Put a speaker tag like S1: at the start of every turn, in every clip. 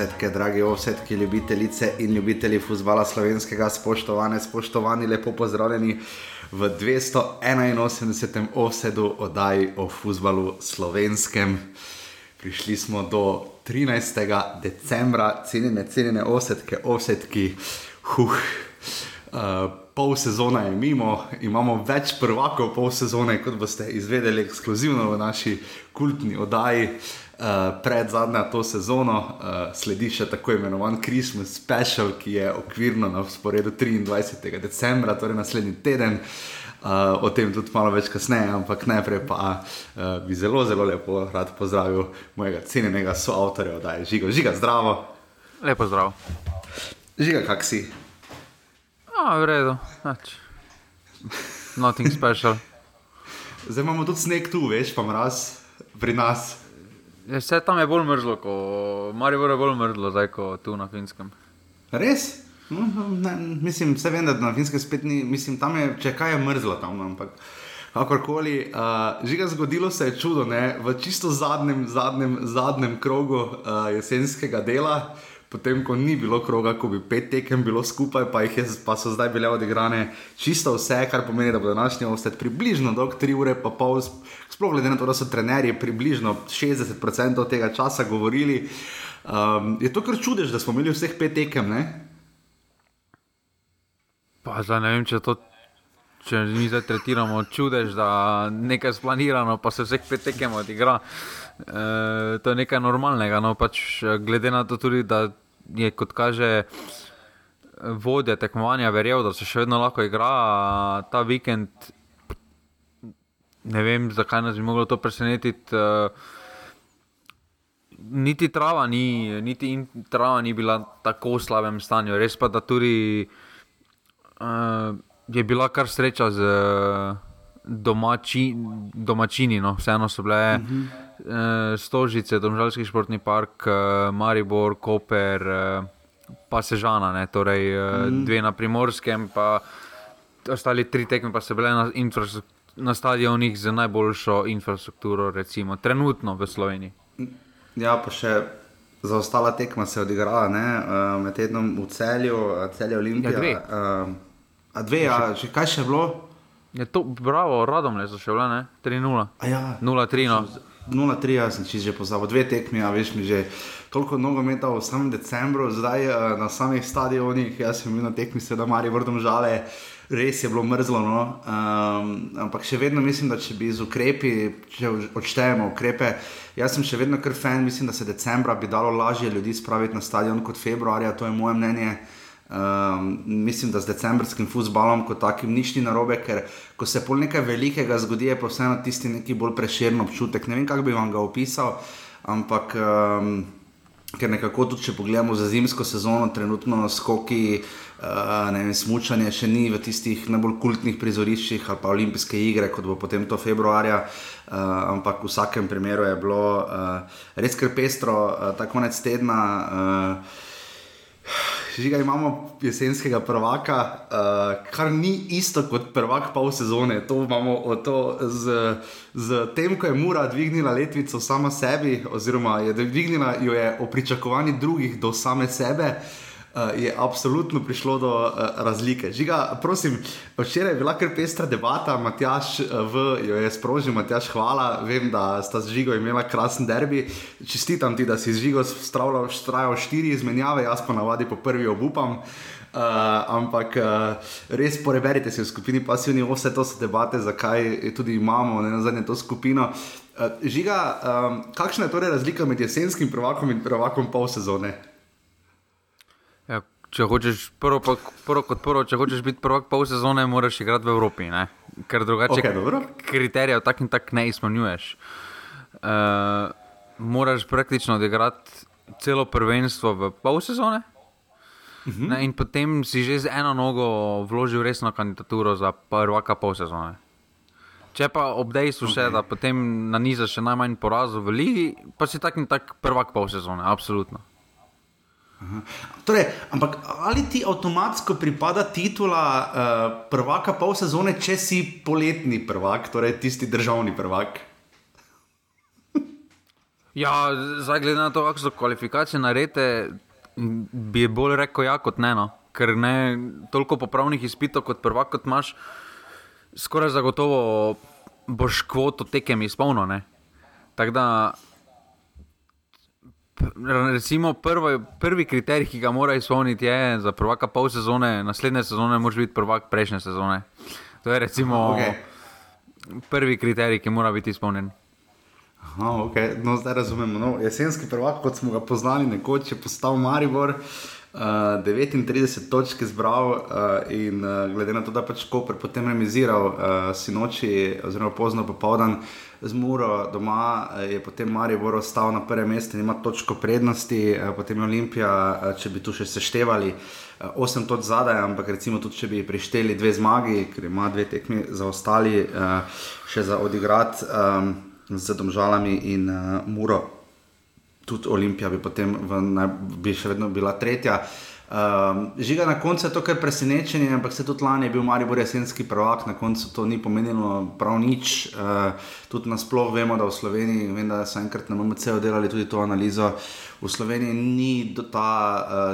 S1: ovsetke, drage ovsetke, ljubitelice in ljubitelji futbola slovenskega, spoštovane, spoštovani, lepo pozdravljeni v 281. ovsedu oddaji o futbalu slovenskem. Prišli smo do 13. decembra, cenjene, cenjene ovsetke, ovsetki. Huh. Uh, pol sezona je mimo, imamo več prvakov pol sezone, kot boste izvedeli ekskluzivno v naši kultni oddaji. Uh, pred zadnjo to sezono uh, sledi še tako imenovan Christmas Special, ki je okvirno na sporedu 23. decembra, torej naslednji teden. Uh, o tem tudi malo več kasneje, ampak najprej pa uh, bi zelo, zelo lepo rad pozdravil mojega cenjenega soavtorja, da je žiga, žiga, zdravo.
S2: Lepo zdrav.
S1: Žiga, kak si?
S2: A, v redu, nič. Nothing special.
S1: Zdaj imamo tudi sneg tu, veš, pa mraz pri nas.
S2: Ja, Vse tam je bolj mrzlo, kot Marijo je bolj mrzlo, zdaj kot tu na finskem.
S1: Res? No, no, ne, mislim, vse vem, da na finskem spet ni, mislim, tam je, če kaj je mrzlo tam, no, ampak kakorkoli. Uh, žiga zgodilo se je čudo, ne, v čisto zadnjem, zadnjem, zadnjem krogu uh, jesenskega dela. Potem, ko ni bilo kroga, ko bi pet tekem bilo skupaj, pa, je, pa so zdaj bile odigrane čisto vse, kar pomeni, da bo današnji ostat približno dolg 3 ure, pa pol, sploh glede na to, da so trenerji približno 60% tega časa govorili. Um, je to kar čudež, da smo imeli vseh pet tekem, ne?
S2: Pa zdaj ne vem, če to. Če mi zdaj tretiramo čudež, da nekaj splanirano, pa se vseh pet tekem odigra. E, to je nekaj normalnega. No, pač, glede na to, tudi, da je kot kaže vodja tekmovanja verjel, da se še vedno lahko igra ta vikend. Ne vem, zakaj nas bi moglo to presenetiti. E, niti trava ni, niti in trava ni bila tako v slabem stanju. Res pa, da tudi. E, je bila kar sreča z domači, domačini, no. vseeno so bile uh -huh. uh, Stožice, Domžalski športni park, uh, Maribor, Koper, uh, pa Sežana, ne. torej uh, uh -huh. dve na primorskem, pa ostali tri tekme, pa so bile na, na stadionih z najboljšo infrastrukturo, recimo trenutno v Sloveniji.
S1: Ja, pa še. Za ostala tekma se je odigrala uh, med tednom v celju, celju Olimpije.
S2: Ja, dve.
S1: Uh, A dve, a še kaj še bilo?
S2: Je to, bravo, radom je zašel, 3-0.
S1: Ja,
S2: 0-3. No.
S1: 0-3, jaz sem že pozabil, dve tekmi, a veš mi že toliko nogometa v samem decembru, zdaj uh, na samih stadionih, jaz sem bil na tekmi, sedaj mari vrdom žale, res je bilo mrzlo. No? Um, ampak še vedno mislim, da če bi z ukrepi, če odštejemo ukrepe, jaz sem še vedno kar fan, mislim, da se decembra bi dalo lažje ljudi spraviti na stadion kot februarja, to je moje mnenje. Um, mislim, da z decembrskim futbalom kot takim ni narobe, ker ko se pol nekaj velikega zgodi, je pa vseeno tisti neki bolj preširjen občutek. Ne vem, kako bi vam ga opisal, ampak um, ker nekako tudi, če pogledamo za zimsko sezono, trenutno skoki, uh, vem, smučanje še ni v tistih najbolj kultnih prizoriščih ali pa olimpijske igre, kot bo potem to februarja. Uh, ampak v vsakem primeru je bilo uh, res kar pestro, uh, ta konec tedna. Uh, Žiga imamo jesenskega prvaka, uh, kar ni isto kot prvak pol sezone. To imamo to z, z tem, ko je Mura dvignila letvico sama sebi, oziroma je dvignila jo je o pričakovanju drugih do same sebe. Uh, je absolutno prišlo do uh, razlike. Žiga, prosim, včeraj je bila kar pestra debata, Matjaš v, jo je sprožil, Matjaš, hvala. Vem, da sta z Žigo imela krasen derbi. Čestitam ti, da si z Žigo strajal štiri izmenjave, jaz pa navadi po prvi obupam. Uh, ampak uh, res poreberite si v skupini pasivni, vse to so debate, zakaj tudi imamo ne, na zadnje to skupino. Uh, žiga, um, kakšna je torej razlika med jesenskim prvakom in prvakom pol sezone?
S2: Če hočeš prvo, pa, prvo kot prvo, če hočeš biti prvak pol sezone, moraš igrati v Evropi, ne? ker drugače
S1: okay,
S2: kriterijev tak in tak ne izpolnjuješ. Uh, moraš praktično odigrati celo prvenstvo v pol sezone. Uh -huh. ne, in potem si že z eno nogo vložil resno kandidaturo za prvaka pol sezone. Če pa ob dejstvu okay. še, da potem nanizaš še najmanj porazov v ligi, pa si tak in tak prvak pol sezone, absolutno.
S1: Torej, ampak ali ti avtomatsko pripada titula uh, prvaka pol sezone, če si poletni prvak, torej tisti državni prvak?
S2: Ja, zdaj glede na to, kako so kvalifikacije narete, bi bolj rekel ja kot ne. No. Ker ne toliko popravnih izpitov kot prvak, kot imaš, skoraj zagotovo boš kvoto tekem izpolnil. Tako da, recimo, prvi, prvi kriterij, ki ga mora izpolniti, je za prvaka pol sezone, naslednje sezone, moraš biti prvak prejšnje sezone. To je recimo okay. prvi kriterij, ki mora biti izpolnjen.
S1: Aha, okay. no, zdaj razumemo. No, jesenski prvak, kot smo ga poznali, nekoč je postal Maribor. Uh, 39 točk je zbral, uh, in uh, glede na to, da pač Koper potem remiziral uh, sinoči, oziroma pozno popoldan z Muro doma, je potem Maribor ostal na prvem mestu in ima točko prednosti, uh, potem je Olimpija, uh, če bi tu še seštevali, uh, 8 točk zadaj, ampak recimo tudi, če bi prišteli dve zmagi, ker ima dve tekmi za ostali, uh, še za odigrati. Um, z državami in uh, Muro, tudi Olimpija bi potem v, bi še vedno bila tretja. Um, žiga na koncu je to kar presenečenje, ampak se tudi lani je bil Maribor jesenski prvak, na koncu to ni pomenilo prav nič. Uh, tudi nasplošno vemo, da v Sloveniji, vem, da so enkrat na MMC delali tudi to analizo, v Sloveniji ni ta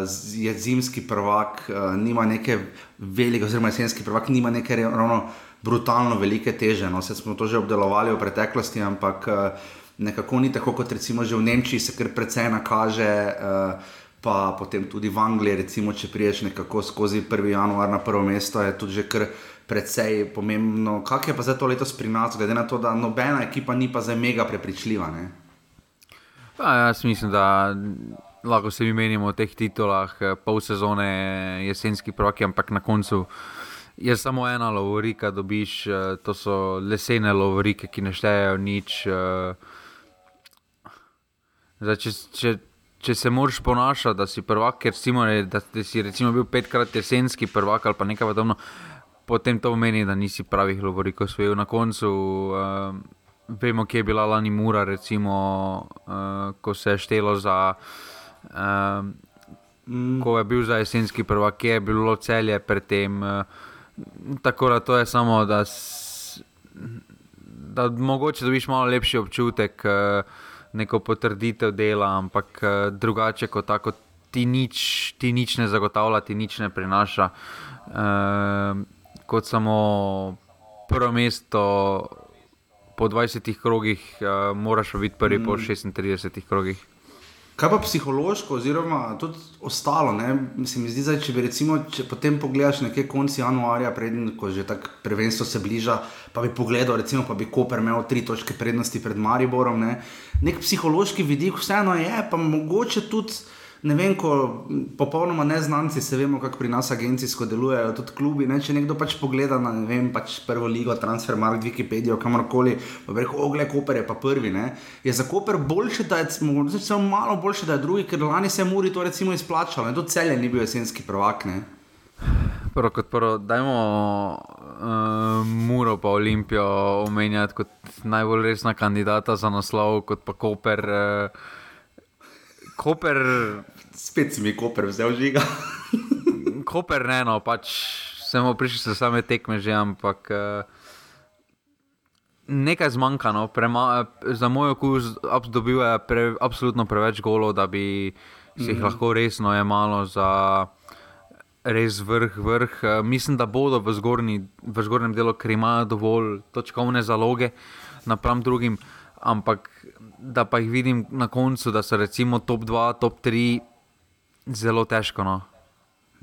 S1: uh, zimski prvak, uh, nima neke velike, oziroma jesenski prvak, nima neke ravno brutalno velike teže. No, smo to že obdelovali v preteklosti, ampak uh, nekako ni tako, kot recimo že v Nemčiji, se kar precej nakaže. Uh, Pa potem tudi v Angliji, recimo, če priješ nekako skozi 1. januar na prvo mesto, je tudi že kar precej pomembno. Kaj je pa zdaj to letos pri nas, glede na to, da nobena ekipa ni pa zdaj mega prepričljiva?
S2: Pa, jaz mislim, da lahko se mi menimo o teh titulah, eh, pol sezone, jesenski proki, ampak na koncu je samo ena lovorika, dobiš, uh, to so lesene lovorike, ki ne štejejo nič. Uh, zdaj, če, če, če se moraš ponašati, da si prvak, ker si, da, si recimo bil petkrat jesenski prvak ali pa nekaj podobno, potem to pomeni, da nisi pravih lovorikov svojil na koncu. Uh, Vemo, kje je bila lani Mura, recimo, uh, ko se je štelo za. Uh, mm. Ko je bil za jesenski prvak, je bilo celje predtem. Uh, Tako da to je samo, da, da mogoče dobiš malo lepši občutek, eh, neko potrditev dela, ampak eh, drugače kot tako ti nič, ti nič ne zagotavlja, ti nič ne prinaša. Eh, kot samo prvo mesto po 20 krogih, moraš biti prvi mm. po 36 krogih.
S1: Kaj pa psihološko, oziroma tudi ostalo? Ne? Se mi zdi, da če bi recimo, če potem pogledaš nekje konci januarja, preden ko že tako prvenstvo se bliža, pa bi pogledal, recimo, pa bi Koper imel tri točke prednosti pred Mariborom. Ne? Nek psihološki vidik vseeno je, pa mogoče tudi ne vem, ko popolnoma neznanci se vemo, kako pri nas agencijsko delujejo, tudi klubi. Ne, če nekdo pač pogleda na vem, pač prvo ligo, transfer, mark, Wikipedijo, kamorkoli, pa reko, ogle, Koper je pa prvi. Ne, je za Koper boljše, da je morda malo boljše, da je drugi, ker lani se je Muri to recimo izplačalo. To celje ni bil jesenski prvak. Ne.
S2: Prvo kot prvo, dajmo uh, Muro pa Olimpijo omenjati kot najbolj resna kandidata za naslov, kot pa Koper. Uh, Koper.
S1: Spet si mi Koper vzel žiga.
S2: Koper ne, no, pač sem prišel se same tekme že, ampak uh, nekaj zmanjka. No, prema, za moj okus dobil je pre, absolutno preveč golov, da bi si jih mm. lahko resno jemalo za. Res vrh, vrh. Uh, mislim, da bodo v, zgornji, v zgornjem delu, ker imajo dovolj točkovne zaloge napram drugim, ampak da pa jih vidim na koncu, da so recimo top 2, top 3, zelo težko. No.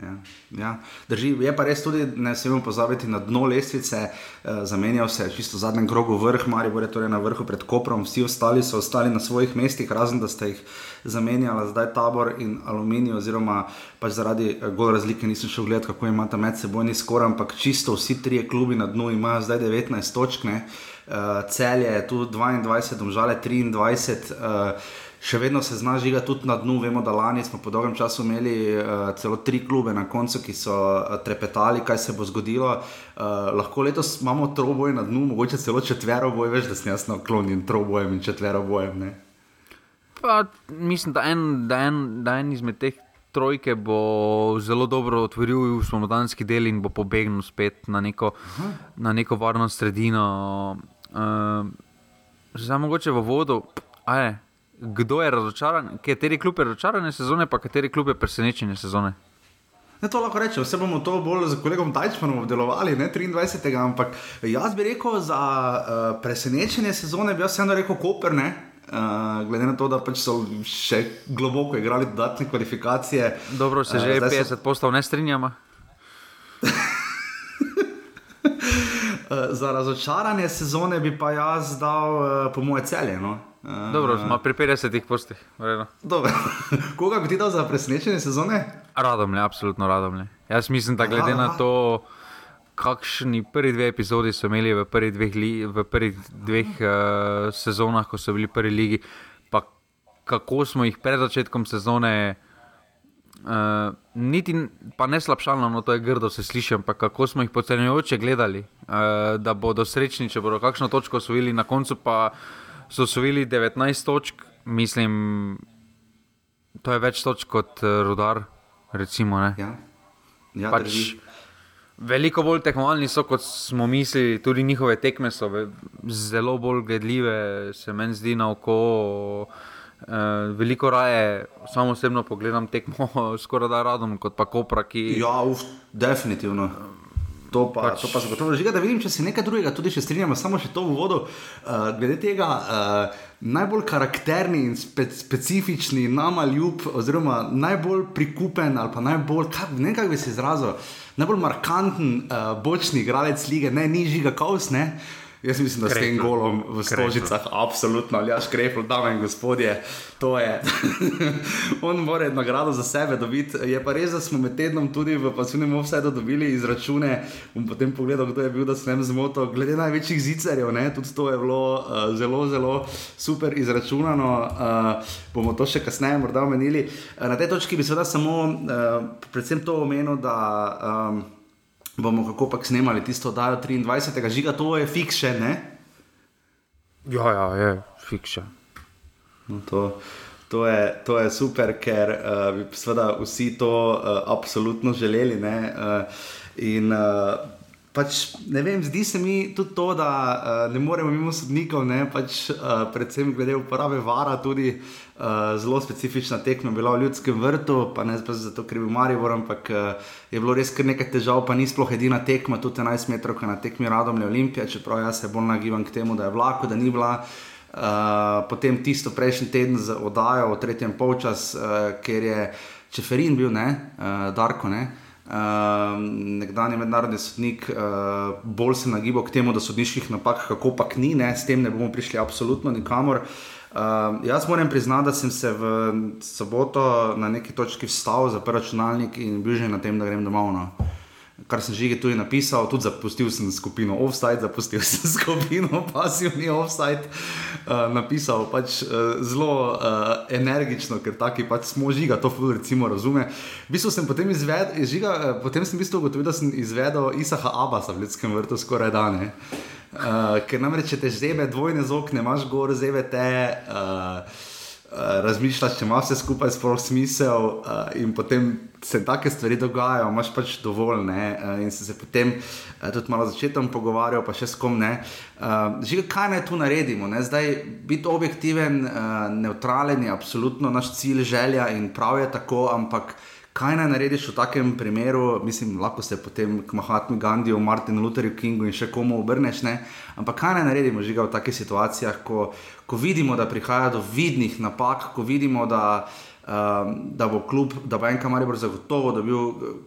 S1: Ja, ja. Drži, je pa res tudi, ne smemo pozabiti na dno lestvice, eh, zamenjal se je čisto v zadnjem krogu vrh, Marijo je torej na vrhu pred Koprom, vsi ostali so ostali na svojih mestih, razen da ste jih zamenjali, zdaj tabor in aluminij, oziroma pač zaradi eh, gol razlike nisem šel gledati, kako imata med sebojni skor, ampak čisto vsi trije klubi na dnu imajo zdaj 19 točk. Ne uh, celje je tu 22, domžale 23. Uh, Še vedno se zna žiga tudi na dnu. Vemo, da lani smo po dolgem času imeli uh, celo tri klube na koncu, ki so uh, trepetali, kaj se bo zgodilo. Uh, lahko letos imamo troboj na dnu, mogoče celo četvero boj, veš, da sem jaz naklonjen trobojem in četvero bojem.
S2: Pa, mislim, da en, da, en, da en izmed teh trojke bo zelo dobro otvoril spomladanski del in bo pobegnil spet na neko, na neko varno sredino. Uh, Zdaj, mogoče v vodu, ajaj, kdo je razočaran, kateri klub je razočarane sezone, pa kateri klub je presenečenje sezone.
S1: Ne, to lahko rečem, vse bomo to bolj z kolegom Tajčmanom obdelovali, ne 23. Ampak jaz bi rekel za uh, presenečenje sezone, bi jaz vseeno rekel Koper, ne. Uh, glede na to, da pač so še globoko igrali dodatne kvalifikacije.
S2: Dobro, se že uh, 50 so... postav ne strinjamo.
S1: za razočaranje sezone bi pa jaz dal, uh, po moje celje. No?
S2: Dobro, smo pri 50 postih.
S1: Koga bi ti dal za presenečenje sezone?
S2: Radom, absolutno radom. Jaz mislim, da glede na to, kakšni prvi dve epizodi so imeli v prvih dveh, li, v prvih dveh uh, sezonah, ko so bili prvi ligi, pa kako smo jih pred začetkom sezone. Uh, niti pa ne slabšalno, no to je grdo, se slišim, pa kako smo jih podcenjujoče gledali, uh, da bodo srečni, če bodo kakšno točko osvojili, na koncu pa so osvojili 19 točk, mislim, to je več točk kot uh, rudar. Recimo,
S1: ja. Ja,
S2: pač veliko bolj tekmovalni so, kot smo mislili, tudi njihove tekme so zelo bolj gledljive, se meni zdi na oko. Uh, veliko raje, samo osebno pogledam tekmo, skoraj da radom, kot pa kopra. Ki...
S1: Ja, uf, definitivno. To pa, pač... to pa zagotovo žiga, da vidim, če se nekaj drugega tudi še strinjamo, samo še to v vodu. Uh, glede tega, uh, najbolj karakterni in spe, specifični, nama ljub, oziroma najbolj prikupen ali pa najbolj, kak, ne vem, kako bi se izrazil, najbolj markanten uh, bočni igralec lige, ne nižji ga kaos, ne. Uh, Jaz mislim, da s tem golom v Stožicah, absolutno, ali aš krepl, dame in gospodje, to je. On mora nagrado za sebe dobiti. Je pa res, da smo med tednom tudi v pasivnem offsetu dobili izračune. Bom potem pogledal, kdo je bil, da sem zmotil. Glede največjih zicerjev, ne, tudi to je bilo uh, zelo, zelo super izračunano. Uh, bomo to še kasneje morda omenili. Uh, na tej točki bi seveda samo uh, predvsem to omenil, da. Um, bomo kako pač snemali tisto oddajo 23. žiga, to je fikše, ne?
S2: Ja, ja, je fikše.
S1: No, to, to, je, to je super, ker uh, bi seveda vsi to uh, absolutno želeli. Ne? Uh, in uh, pač ne vem, zdi se mi tudi to, da uh, ne moremo mimo sodnikov, ne? pač uh, predvsem glede uporabe vara tudi. Uh, zelo specifična tekma je bila v ljudskem vrtu, pa ne zato, ker je bil Marijo, ampak uh, je bilo res kar nekaj težav, pa ni sploh edina tekma, tudi 11 metrov na tekmi Radomlja Olimpija, čeprav jaz se bolj nagibam k temu, da je vlako, da ni bila. Uh, potem tisto prejšnji teden z oddajo v tretjem polčas, uh, ker je Čeferin bil, ne, uh, Darko, ne. Uh, nekdanji mednarodni sodnik, uh, bolj se nagibal k temu, da sodniških napak, kako pa ni, ne, s tem ne bomo prišli absolutno nikamor. Uh, Uh, jaz moram priznati, da sem se v soboto na neki točki vstal za računalnik in bil že na tem, da grem domov. No. Kar sem že tudi napisal, tudi zapustil sem skupino Offside, zapustil sem skupino Passivni Offside. Uh, napisal pač uh, zelo uh, energično, ker taki pač smo žiga, to ful recimo razume. V bistvu sem potem izvedel, žiga, potem sem v bistvu ugotovil, da sem izvedel Isaha Abasa v ljudskem vrtu skoraj dane. Uh, ker namreč, če te zebe dvojne zokne, imaš gor zebe te, uh, razmišljaš, če imaš vse skupaj sploh smisel, uh, in potem se take stvari dogajajo, imaš pač dovolj. Uh, in se, se potem uh, tudi malo začetom pogovarjal, pa še s kom ne. Uh, že kaj naj tu naredimo? Ne? Zdaj biti objektiven, uh, neutralen je absolutno naš cilj, želja in prav je tako, ampak kaj naj narediš v takem primeru, mislim, lahko se potem k Mahatmi Gandiju, Martinu Lutherju Kingu in še komu obrneš, ne? ampak kaj naj naredimo žiga v takih situacijah, ko, ko vidimo, da prihaja do vidnih napak, ko vidimo, da um, da bo klub, da bo enka Maribor zagotovo dobil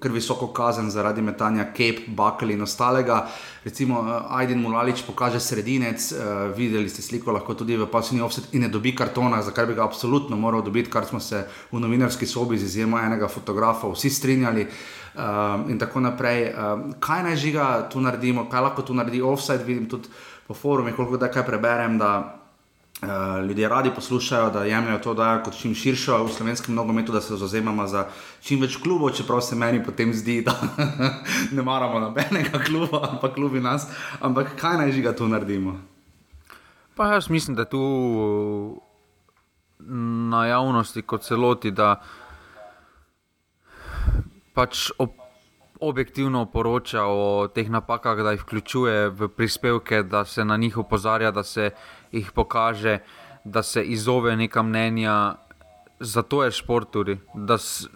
S1: kar visoko kazen zaradi metanja Cape, Buckle in ostalega. Recimo, uh, Aiden Mulalič pokaže sredinec, uh, videli ste sliko, lahko tudi v pasivni offset in ne dobi kartona, za kar bi ga absolutno moral dobiti, kar smo se v novinarski sobi z izjemo enega fotografa vsi strinjali. Um, in tako naprej. Um, kaj naj žiga tu naredimo, kaj lahko tu naredi offside, vidim tudi po forumih, koliko da kaj preberem. Da, Uh, ljudje radi poslušajo, da jemljajo to, da je kot čim širše v slovenskem nogometu, da se zauzemamo za čim več klubov, čeprav se meni potem zdi, da ne maramo nobenega kluba, ampak klubi nas. Ampak kaj naj žiga tu naredimo?
S2: Pa jaz mislim, da tu na javnosti kot celoti, da pač ob, objektivno poroča o teh napakah, da jih vključuje v prispevke, da se na njih opozarja, da se jih pokaže, da se izove neka mnenja, zato je šport tudi. S,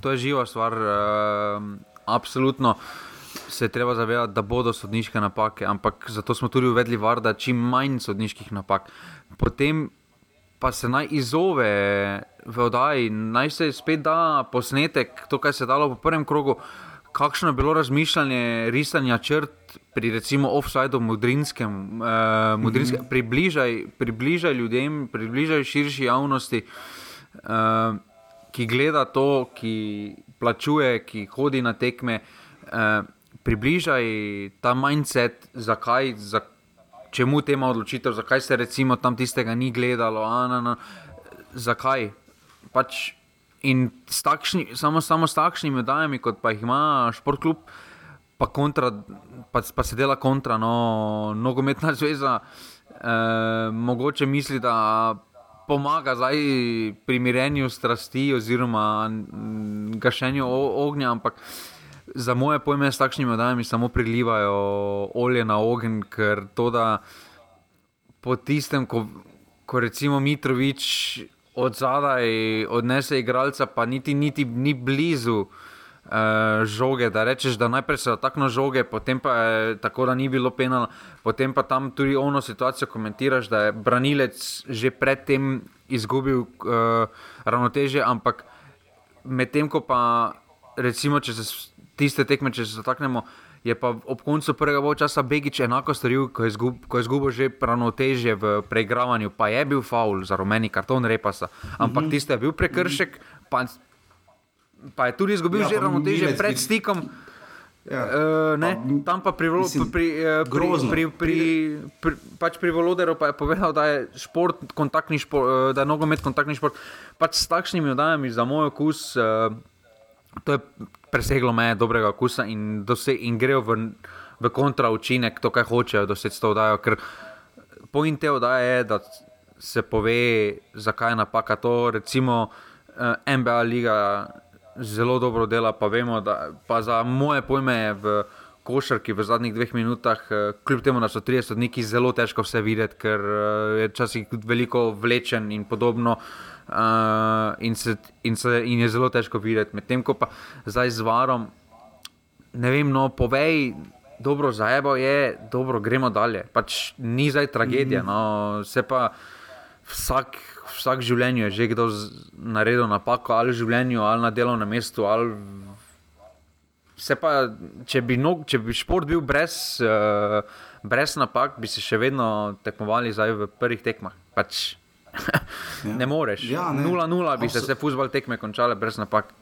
S2: to je živa stvar, uh, absolutno. Se je treba zavedati, da bodo sodniške napake, ampak zato smo tudi uvedli var, da čim manj sodniških napak. Potem pa se naj izove v oddaji, naj se spet da posnetek, to, kar se je dalo v prvem krogu, kakšno je bilo razmišljanje, risanja črt pri recimo offsajdu modrinskem, uh, modrinske, mm -hmm. približaj, približaj ljudem, približaj širši javnosti, uh, ki gleda to, ki plačuje, ki hodi na tekme. Uh, približaj ta mindset, zakaj. zakaj čemu tema odločitev, zakaj se recimo tam tistega ni gledalo, a, na, na, zakaj. Pač in s takšni, samo, samo s takšnimi oddajami, kot pa jih ima športklub, pa, kontra, pa, pa se dela kontra, no, nogometna zveza, eh, mogoče misli, da. Pomaga zdaj pri mirenju strasti oziroma gašenju ognja, ampak za moje pojme s takšnimi oddajami samo prilivajo olje na ogen, ker to, da po tistem, ko, ko recimo Mitrovič od zadaj odnese igralca, pa niti, niti ni blizu. Uh, žoge, da rečeš, da najprej se dotakne žoge, potem pa je tako, da ni bilo penala, potem pa tam tudi ono situacijo komentiraš, da je branilec že predtem izgubil uh, ravnoteže, ampak medtem ko pa recimo, če se tiste tekme, če se dotaknemo. Je pa ob koncu prvega časa Begič enako storil, ko je, zgub, ko je zgubil že ravnotežje v preigravanju, pa je bil faul za rumeni karton repasa. Ampak mm -hmm. tiste je bil prekršek, pa, pa je tudi izgubil ja, že ravnotežje pred stikom. Ja, uh, ne, pa, tam pa pri, mislim, pri, uh, pri, pri, pri, pri, pač pri Voloderu pa je povedal, da je, šport, šport, uh, da je nogomet kontaktni šport. Pač s takšnimi oddajami za moj okus. Uh, to je preseglo meje dobrega okusa in, in grejo v, v kontra učinek, to, kar hočejo doseči s to oddajo. Ker point te oddaje je, da se pove, zakaj je napaka to. Recimo eh, MBA liga zelo dobro dela, pa vemo, da pa za moje pojme je v košarki v zadnjih dveh minutah, uh, kljub temu, da so 30 dni, zelo težko vse videti, ker uh, je časih veliko vlečen in podobno. Uh, in, se, in, se, in je zelo težko videti. Medtem ko pa zdaj z varom, ne vem, no, povej, dobro, zajebo je, dobro, gremo dalje. Pač ni zdaj tragedija. -hmm. no, se pa vsak, vsak življenje je že kdo naredil napako, ali v življenju, ali na delovnem mestu. Ali... Pa, če, bi no, če bi šport bil brez, uh, brez napak, bi se še vedno tekmovali v prvih tekmah. Pač, ja. Ne moreš. 0-0 ja, bi Absol se vse fuzbol tekme končale brez napak.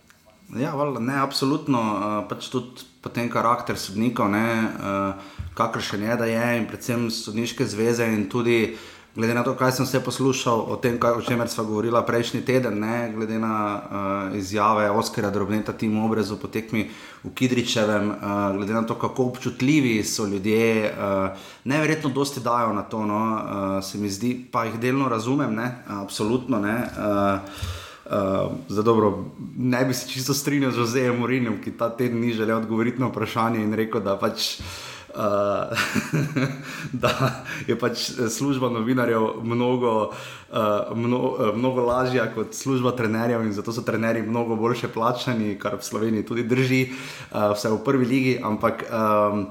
S1: Ja, val, ne, absolutno. Uh, pač tudi potem karakter sodnikov, uh, kakršen je, da je, in predvsem sodniške zveze in tudi uh, glede na to, kaj sem se poslušal o tem, kaj, o čemer smo govorili prejšnji teden, ne, glede na uh, izjave Oskara Drobneta, tim obrezu po tekmi v Kidričevem, uh, glede na to, kako občutljivi so ljudje, uh, neverjetno dosti dajo na to, no, uh, se mi zdi, pa jih delno razumem, ne, absolutno ne. Uh, Uh, za dobro, ne bi se čisto strinjal z Jozejem Morinom, ki ta teden ni želel odgovoriti na vprašanje in rekel, da pač uh, uh, da je pač služba novinarjev mnogo, uh, mno, uh, mnogo lažja kot služba trenerjev, in zato so trenerji mnogo boljše plačani, kar v Sloveniji tudi drži, uh, vse v prvi ligi. Ampak um,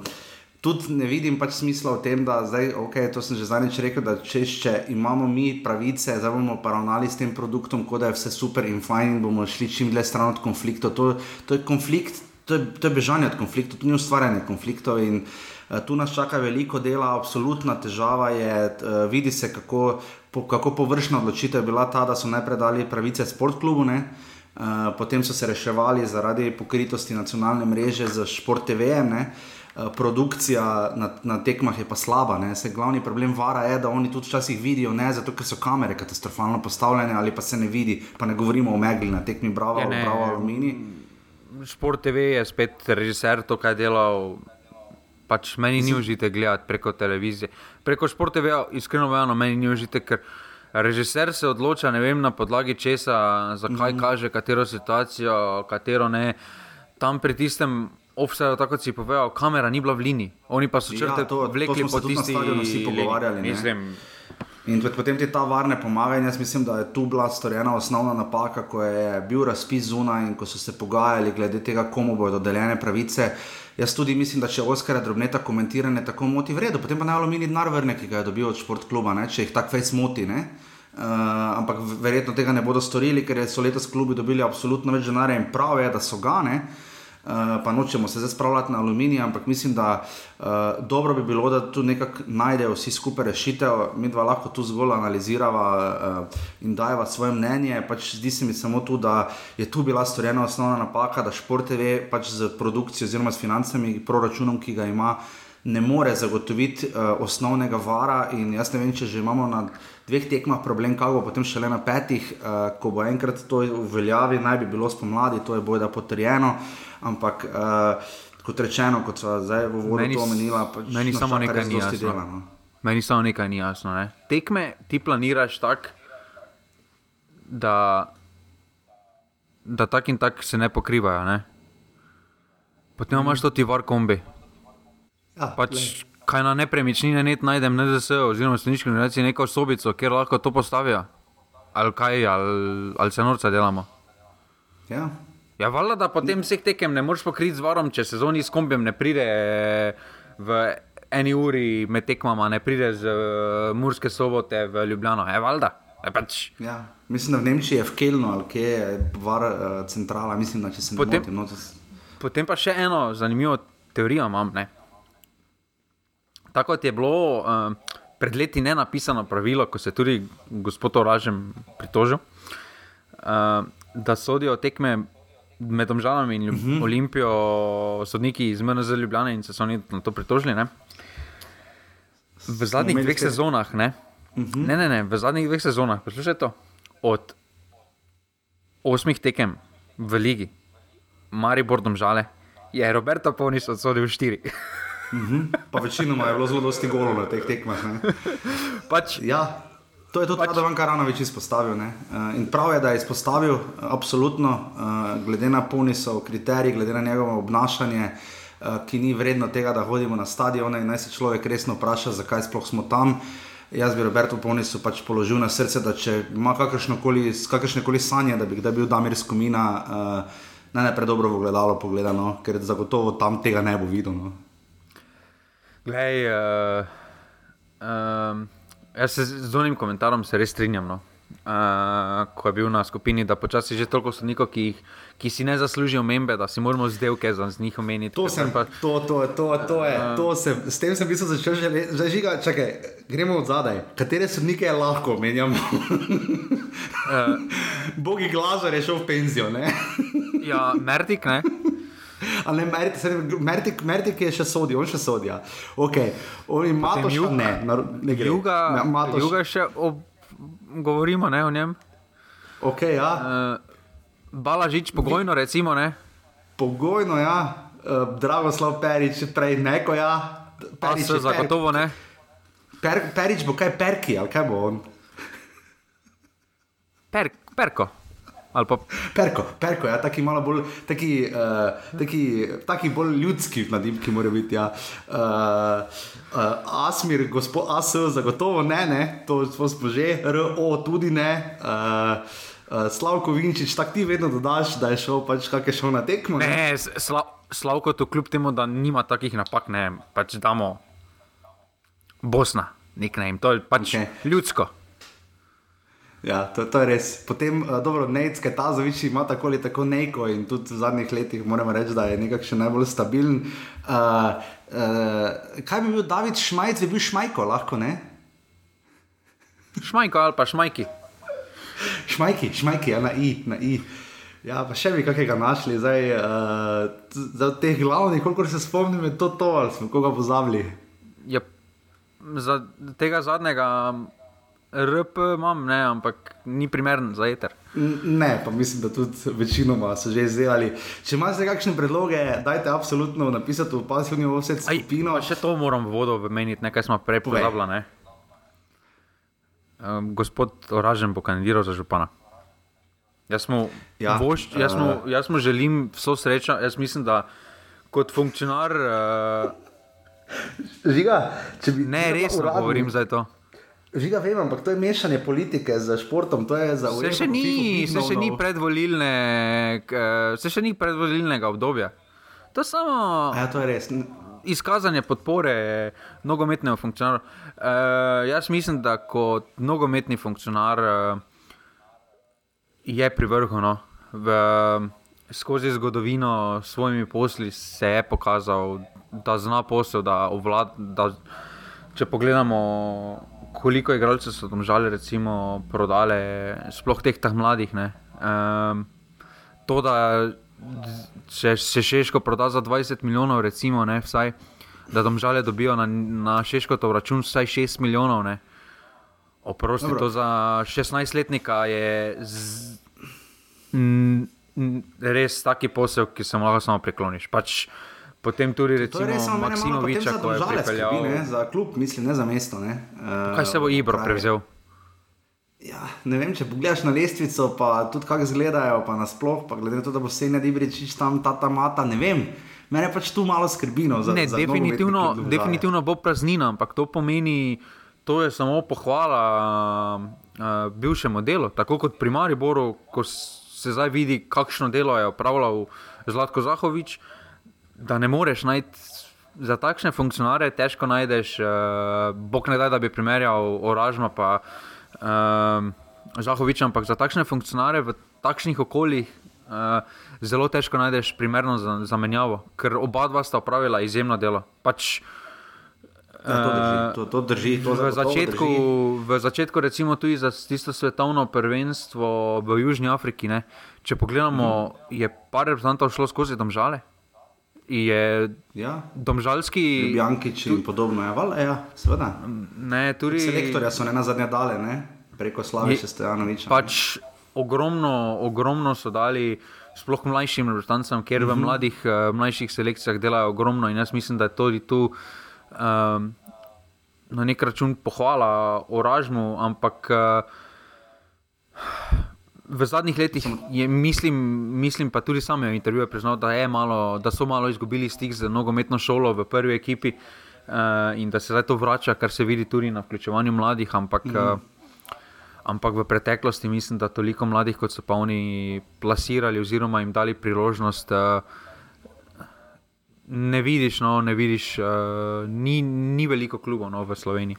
S1: tudi ne vidim pač smisla v tem, da zdaj, ok, to sem že zadnjič rekel, da če, če imamo mi pravice, zdaj bomo pa ravnali s tem produktom, kot da je vse super in fajn, in bomo šli čim dlje stran od konfliktov. To, to je konflikt to je, to je bežanje od konfliktov, to ni ustvarjanje konfliktov. In uh, tu nas čaka veliko dela, absolutna težava je, uh, vidi se, kako, po, kako površna odločitev je bila ta, da so najprej dali pravice sportklubu. Uh, potem so se reševali zaradi pokritosti nacionalne mreže za Sport TV. Ne? Produkcija na, na tekmah je pa slaba. Se, glavni problem vara je, da oni tudi včasih vidijo, ne zato, ker so kamere katastrofalno postavljene ali pa se ne vidi. Pa ne govorimo o megli na tekmi Bravo, ja, Bravo, Alumini.
S2: Šport TV je spet režiser, to, kaj je delal. Pač meni ni užite gledati preko televizije. Preko Šport TV, iskreno povedano, meni ni užite, ker režiser se odloča vem, na podlagi česa, zakaj mm -hmm. kaže katero situacijo, katero ne. Tam pri tistem. Offset, tako kot si povedal, kamera ni bila v liniji, oni pa so črte ja, to, vlekli po tisti,
S1: ki so se pogovarjali. Mislim, In potem ti ta varne pomagajo. Jaz mislim, da je tu bila storjena osnovna napaka, ko je bil razpis zunaj in ko so se pogajali glede tega, komu bodo dodeljene pravice. Jaz tudi mislim, da če Oskara drobneta komentiranje tako moti, v redu, potem pa naj alumini denar vrne, ki ga je dobil od športkluba, ne? če jih tako fejs moti. Uh, ampak verjetno tega ne bodo storili, ker so letos klubi dobili absolutno več denarja in prav je, da so ga. Uh, pa nočemo se zdaj spravljati na aluminij, ampak mislim, da uh, dobro bi bilo, da tu nekako najdejo vsi skupaj rešitev, mi dva lahko tu zgolj analiziramo uh, in dajemo svoje mnenje. Pač zdi se mi samo tu, da je tu bila storjena osnovna napaka, da šport TV pač z produkcijo oziroma s financami, proračunom, ki ga ima. Ne more zagotoviti uh, osnovnega vara, in jaz ne vem, če že imamo na dveh tekmah problem, kako bo potem šele na petih, uh, ko bo enkrat to uveljavi, naj bi bilo spomladi, to je bojda potrjeno. Ampak uh, kot rečeno, kot so zdaj v vodu to omenila, pač
S2: meni samo nekaj ni jasno. Dela, no. Meni samo nekaj ni jasno. Ne? Tekme ti planiraš tako, da, da tak in tak se ne pokrivajo. Ne? Potem imaš to ti var kombi. Ja, pač, kaj na nepremičnine ne najdem, ne da se, oziroma staniški generacije, neko sobico, kjer lahko to postavijo. Ali kaj, ali, ali se norce delamo.
S1: Ja.
S2: Ja, valjda, da potem vseh tekem ne moreš pokriti z varom, če sezoni s kombijem ne pride v eni uri med tekmama, ne pride z uh, Murske sobote v Ljubljano. Je valjda. Je pač.
S1: ja, mislim, da v Nemčiji je v Kelnu ali kje je var uh, centrala, mislim, da če se potem, motim, no,
S2: potem pa še eno zanimivo teorijo imam. Ne? Tako je bilo uh, pred leti ne napisano pravilo, ko se je tudi gospod Oražem pritožil, uh, da sodijo tekme med Domžalami in uh mhm. -huh. Olimpijo, sodniki iz MNZ Ljubljana in se so oni na to pritožili. Ne? V zadnjih dveh sezonah, ne? Uh mhm. -huh. ne, ne, ne, v zadnjih dveh sezonah, poslušaj to, od osmih tekem v ligi, Maribor Domžale, je Roberto Ponis odsodil štiri.
S1: uh mhm. -huh. Pa večinoma je bilo zelo dosti golov na teh tekmah.
S2: Pač,
S1: ja. To je tudi pač... Radovan Karanovič izpostavil. Ne? Eh, in prav je, da je izpostavil, eh, absolutno, eh, glede na punisov kriterij, glede na njegovo obnašanje, ki ni vredno tega, da hodimo na stadione in naj se človek resno vpraša, zakaj sploh smo tam. Jaz bi Roberto Ponisu pač položil na srce, da če ima kakršne koli sanje, da bi kdaj bil Damir Skomina, naj ne predobro v gledalo pogledano, ker zagotovo tam tega ne bo videl. No.
S2: Glej, uh, um... Jaz se z unim komentarom res strinjam. No. Uh, ko je bil na skupini, da počasi že toliko sodnikov, ki, ki si ne zaslužijo membe, da si moramo zdevke za njih omeniti.
S1: To sem pa. To, to, to, to je. Uh, to sem, s tem sem bil začel že že žiga. Čakaj, gremo od zadaj. Katere sodnike je lahko omenjamo? uh, Bogi glazo je šel v penzijo.
S2: ja, Mertik, ne.
S1: Ali ne, Mertik, Mertik je še sodi, on še sodi. Okay. On ima to še ne, ne gre.
S2: Juga, ne, juga še ob, govorimo ne, o njem.
S1: Okay, ja.
S2: uh, Balažič, pogojno recimo. Ne.
S1: Pogojno, ja. Uh, Dragoslav Perič, prej neko, ja.
S2: Perič, se zagotovo ne.
S1: Per, perič bo kaj perki, ali kaj bo on?
S2: Per, perko. Pa...
S1: Perko, perko, ja, taki malo bolj, taki, uh, taki, taki bolj ljudski nadimki morajo biti. Ja. Uh, uh, Asmir, gospod As, zagotovo ne, ne, to smo že, RO tudi ne. Uh, uh, Slavko Vinčič, tako ti vedno dodaš, da je šel, pač kak je šel na tekmo.
S2: Ne, ne sla, Slavko to kljub temu, da nima takih napak, ne, pač damo Bosna, nek ne, to je pač okay. ljudsko.
S1: Ja, to, to je res. Potem, uh, dobro, Necke, ta zovič ima tako ali tako neko in tudi v zadnjih letih moramo reči, da je nekako še najbolj stabilen. Uh, uh, kaj bi bil David Šmajc, bi bil Šmajko, lahko ne?
S2: Šmajko ali pa Šmajki.
S1: Šmajki, Šmajki, ja, na I. Na I. Ja, pa še bi kakega našli, zdaj uh, za teh glavnih, koliko se spomnim, je to to, ali smo koga pozabili.
S2: Ja, za tega zadnjega. RP imam, ne, ampak ni primeren za eter.
S1: Ne, pa mislim, da tudi večinoma so že izdelali. Če imate kakšne predloge, dajte absolutno napisati v pasivni vse skupino.
S2: Še to moram vodo vymeniti, nekaj smo prej povedali. Um, gospod Oražen bo kandidiral za župana. Jaz mu, ja, vošč, jaz, mu, uh, jaz mu želim vso srečo. Jaz mislim, da kot funkcionar. Uh,
S1: Žiga,
S2: ne, resno govorim za to.
S1: Žiga vem, ampak to je mešanje politike z športom, to je za
S2: vse. Se še ni, se še ni predvolilne, se še ni predvolilnega obdobja. To je samo.
S1: Ja, to je res.
S2: Izkazanje podpore nogometnemu funkcionarju. Uh, jaz mislim, da kot nogometni funkcionar uh, je pri vrhu. No. V, skozi zgodovino s svojimi posli se je pokazal, da zna posel, da ovlada. Če pogledamo koliko igralcev so tam žali, recimo, prodale, sploh teh teh mladih. Um, to, da če se Šeško proda za 20 milijonov, recimo, ne, vsaj, da tam žale dobijo na, na Šeško to račun vsaj 6 milijonov. Ne. Oprosti, Dobro. to za 16-letnika je z, m, m, res taki posel, ki se mu lahko samo prikloniš. Pač, Potem tudi recimo Maksimoviča,
S1: ki je pripeljal skrbi, za klub, mislim, ne za mesto. Ne.
S2: Uh, Kaj se bo Ibro prevzel?
S1: Ja, ne vem, če pogledaš na lestvico, pa tudi kako izgledajo, pa nasploh, pa glede na to, da bo vse nadibriči tam, ta ta mata, ne vem. Mene pač tu malo skrbi. No, za,
S2: ne,
S1: za
S2: definitivno, definitivno bo praznina, ampak to pomeni, to je samo pohvala uh, bivšemu delu. Tako kot pri Mariboru, ko se zdaj vidi, kakšno delo je opravljal Zlatko Zahovič. Uh, da ne moreš najti za takšne funkcionarje, težko najdeš. Uh, bog ne da, da bi primerjal Oražma pa uh, eh, Zahovič, ampak za takšne funkcionarje v takšnih okoljih. Uh, zelo težko najdeš primerno zamenjavo, ker oba dva sta opravila izjemno delo. Pač,
S1: ja, to drži, to, to drži, to
S2: v, začetku, drži. v začetku, recimo, tudi za tisto svetovno prvenstvo v Južni Afriki, ne, če pogledamo, mhm. je par reprezentantov šlo skozi domžale je
S1: ja.
S2: domžalski.
S1: Jankič in podobno je, val, ja, seveda.
S2: Ne, tudi...
S1: Selektorja so ne na zadnje dale, ne? preko Slavice Stojanoviča.
S2: Pač ogromno, ogromno so dali. Sploh mlajšim reprezentancem, ker v mhm. mladih, uh, mlajših selekcijah delajo ogromno, in jaz mislim, da je tudi tu um, na nek račun pohvala Oražmu, ampak uh, v zadnjih letih je, mislim, mislim, pa tudi sam je v intervjuju priznal, da, da so malo izgubili stik z nogometno šolo v prvi ekipi uh, in da se zdaj to vrača, kar se vidi tudi na vključevanju mladih. Ampak, mm. uh, ampak v preteklosti mislim, da toliko mladih, kot so pa oni plasirali, oziroma jim dali priložnost. Uh, Ne vidiš, no, ne vidiš, uh, ni, ni veliko klubov no, v Sloveniji.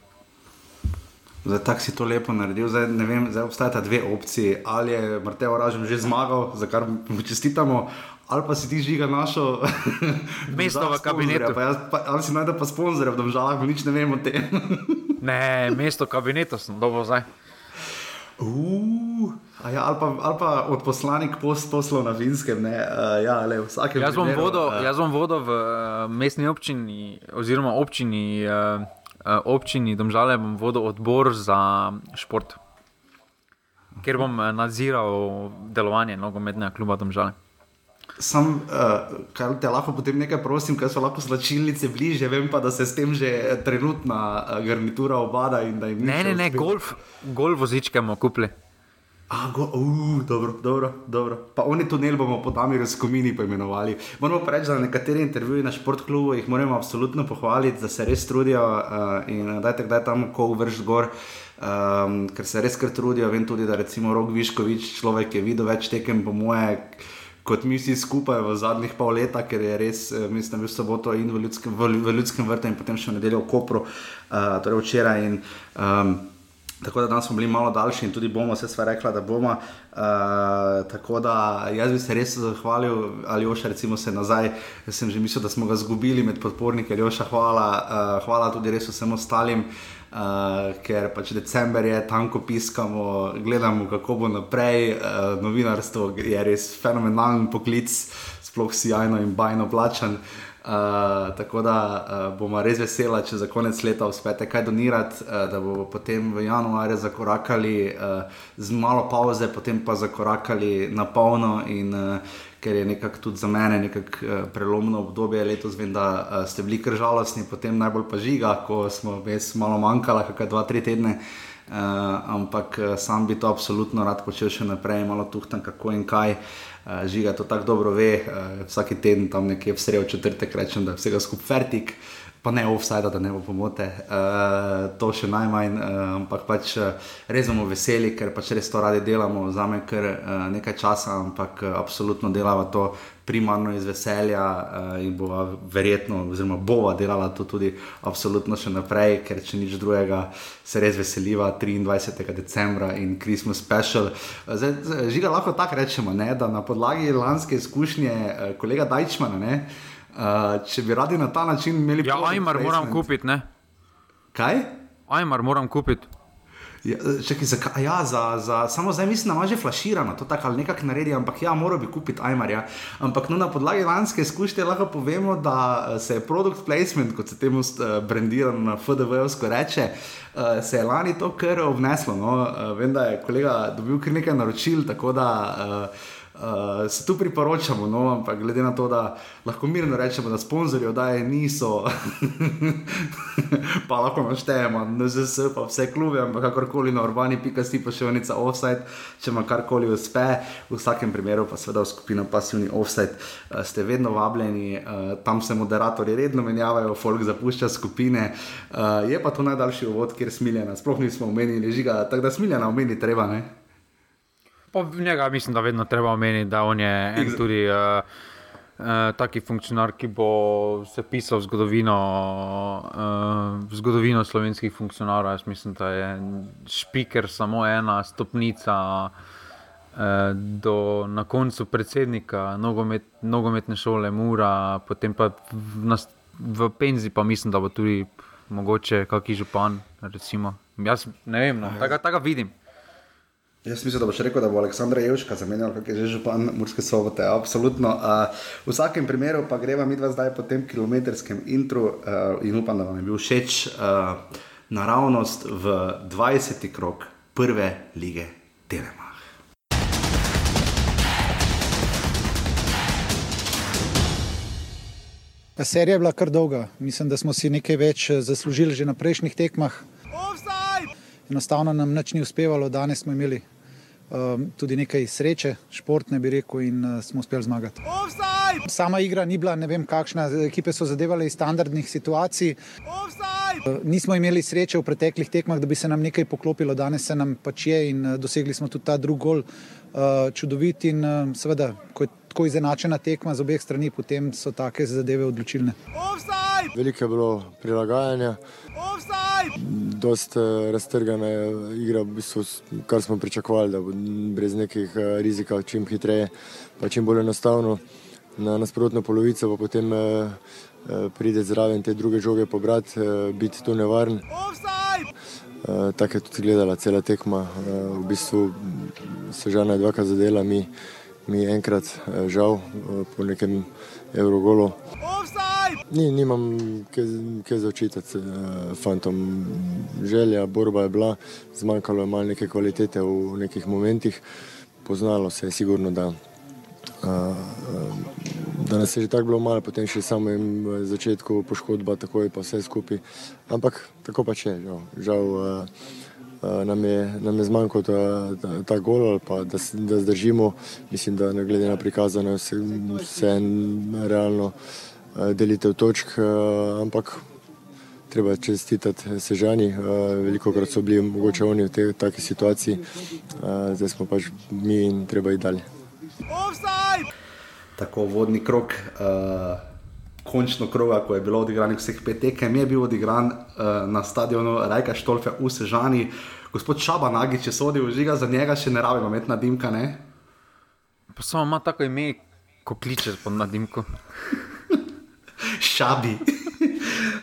S1: Zdaj, tako si to lepo naredil. Zdaj, vem, zdaj obstajata dve opciji. Ali je Martejo Ražen že zmagal, za kar mu čestitamo, ali pa si ti žiga našo
S2: mesto v kabinetu.
S1: Pa jaz, pa, ali si najdel pa sponzorje, da žal, nič ne vemo o tem.
S2: ne, mesto kabineta sem dobro zdaj.
S1: Uh, ja, ali, pa, ali pa od poslanik post poslov na Vinskem. Uh, ja, le,
S2: jaz, bom vodo, uh, jaz bom vodo v uh, mestni občini, oziroma občini. Uh, občini Domžale bom vodil odbor za šport, ker bom eh, nadziral delovanje nogometnega kluba Domžale.
S1: Sam, uh, kar te lahko potem nekaj prosim, ker so lahko slačilnice bliže, vem pa, da se s tem že trenutna garnitura obada. Ne,
S2: ne, ne, golf, golf vozičke bomo kupili.
S1: Ah, uh, dobro, dobro, dobro. Pa oni tunel bomo po tam razkomini poimenovali. Moramo pa reči, da nekateri intervjuji na športklubu jih moramo absolutno pohvaliti, da se res trudijo uh, in tako, da je tam ko vrš gor. Um, ker se res kar trudijo, vem tudi, da recimo Rok Viškovič, človek, je videl več tekem, po moje, kot mi vsi skupaj v zadnjih pol leta, ker je res, eh, mislim, v soboto in v ljudskem, v, v ljudskem vrtu in potem še v nedeljo v Kopru, uh, torej včeraj. In, um, Tako da danes smo bili malo daljši in tudi bomo vse svoje rekli, da bomo. Uh, tako da jaz bi se res zahvalil, ali oša, recimo se nazaj. Jaz sem že mislil, da smo ga izgubili med podporniki, ali oša, hvala, uh, hvala tudi res vsem ostalim. Uh, ker pač december je tam, ko piskamo, gledamo, kako bo naprej. Uh, novinarstvo je res fenomenalen poklic, sploh sjajno in bajno plačan. Uh, Uh, tako da uh, bomo res veseli, če za konec leta uspete kaj donirati, uh, da bomo potem v januarju zakorakali uh, z malo pauze, potem pa zakorakali na polno. In, uh, ker je nekako tudi za mene nekako uh, prelomno obdobje letos, vem, da uh, ste bili kar žalostni, potem najbolj pa žiga, ko smo res malo manjkali, kakor dva, tri tedne. Uh, ampak uh, sam bi to absolutno rad počel še naprej, malo tuhtam, kako in kaj. Uh, žiga to tako dobro ve, uh, vsak teden tam nekje v sredo četrtek rečem, da je vsega skupaj fertik. pa ne offside, da ne bo pomote, uh, to še najmanj, uh, ampak pač res bomo veseli, ker pač res to radi delamo, za me kar uh, nekaj časa, ampak uh, absolutno delava to primarno iz veselja uh, in bova verjetno, oziroma bova delala to tudi absolutno še naprej, ker če nič drugega, se res veseliva 23. decembra in Christmas special. Zdaj, žiga lahko tako rečemo, ne, da na podlagi lanske izkušnje uh, kolega Dajčmana, ne, Uh, če bi radi na ta način imeli.
S2: Ja, Ajmar moram kupiti, ne?
S1: Kaj?
S2: Ajmar moram kupiti.
S1: Ja, čekaj, za, ja, za, za, samo zdaj mislim, da ima že flaširano, to tako ali nekako naredi, ampak ja, moral bi kupiti Ajmar. Ja. Ampak no, na podlagi lanske izkušnje lahko povemo, da eh, se je produkt placement, kot se temu uh, brandira na FDV-ovsko reče, uh, se je lani to kar obneslo. No. Uh, vem, da je kolega dobil kar nekaj naročil, tako da. Uh, Uh, se tu priporočamo, no, ampak glede na to, da lahko mirno rečemo, da sponzorji oddaje niso, pa lahko naštejemo, NZS, pa vse klube, ampak kakorkoli na urbani, pika si pa še unica offside, če ima karkoli uspe, v vsakem primeru pa seveda v skupino pasivni offside uh, ste vedno vabljeni, uh, tam se moderatorji redno menjavajo, folk zapušča skupine. Uh, je pa to najdaljši uvod, kjer smiljena, sploh nismo omenili žiga, tako da smiljena omeni treba, ne?
S2: Po njega mislim, da vedno treba omeniti, da on je en tudi uh, uh, taki funkcionar, ki bo se pisal v zgodovino, uh, zgodovino slovenskih funkcionarjev. Jaz mislim, da je špiker samo ena stopnica. Do na koncu predsednika nogomet, nogometne šole, Mura, potem pa v, nas, v Penzi, pa mislim, da bo tudi mogoče kakšen župan. Recimo. Jaz ne vem, no, tako vidim.
S1: Jaz mislim, da boš rekel, da bo Aleksandra Jevška zamenjal, kaj je že župan Murske sobote. Absolutno. Uh, v vsakem primeru pa greva mi dva zdaj po tem kilometrskem intru uh, in upam, da vam je bil všeč uh, naravnost v 20. krok prve lige Telema.
S3: Serija je bila kar dolga. Mislim, da smo si nekaj več zaslužili že na prejšnjih tekmah. Enostavno nam nič ni uspevalo, danes smo imeli um, tudi nekaj sreče, športne bi rekel, in uh, smo uspeli zmagati. Offside! Sama igra ni bila, ne vem, kakšna, ekipe so zadevale iz standardnih situacij. Uh, nismo imeli sreče v preteklih tekmah, da bi se nam nekaj poklopilo, danes se nam pač je in uh, dosegli smo tudi ta drugi gol. Uh, čudovit in uh, seveda, ko je tako izenačena tekma z obeh strani, potem so take zadeve odločilne.
S4: Offside! Veliko je bilo prilagajanja. Dosta eh, raztrgana igra, v bistvu, kar smo pričakovali, da bo brez nekih eh, rizika čim hitreje, pa čim bolj enostavno. Na nasprotno polovico pa potem eh, eh pride zraven te druge žoge pobrati, eh, biti tu nevaren. Eh, tako je tudi gledala cela tekma. Eh, v bistvu se žena je dvakrat zadela, mi, mi enkrat eh, žal eh, po nekem evrogolu. Ni, nimam kaj za očitati, uh, fantom. Želja, borba je bila, zmanjkalo je malo neke kvalitete v nekih momentih, poznalo se je sigurno, da, da nas je že tako bilo malo, potem še samo v začetku poškodba, tako je pa vse skupaj. Ampak tako pa če, žal. žal nam, je, nam je zmanjkalo ta, ta, ta gol, ali pa da, da zdržimo. Mislim, da ne glede na prikazano, vse, vse realno. Eh, delitev točk, eh, ampak treba čestitati Sežani. Eh, Veliko krat so bili mogoče oni v tej taki situaciji, zdaj smo pač mi in treba iti dalje.
S1: Tako vodni krok. Uh... Končno kroga, ko je bilo odigranih vseh pet tekem, je bil odigran uh, na stadionu Rajka Štolfe v Sežani. Gospod Šaba, nagi, če sodi v žiga, za njega še ne rabimo imeti na dimka.
S2: Pa samo ima tako ime, ko kličeš po nadimku
S1: šabi.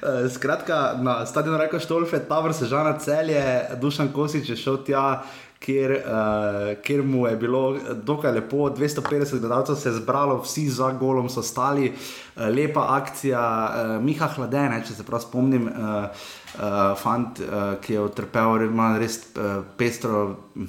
S1: Eh, skratka, na stadionu Reka Štolfe, ta vrsta žana celje, Dušan Kosič je šel tja, kjer, uh, kjer mu je bilo dokaj lepo, 250 gledalcev se je zbralo, vsi za golom so stali, uh, lepa akcija, uh, Miha Hladene, če se prav spomnim. Uh, uh, fant, uh, ki je utrpel ima res uh, pestro,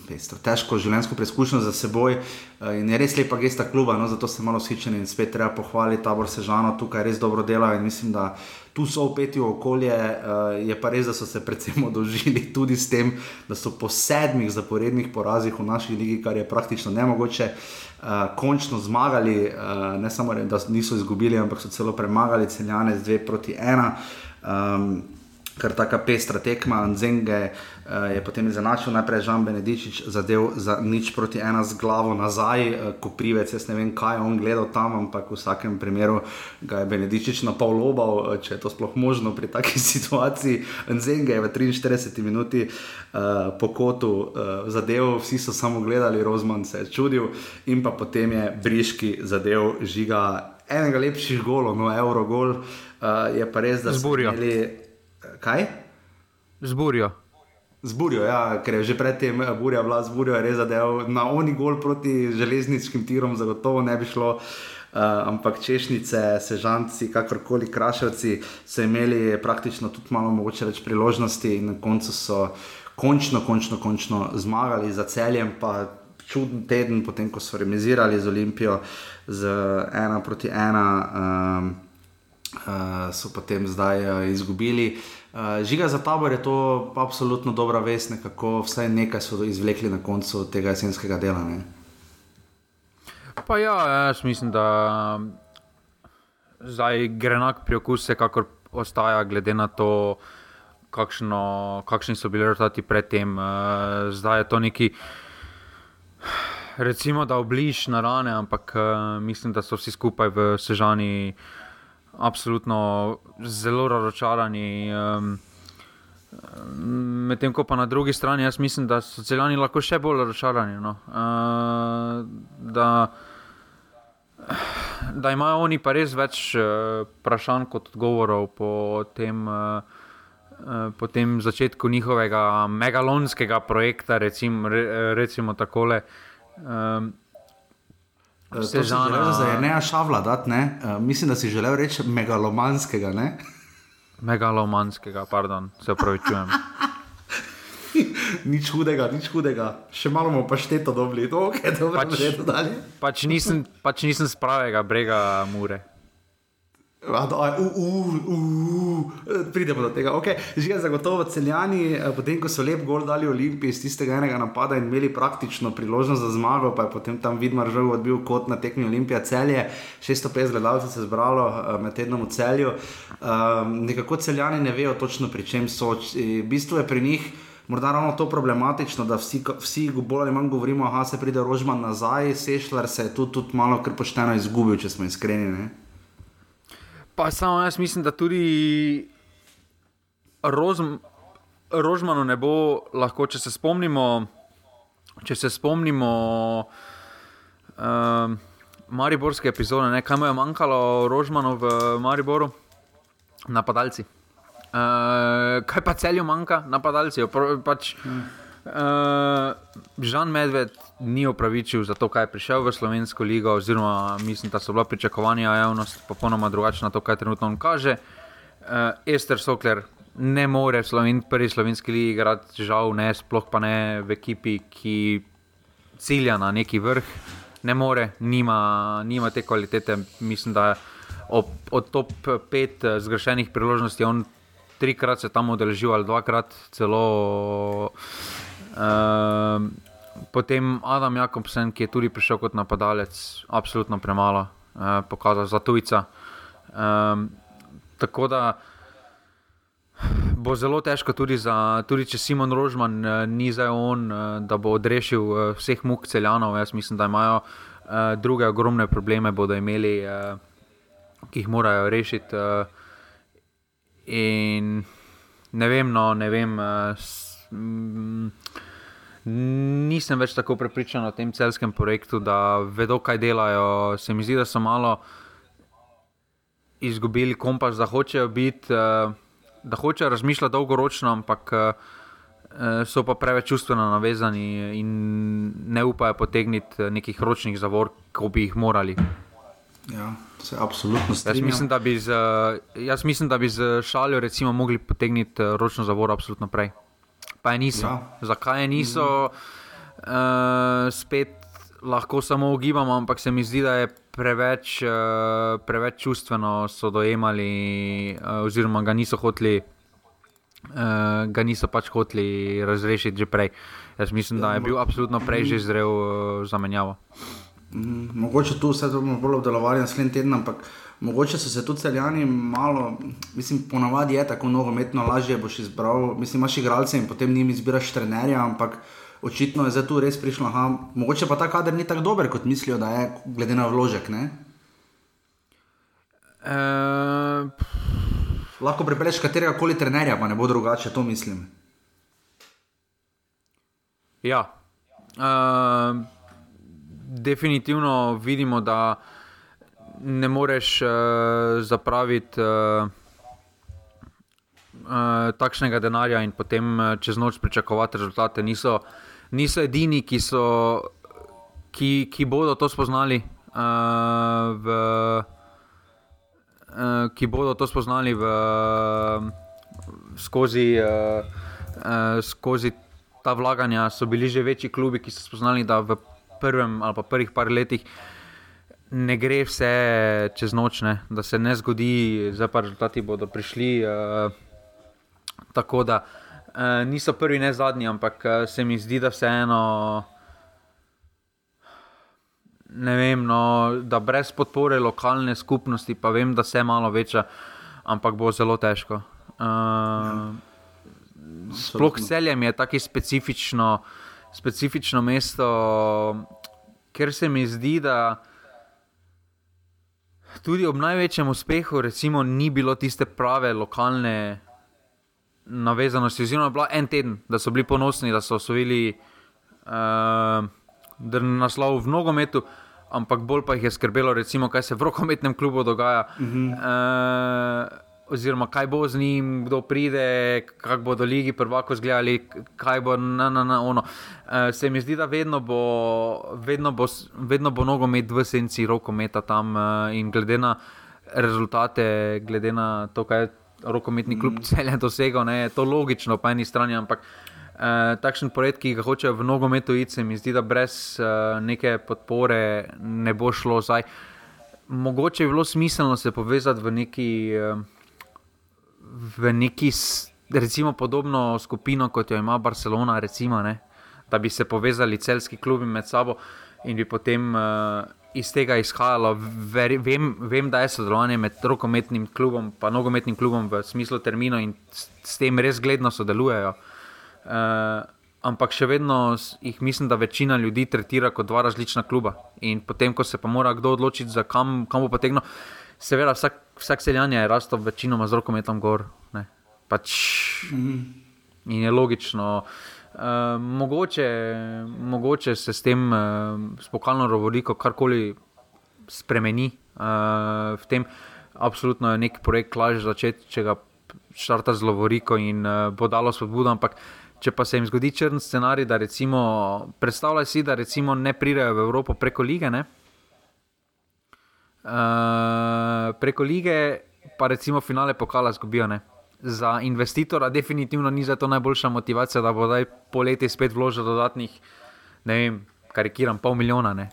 S1: pestro, težko življenjsko preizkušnjo za seboj. Uh, in je res lepa gesta kluba, no, zato sem malo sičen in spet treba pohvaliti tabor Sežano, tukaj res dobro delajo in mislim, da tu so upeti v okolje. Uh, je pa res, da so se predvsem odožili tudi s tem, da so po sedmih zaporednih porazih v naši ligi, kar je praktično nemogoče. Uh, končno zmagali, uh, ne samo da niso izgubili, ampak so celo premagali celjane z 2 proti 1. Um, kar taka pestra tekma, Zenge uh, je potem izenačil, najprej Žan Benedičič zadev za nič proti ena z glavo nazaj, uh, ko privec, jaz ne vem, kaj je on gledal tam, ampak v vsakem primeru ga je Benedičič na pol lobal, uh, če je to sploh možno pri taki situaciji. Zenge je v 43 minuti uh, po kotu uh, zadev, vsi so samo gledali, Rozman se je čudil in pa potem je Briški zadev žiga. Enega lepših golov, no, Eurogol, uh, je pa res, da
S2: smo imeli
S1: kaj?
S2: Zburijo.
S1: Zburijo, ja, ker je že predtem eh, burja vlad, zburijo je res zadev. Na oni gol proti železniškim tirom zagotovo ne bi šlo. Uh, ampak češnice, sežanci, kakorkoli krašavci, so imeli praktično tudi malo mogoče več priložnosti in na koncu so končno, končno, končno zmagali za celjem. Pa čuden teden, potem ko so remisirali z Olimpijo z ena proti ena, um, uh, so potem zdaj uh, izgubili. Uh, Uh, žiga za tabor je to absolutno dobra vest, kako vsaj nekaj so izvlekli na koncu tega jesenskega dela. Ne?
S2: Pa ja, jaz mislim, da zdaj grenak pri okusu, kakor ostaja, glede na to, kakšno, kakšni so bili rezultati predtem. Uh, zdaj je to neki, recimo, da obliž na rane, ampak uh, mislim, da so vsi skupaj v sežani absolutno zelo razočarani. Um, Medtem ko pa na drugi strani, jaz mislim, da so celjani lahko še bolj razočarani. No. Uh, da, da imajo oni pa res več vprašanj uh, kot odgovorov po tem, uh, uh, po tem začetku njihovega megalonskega projekta, recimo, re, recimo takole. Um,
S1: Sežana, za ne šavla, dat, ne? Uh, mislim, da si želel reči megalomanskega. Ne?
S2: Megalomanskega, pardon, se upravičujem.
S1: nič hudega, nič hudega, še malo bomo pa šteto dobili, to je dobro, pač, že to dalje.
S2: pač nisem, pač nisem z pravega brega Mure.
S1: Pridemo do tega. Okay. Že je zagotovo celjani, eh, potem ko so lep gol dali Olimpiji iz tistega enega napada in imeli praktično priložnost za zmago, pa je potem tam Vidmar že odbil kot na tekmi Olimpija celje. 650 gledalcev se je zbralo eh, med tednom v celju. Um, nekako celjani ne vejo točno pri čem so. V bistvu je pri njih. Morda ravno to problematično, da vsi, vsi bolj ali manj govorimo, da se pride rožman nazaj, sešljar se je tudi, tudi malo kar pošteno izgubil, če smo iskreni. Ne?
S2: Pa samo jaz mislim, da tudi Rozm, Rožmanu ne bo lahko, če se spomnimo. Če se spomnimo uh, Mariborske epizode, ne, kaj mu je manjkalo Rožmanu v Mariboru, napadalci. Uh, kaj pa celju manjka, napadalci? Pač, hmm. Uh, Žan Medved ni opravičil za to, kaj je prišel v Slovensko ligo, oziroma mislim, da so bila pričakovanja javnosti popolnoma drugačna, to, kaj trenutno on kaže. Uh, Ester Sokler ne more v Sloven prvi slovenski ligi igrati, žal ne, sploh pa ne v ekipi, ki cilja na neki vrh, ne more, nima, nima te kvalitete. Mislim, da ob, od top pet zgrešenih priložnosti on. Trikrat se tam odeležil, ali dvakrat celo. Ehm, potem Adam Jakobsen, ki je tudi prišel kot napadalec, absolutno premalo, uh, pokazal za tujca. Um, tako da bo zelo težko tudi, za, tudi če Simon Rožman uh, ni zdaj on, uh, da bo odrešil uh, vseh muk celjanov. Jaz mislim, da imajo uh, druge ogromne probleme, bodo imeli, uh, ki jih morajo rešiti. Uh, in ne vem, no, ne vem. Uh, nisem več tako prepričan o tem celskem projektu, da vedo, kaj delajo. Se mi zdi, da so malo izgubili kompas, da hočejo biti, eh, da hočejo razmišljati dolgoročno, ampak eh, so pa preveč čustveno navezani in ne upajo potegniti nekih ročnih zavor, kot bi jih morali.
S1: Ja, se absolutno
S2: Jaz
S1: strinjam.
S2: mislim, da bi z, jaz mislim, da bi z šaljo recimo mogli potegniti eh, ročno zavoro absolutno prej. Pa je niso.
S1: Ja.
S2: Zakaj je niso, mm. uh, spet lahko samo ugibamo, ampak se mi zdi, da je preveč, uh, preveč čustveno so dojemali, uh, oziroma ga niso hoteli. Uh, ga niso pač hoteli razrešiti že prej. Jaz mislim, da je bil absolutno prej že zrel uh, za menjavo.
S1: Mm, Mogoče tu vse to bolj obdelovali naslednji teden, ampak mogoče so se tudi celjani malo, mislim, ponavadi je tako nogometno, lažje boš izbral, mislim, imaš igralce in potem njim izbiraš trenerja, ampak očitno je zdaj tu res prišlo, aha, mogoče pa ta kader ni tako dober, kot mislijo, da je, glede na vložek, ne?
S2: Uh,
S1: Lahko pripeleš katerega koli trenerja, pa ne bo drugače, to mislim.
S2: Ja. Uh, definitivno vidimo, da ne moreš uh, zapraviti uh, uh, takšnega denarja in potem uh, čez noč pričakovati rezultate. Niso, niso edini, ki, so, ki, ki bodo to spoznali. Uh, v, uh, ki bodo to spoznali v, skozi, uh, uh, skozi ta vlaganja. So bili že večji klubi, ki so spoznali, da v prvem ali pa prvih par letih ne gre vse čez noč, ne? da se ne zgodi, zdaj pa rezultati bodo prišli. Uh, tako da uh, niso prvi, ne zadnji, ampak uh, se mi zdi, da vseeno. Ne vem, no, da brez podpore lokalne skupnosti, pa vem, da se malo veča, ampak bo zelo težko. Uh, sploh celjem je tako specifično, specifično mesto, ker se mi zdi, da tudi ob največjem uspehu, recimo, ni bilo tiste prave lokalne navezanosti. Oziroma, bila en teden, da so bili ponosni, da so osvojili uh, naslov v nogometu. Ampak bolj pa jih je skrbelo, recimo, kaj se v rokometnem klubu dogaja, uh -huh. uh, oziroma kaj bo z njim, kdo pride, kako bodo ligi prvako zgledali, kaj bo na, na, na ono. Uh, se mi zdi, da vedno bo, vedno bo, vedno bo nogomet v senci rokometa tam uh, in glede na rezultate, glede na to, kaj je rokometni klub celje dosegal, ne, je to logično po eni strani, ampak. Uh, takšen projekt, ki ga hočejo v nogometu iti, se mi zdi, da brez uh, neke podpore ne bo šlo. Zdaj, mogoče je bilo smiselno se povezati v neki, uh, v neki recimo, podobno skupino, kot jo ima Barcelona, recimo, ne? da bi se povezali celski klubi med sabo in bi potem uh, iz tega izhajalo. Ver, vem, vem, da je sodelovanje med rokometnim klubom in nogometnim klubom v smislu termina in s, s tem res gledno sodelujejo. Uh, ampak še vedno jih mislim, da večina ljudi tretira kot dva različna kluba. In potem, ko se pa mora kdo odločiti, kam, kam bo potegnil, seveda vsak, vsak seljanje je rastel večinoma z rokometom gor. Ne. Pač mm. In je logično. Uh, mogoče, mogoče se s tem uh, spokalno rovoriko karkoli spremeni. Uh, v tem absolutno je neki projekt lažje začeti, če ga štarta z lovoriko in uh, bo dalo spodbudo. Ampak Če pa se jim zgodi črn scenarij, da recimo, predstavljaj si, da recimo ne pridejo v Evropo preko lige, ne? Uh, preko lige, pa recimo finale pokala zgubijo. Ne? Za investitora definitivno ni za to najboljša motivacija, da bo zdaj poleti spet vložil dodatnih, ne vem, karikiram, pol milijona. Ne?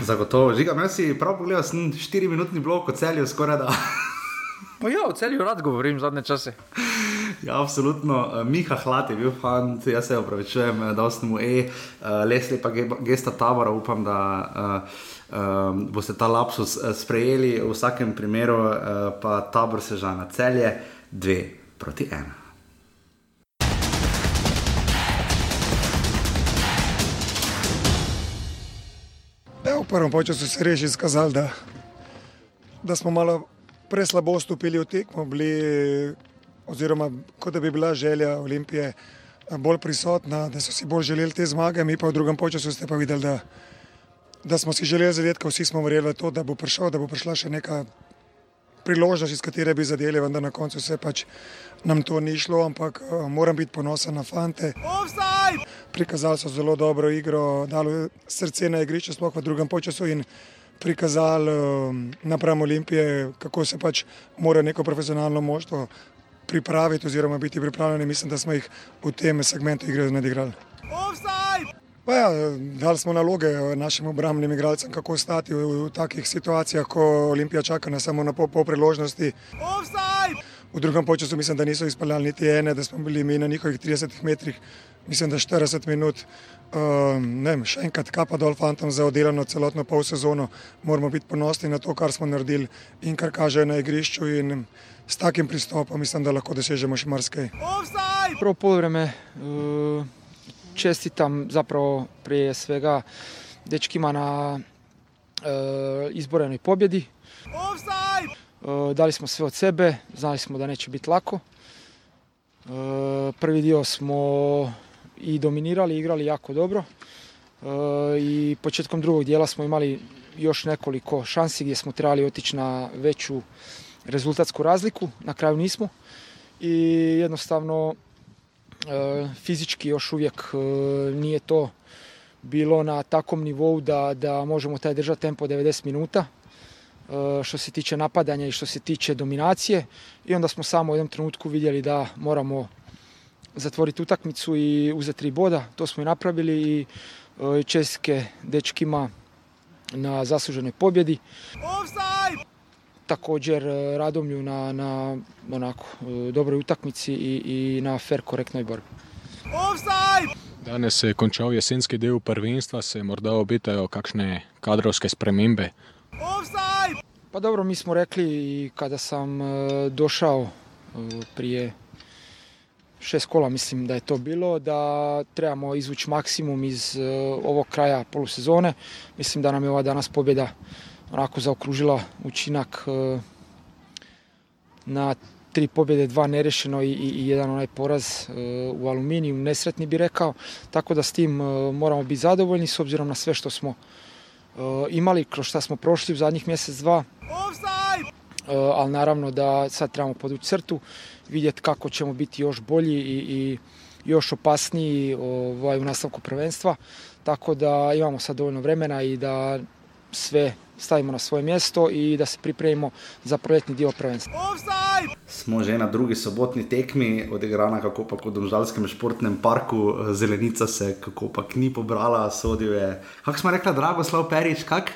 S1: Zagotovo, žiga, jaz si prav pogledal, sem 4-minutni blok od celju skoraj da.
S2: Pa ja, o celju rad govorim zadnje čase.
S1: Ja, absolutno. Miha Hlad je bil fant, jaz se opravičujem, da sem mu E, lesli pa gesta tabora, upam, da uh, um, boste ta lapsus sprejeli. V vsakem primeru uh, pa tabor se že na celje, dve proti ena.
S5: Ja, v prvem času se je res izkazalo, da, da smo malo preslabo stopili v tekmo, bili, oziroma kot da bi bila želja Olimpije bolj prisotna, da so si bolj želeli te zmage. Mi pa v drugem času ste pa videli, da, da smo si želeli zadetka, vsi smo verjeli v to, da bo prišel, da bo prišla še neka priložnost, iz katere bi zadeli, vendar na koncu se pač nam to ni šlo, ampak uh, moram biti ponosen na fante. Offside! Prikazali so zelo dobro igro, dalo srce na igrišče, sploh v drugem času in prikazali um, napram Olimpije, kako se pač mora neko profesionalno moštvo pripraviti oziroma biti pripravljeni. Mislim, da smo jih v tem segmentu igre nadigrali. Pa ja, dali smo naloge našim obrambnim igralcem, kako stati v, v takih situacijah, ko Olimpija čaka na samo na pol, pol priložnosti. V drugem času mislim, da niso izpeljali niti ene, da smo bili mi na njihovih 30 metrih, mislim, da 40 minut. Um, ne, še enkrat kapa dol fantom za oddelano celotno pol sezono. Moramo biti ponosni na to, kar smo naredili in kar kaže na igrišču. S takim pristopom mislim, da lahko dosežemo še marsikaj.
S6: Prvo polovreme. Uh čestitam zapravo prije svega dečkima na e, izborenoj pobjedi. E, dali smo sve od sebe, znali smo da neće biti lako. E, prvi dio smo i dominirali, igrali jako dobro. E, I početkom drugog dijela smo imali još nekoliko šansi gdje smo trebali otići na veću rezultatsku razliku. Na kraju nismo. I jednostavno fizički još uvijek e, nije to bilo na takom nivou da, da možemo taj držati tempo 90 minuta e, što se tiče napadanja i što se tiče dominacije i onda smo samo u jednom trenutku vidjeli da moramo zatvoriti utakmicu i uzeti tri boda. To smo i napravili i čestitke dečkima na zasluženoj pobjedi. Offside! Također e, Radomlju na, na onako, e, dobroj utakmici i, i na fair korektnoj borbi.
S7: Danes se je končal jesenski del prvenstva, se morda obetajo kakšne kadrovske spremembe?
S6: Pa dobro, mi smo rekli kada sam e, došao prije šest kola, mislim da je to bilo, da trebamo izvući maksimum iz ovog kraja polusezone. Mislim da nam je ova danas pobjeda onako zaokružila učinak e, na tri pobjede, dva nerešeno i, i jedan onaj poraz e, u aluminiju, nesretni bi rekao, tako da s tim e, moramo biti zadovoljni s obzirom na sve što smo imali, kroz šta smo prošli u zadnjih mjesec, dva. Ali naravno da sad trebamo podući crtu, vidjeti kako ćemo biti još bolji i, i još opasniji ovaj, u nastavku prvenstva. Tako da imamo sad dovoljno vremena i da sve stavimo na svoje mjesto i da se pripremimo za proljetni dio prvenstva.
S1: Smo že na drugi sobotni tekmi, odigrana kako pa v Domžalskem športnem parku, zelenica se kako pa ni pobrala, sodil je. Kako smo rekli, Dragoslav Perič, kak?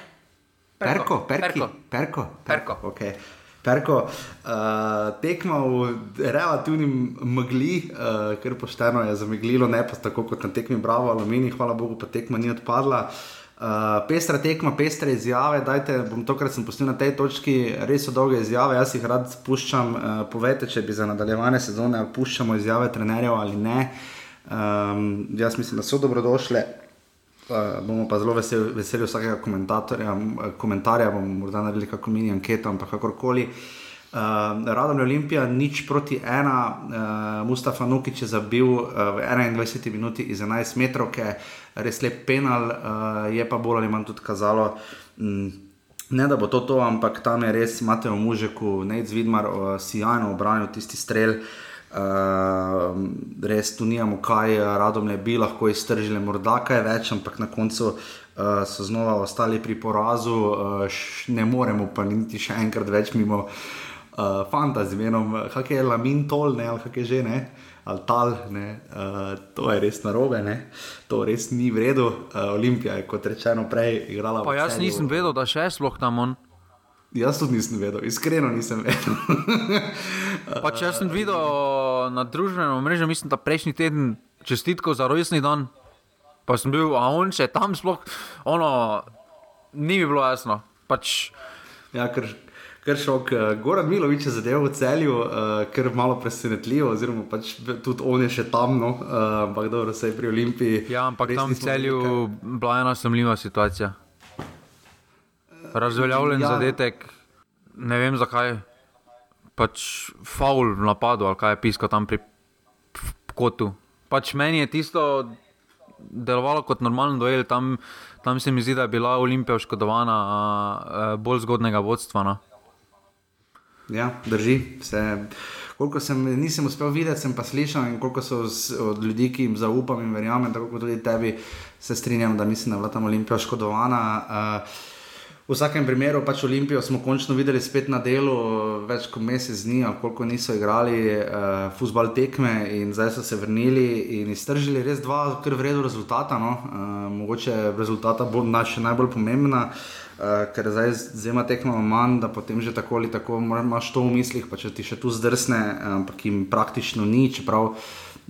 S1: Perko, perko, perko, perko. Okay. Perko, uh, tekma v relativni megli, uh, ker pošteno je zameglilo, ne pa tako kot na tekmi Bravo, Alumini, hvala Bogu, pa tekma ni odpadla. Uh, Uh, pestra tekma, pestre izjave, dajte, bom tokrat sem postil na tej točki, res so dolge izjave, jaz jih rad spuščam. Uh, povejte, če bi za nadaljevanje sezone puščamo izjave trenerjev ali ne. Um, jaz mislim, da so dobrodošle. Uh, bomo pa zelo veseli, veseli vsakega komentarja, bomo morda naredili kakšno mini anketo, ampak kakorkoli. Uh, Uh, Radom je Olimpija, nič proti ena, uh, Mustafa Nukič je zabil uh, v 21 minuti iz 11 metrov, ki je res lep penal, uh, je pa bolj ali manj tudi kazalo. Um, ne da bo to to, ampak tam je res Mateo Mužeku, Nec Vidmar, uh, sijajno obranil tisti strel. Uh, res tu nijamo kaj, radom je bi lahko iztržili, morda kaj več, ampak na koncu uh, so znova ostali pri porazu, uh, ne moremo pa niti še enkrat več mimo uh, fanta z imenom, kako je Lamin Tol, ne, ali kako je že ne. Ali tal, ne, uh, to je res narobe, ne. to res ni v redu. Uh, Olimpija je, kot rečeno, prej igrala.
S2: Pa jaz nisem vedel, da še sploh tam on.
S1: Jaz tudi nisem vedel, iskreno nisem vedel.
S2: pa če sem videl na družbenem mrežu, mislim, da prejšnji teden čestitko za rojstni dan, pa sem bil, a on še tam sploh, ono, ni mi bilo jasno. Pač,
S1: ja, ker kar šok. Goran Milovič je zadeval v celju, uh, ker je malo presenetljivo, oziroma pač tudi on je še tam, no, uh, ampak dobro, se je pri Olimpiji.
S2: Ja, ampak tam v celju je bila ena sumljiva situacija. Razveljavljen ja. zadetek, ne vem zakaj, pač faul v napadu ali kaj je pisko tam pri kotu. Pač meni je tisto delovalo kot normalen dojel, tam, tam se mi zdi, da je bila Olimpija oškodovana bolj zgodnega vodstva. No.
S1: Ja, drži. Se, koliko sem, nisem uspel videti, sem pa slišal in koliko so z, od ljudi, ki jim zaupam in verjamem, tako kot tudi tebi, se strinjam, da mislim, da je bila tam Olimpija škodovana. Uh, V vsakem primeru pač Olimpijo smo končno videli spet na delu, več kot mesec dni, koliko niso igrali uh, futbal tekme in zdaj so se vrnili in iztržili res dva, kar vredno rezultata. No? Uh, mogoče rezultata bo naša najbolj pomembna, uh, ker zdaj z dvema tekmama manj, da potem že tako ali tako imaš to v mislih, pa če ti še tu zdrsne, ampak jim praktično ni, čeprav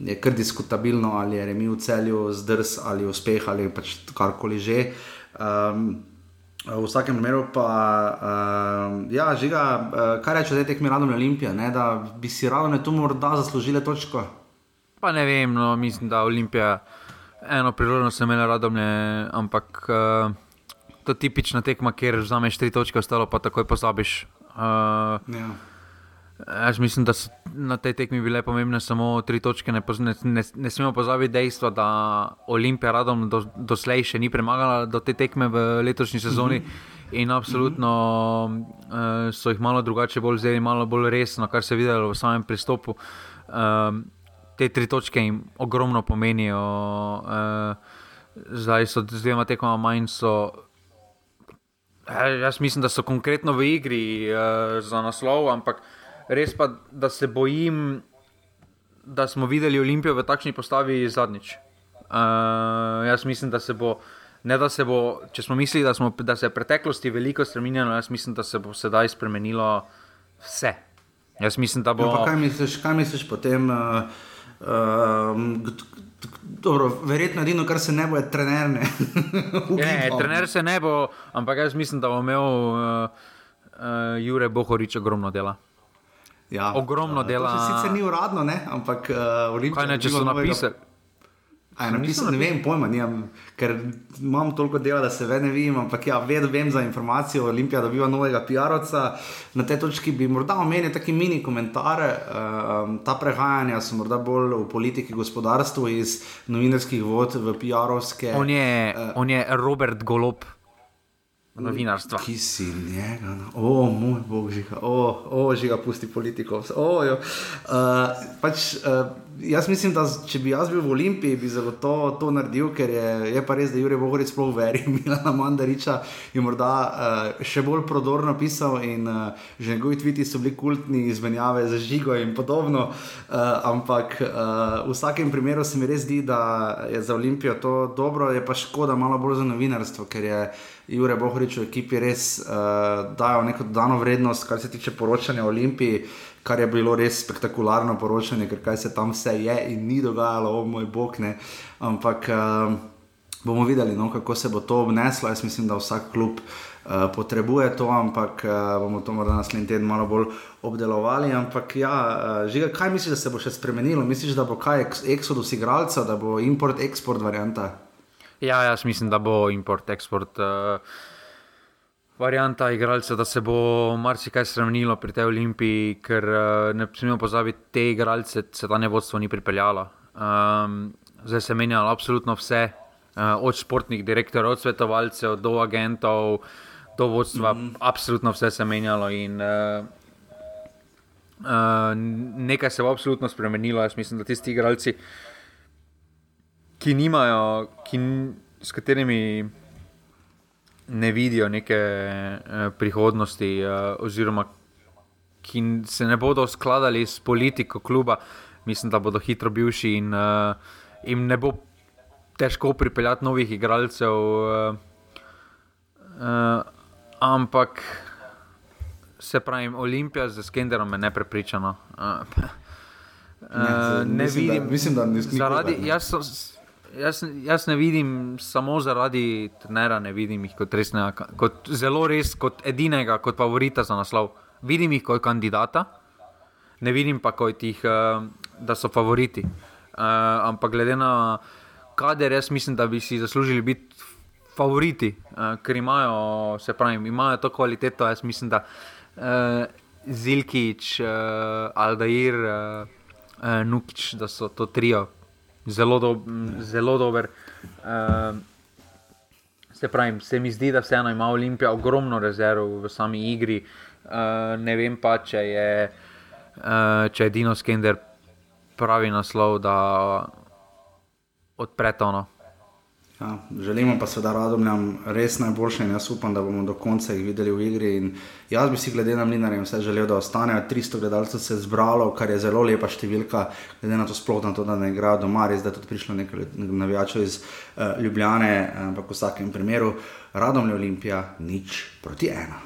S1: je kar diskutabilno, ali je remi v celju zdrs ali uspeh ali pač karkoli že. Um, V vsakem primeru pa, uh, ja, žiga, uh, kaj reče zdaj tekmi Radom Olimpija, ne, da bi si Radom tu morda zaslužile točko?
S2: Pa ne vem, no, mislim, da Olimpija eno priložnost imela Radom, ampak uh, to je tipična tekma, kjer vzameš tri točke, ostalo pa takoj pozabiš. Uh, ja. Jaz mislim, da so na tej tekmi bile pomembne samo tri točke. Ne, ne, ne, ne smemo pozabiti dejstva, da Olimpija radom do, doslej še ni premagala do te tekme v letošnji sezoni. In absolutno uh, so jih malo drugače bolj vzeli, malo bolj resno, kar se je videlo v samem pristopu. Uh, te tri točke jim ogromno pomenijo. Uh, zdaj so z dvema tekmama manj. So, jaz mislim, da so konkretno v igri uh, za naslov, ampak res pa, da se bojim, da smo videli Olimpijo v takšni postavi zadnjič. Uh, jaz mislim, da se bo. Ne, da se bo, če smo mislili, da, smo, da se je v preteklosti veliko spremenilo, jaz mislim, da se bo sedaj spremenilo vse. Jaz mislim, da bo.
S1: No, kaj misliš, kaj misliš potem? Uh, uh, dobro, verjetno edino, kar se ne bo, je trener. Ne,
S2: ne trener se ne bo, ampak jaz mislim, da bo imel uh, uh, Jure Bohorič ogromno dela.
S1: Ja,
S2: ogromno dela.
S1: To sicer ni uradno, ne? ampak uh,
S2: Olimpija. Kaj ne, če so napisali?
S1: Aj, napisal, ne vem, pojma, nimam, ker imam toliko dela, da se vedno vidim, ampak ja, vedno vem za informacijo. Olimpija dobiva novega PR-ovca. Na tej točki bi morda omenil taki mini komentar. Uh, ta prehajanja so morda bolj v politiki, gospodarstvu, iz novinarskih vod v PR-ovske.
S2: On, uh, on je Robert Golop novinarstva.
S1: Ki si njega, o moj bog, žiga, o, o žiga, pusti politikov. O, uh, pač, uh, jaz mislim, da če bi jaz bil v Olimpiji, bi zelo to, naredil, ker je, je pa res, da Jurek Bohoric sploh veri, Milana Mandariča je morda uh, še bolj prodorno pisal in uh, že njegovi tviti so bili kultni izmenjave za žigo in podobno. Uh, ampak uh, v vsakem primeru se mi res zdi, da je za Olimpijo to dobro, je pa škoda malo bolj za novinarstvo, ker je. Jure Bohorič v ekipi res uh, dajo neko dodano vrednost, kar se tiče poročanja o Olimpiji, kar je bilo res spektakularno poročanje, ker kaj se tam vse je in ni dogajalo, o moj bog. Ne. Ampak uh, bomo videli, no, kako se bo to obneslo. Jaz mislim, da vsak klub. Uh, potrebuje to, ampak uh, bomo to morda naslednji teden malo bolj obdelovali. Ampak, ja, uh, žiga, kaj misliš, da se bo še spremenilo? Misliš, da bo kaj eksodus igralca, da bo import-export varianta?
S2: Ja, jaz mislim, da bo import-export uh, varianta igralcev, da se bo marsikaj spremenilo pri tej olimpiji, ker uh, ne smemo pozabiti, te igralce se ta nevodstvo ni pripeljalo. Um, zdaj se menjalo absolutno vse, uh, od športnih direktorjev, od svetovalcev do agentov, do vodstva, mm -hmm. absolutno vse se menjalo. In, uh, Uh, nekaj se bo absolutno spremenilo. Jaz mislim, da tisti igralci, ki nimajo, ki, s katerimi ne vidijo neke uh, prihodnosti, uh, oziroma ki se ne bodo skladali s politiko kluba, mislim, da bodo hitro bivši in uh, jim ne bo težko pripeljati novih igralcev. Uh, uh, ampak. Se pravi, Olimpija z Skenderom je neprepričana. Uh,
S1: ne, ne mislim, vidim, da, mislim, da ne
S2: zaradi, jaz, so, Jaz, jaz ne vidim samo zaradi trenera, ne vidim jih kot resnega, kot zelo res, kot edinega, kot favorita za naslov. Vidim jih kot kandidata, ne vidim pa kot jih, uh, da so favoriti. Uh, ampak glede na kader, jaz mislim, da bi si zaslužili biti favoriti, uh, ker imajo, se pravi, imajo to kvaliteto. Jaz mislim, da Zilkič, Aldair, Nukič, da so to trio zelo, do, zelo dober. Uh, se pravi, se mi zdi, da vseeno ima Olimpija ogromno rezerv v sami igri. Uh, ne vem pa, če je, uh, če je Dino Skender pravi naslov, da odpre to. No.
S1: Ja, želimo pa seveda radomljam res najboljše in jaz upam, da bomo do konca jih videli v igri. In jaz bi si glede na Mlinarje vse želel, da ostanejo 300 gledalcev se zbralo, kar je zelo lepa številka, glede na to sploh na to, da ne igrajo doma, res da je tudi prišlo nekaj navijačev iz uh, Ljubljane, ampak v vsakem primeru radomlje Olimpija nič proti ena.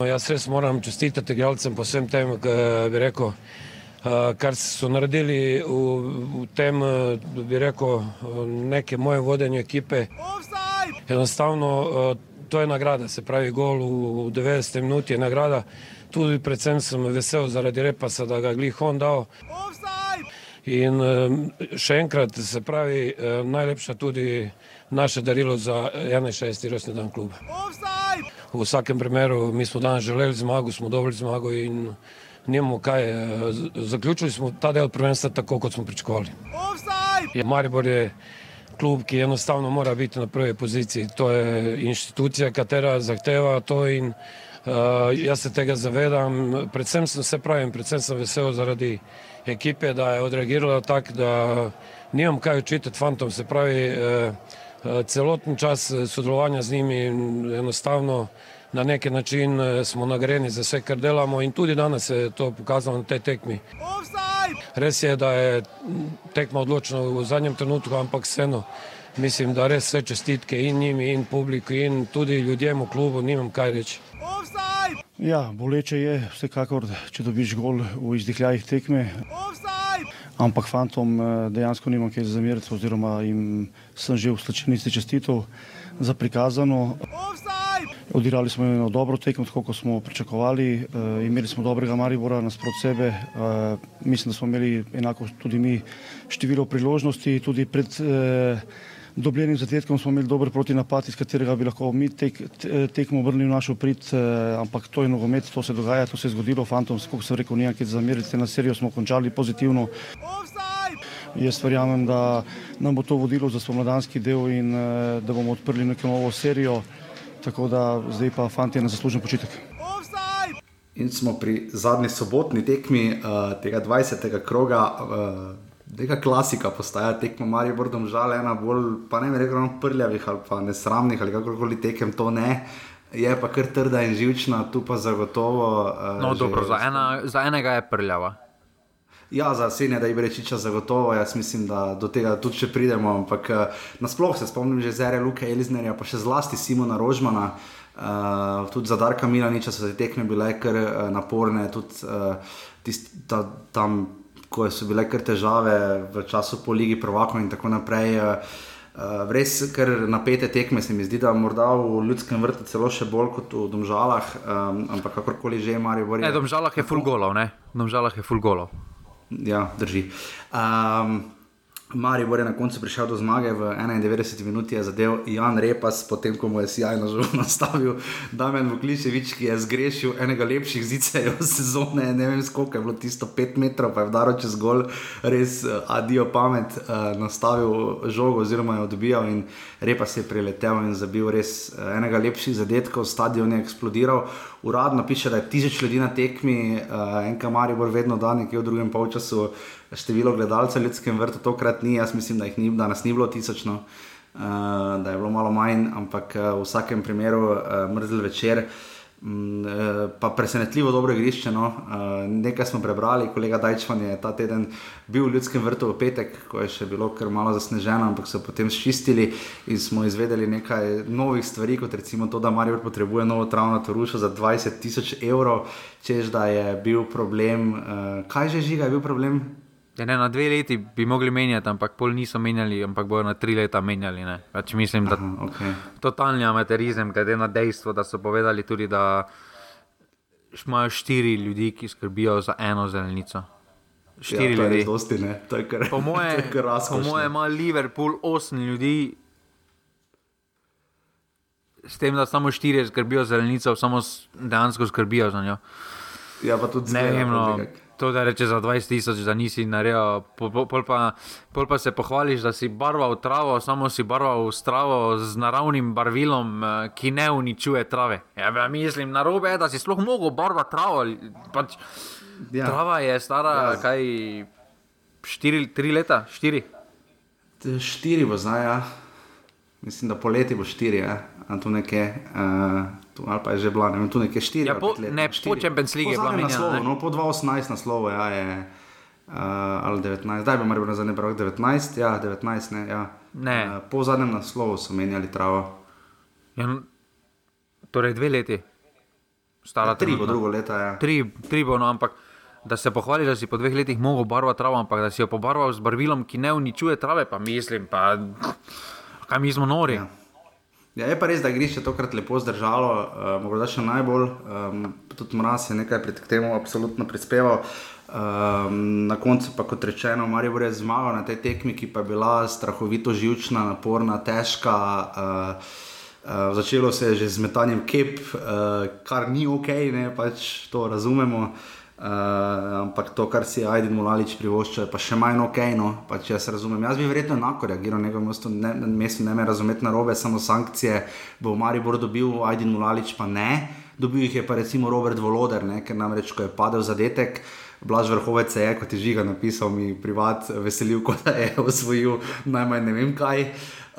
S8: Jaz res moram čestitati igralcem po vsem tem, bi rekel. Eh, kar so naredili v, v tem, eh, bi rekel, eh, neke moje vodenje ekipe. Enostavno to je nagrada, se pravi, gol v 90 minuti je nagrada. Tudi predvsem sem vesel zaradi repasa, da ga glih on dal. In še enkrat, se pravi, najlepša tudi naše darilo za 61. rojstni dan kluba. V vsakem primeru, mi smo danes želeli zmago, smo dobili zmago in nimamo kaj. Eh, zaključili smo ta del prvenstva tako, kot smo pričakovali. Maribor je klub, ki enostavno mora biti na prvi poziciji. To je inštitucija, katera zahteva to in uh, jaz se tega zavedam. Predvsem sem se pravim, predvsem sem vesel zaradi ekipe, da je odreagirala tako, da nimam kaj učitati fantom, se pravi, uh, uh, celoten čas sodelovanja z njimi enostavno na neki način eh, smo nagrajeni za vse, kar delamo in tudi danes se je to pokazalo na tej tekmi. Res je, da je tekma odločena v zadnjem trenutku, ampak vseeno mislim, da res vse čestitke in njim, in publiku, in tudi ljudem v klubu, nimam kaj reči.
S9: Ja, boleče je vsekakor, če dobiš gol v izdihljajih tekme. Ampak fantom eh, dejansko nimam kaj zameriti, oziroma jim sem že v slačenici čestitev za prikazano. Odigrali smo eno dobro tekmo, tako kot smo pričakovali. E, imeli smo dobrega Maribora nasprot sebe. E, mislim, da smo imeli enako tudi mi število priložnosti. Tudi pred e, dobljenim zadetkom smo imeli dober protinapad, iz katerega bi lahko mi tek, tekmo obrnili v našo prid. E, ampak to je nogomet, to se dogaja, to se je zgodilo. Fantom, kot sem rekel, nijem, ki se zamerite na serijo, smo končali pozitivno. Jaz verjamem, da nam bo to vodilo za spomladanski del in da bomo odprli neko novo serijo tako da zdaj pa fanti na zaslužen počitek.
S1: In smo pri zadnji sobotni tekmi uh, tega 20. kroga, uh, tega klasika, postaja tekmo Marijo Bordom žal, ena bolj, pa ne bi rekel, prljavih ali pa nesramnih ali kakorkoli tekem, to ne. Je pa kar trda in živčna, tu pa zagotovo.
S2: Uh, no, dobro, za, ena, za enega je prljava.
S1: Ja, za Senja, da je Brečiča zagotovo, jaz mislim, da do tega tudi če pridemo. Ampak uh, nasploh se spomnim že zere Luka Eliznerja, pa še zlasti Simona Rožmana. Uh, tudi za Darka Milaniča so te tekme bile kar uh, naporne, tudi uh, tist, ta, tam, ko so bile kar težave v času po Ligi Provako in tako naprej. Uh, Uh, res, ker napete tekme se mi zdi, da morda v ljudskem vrtu celo še bolj kot v Domžalah, um, ampak kakorkoli že pa
S2: je. Domžalah je full golov, ne? Domžalah je full golov.
S1: Ja, drži. Um, Mari bo je na koncu prišel do zmage v 91 minuti, je zadev Jan Repas, potem ko mu je sjajno žal nastavil Damien Vukličevič, ki je zgrešil enega lepših zicev sezone, ne vem koliko je bilo tisto 5 metrov, pa je vdaro čez gol, res uh, adijo pamet, uh, nastavil žogo oziroma je odbijal in Repas je priletel in zabil res uh, enega lepših zadetkov, stadion je eksplodiral. Uradno piše, da je tisoč ljudi na tekmi, uh, en kamar je bolj vedno dan, nekje v drugem polčasu število gledalcev v ljudskem vrtu tokrat ni, jaz mislim, da, ni, da nas ni bilo tisočno, uh, da je bilo malo manj, ampak uh, v vsakem primeru uh, mrzl večer. Mm, pa presenetljivo dobro igrišče. No. Nekaj smo prebrali, kolega Dajčman je ta teden bil v ljudskem vrtu v petek, ko je še bilo kar malo zasneženo, ampak so potem ščistili in smo izvedeli nekaj novih stvari, kot recimo to, da Marijo potrebuje novo travno torušo za 20 tisoč evrov, čež da je bil problem. Kaj že žiga je bil problem?
S2: Ja, ne, na dve leti bi mogli menjati, ampak pol niso menjali, ampak bodo na tri leta menjali. Pač mislim, da je okay. totalni amaterizem, glede na dejstvo, da so povedali tudi, da imajo štiri ljudi, ki skrbijo za eno zelenico. Štiri
S1: ja, ljudi. Dosti, kar,
S2: po moje, po moje ima Liverpool osem ljudi. S tem, da samo štiri skrbijo za zelenico, samo dejansko skrbijo za njo.
S1: Ja, pa tudi
S2: ne vem. No, to, da reče za 20 tisoč, da nisi naredil, pol, pol, pa, pol pa se pohvališ, da si barval travo, samo si barval travo z naravnim barvilom, eh, ki ne uničuje trave. Ja, mislim, na robe je, da si sploh mogel barvati travo. Pač, Ja. Trava je stara, ja. kaj, štiri, tri leta, štiri.
S1: Štiri bo zdaj, ja. Mislim, da poleti bo štiri, ja. tu nekje, uh, tu, ali pa je že bila, ne vem, tu nekje štiri.
S2: Ja, po, ne, štiri. po Champions League je bila
S1: naslov, no, po 2018 naslov, ja, je, uh, ali 19, zdaj bi morali biti na zadnjem pravu 19, ja, 19, ne, ja.
S2: Ne. Uh,
S1: po zadnjem naslovu so menjali travo.
S2: Ja, no, torej dve leti.
S1: Stara, ja, tri bo drugo leta, ja.
S2: Tri, tri bo, no, ampak da se pohvališ, da si po dveh letih mogel barvati travo, ampak da si jo pobarval z barvilom, ki ne uničuje trave, pa mislim, pa kaj mi smo nori.
S1: Ja. Ja, je pa res, da je grišče tokrat lepo zdržalo, uh, morda še najbolj, um, tudi mraz je nekaj pred temu absolutno prispeval. Um, na koncu pa kot rečeno, Marijo je zmagal na tej tekmi, ki pa je bila strahovito živčna, naporna, težka. Uh, uh, začelo se je že z metanjem kep, uh, kar ni ok, ne pač to razumemo. Uh, ampak to, kar si Aiden Mulalič privošča, je pa še manj ok. No? Pač jaz razumem. Jaz bi verjetno enako reagiral na nekem mestu, ne, mestu, ne me razumeti na robe, samo sankcije bo Maribor dobil, Aiden Mulalič pa ne. Dobil jih je pa recimo Robert Voloder, ne? ker namreč, ko je padel zadetek. Blaž vrhovec je, kot je žiga napisal, mi privat veselil, kot da je osvojil najmanj ne vem kaj.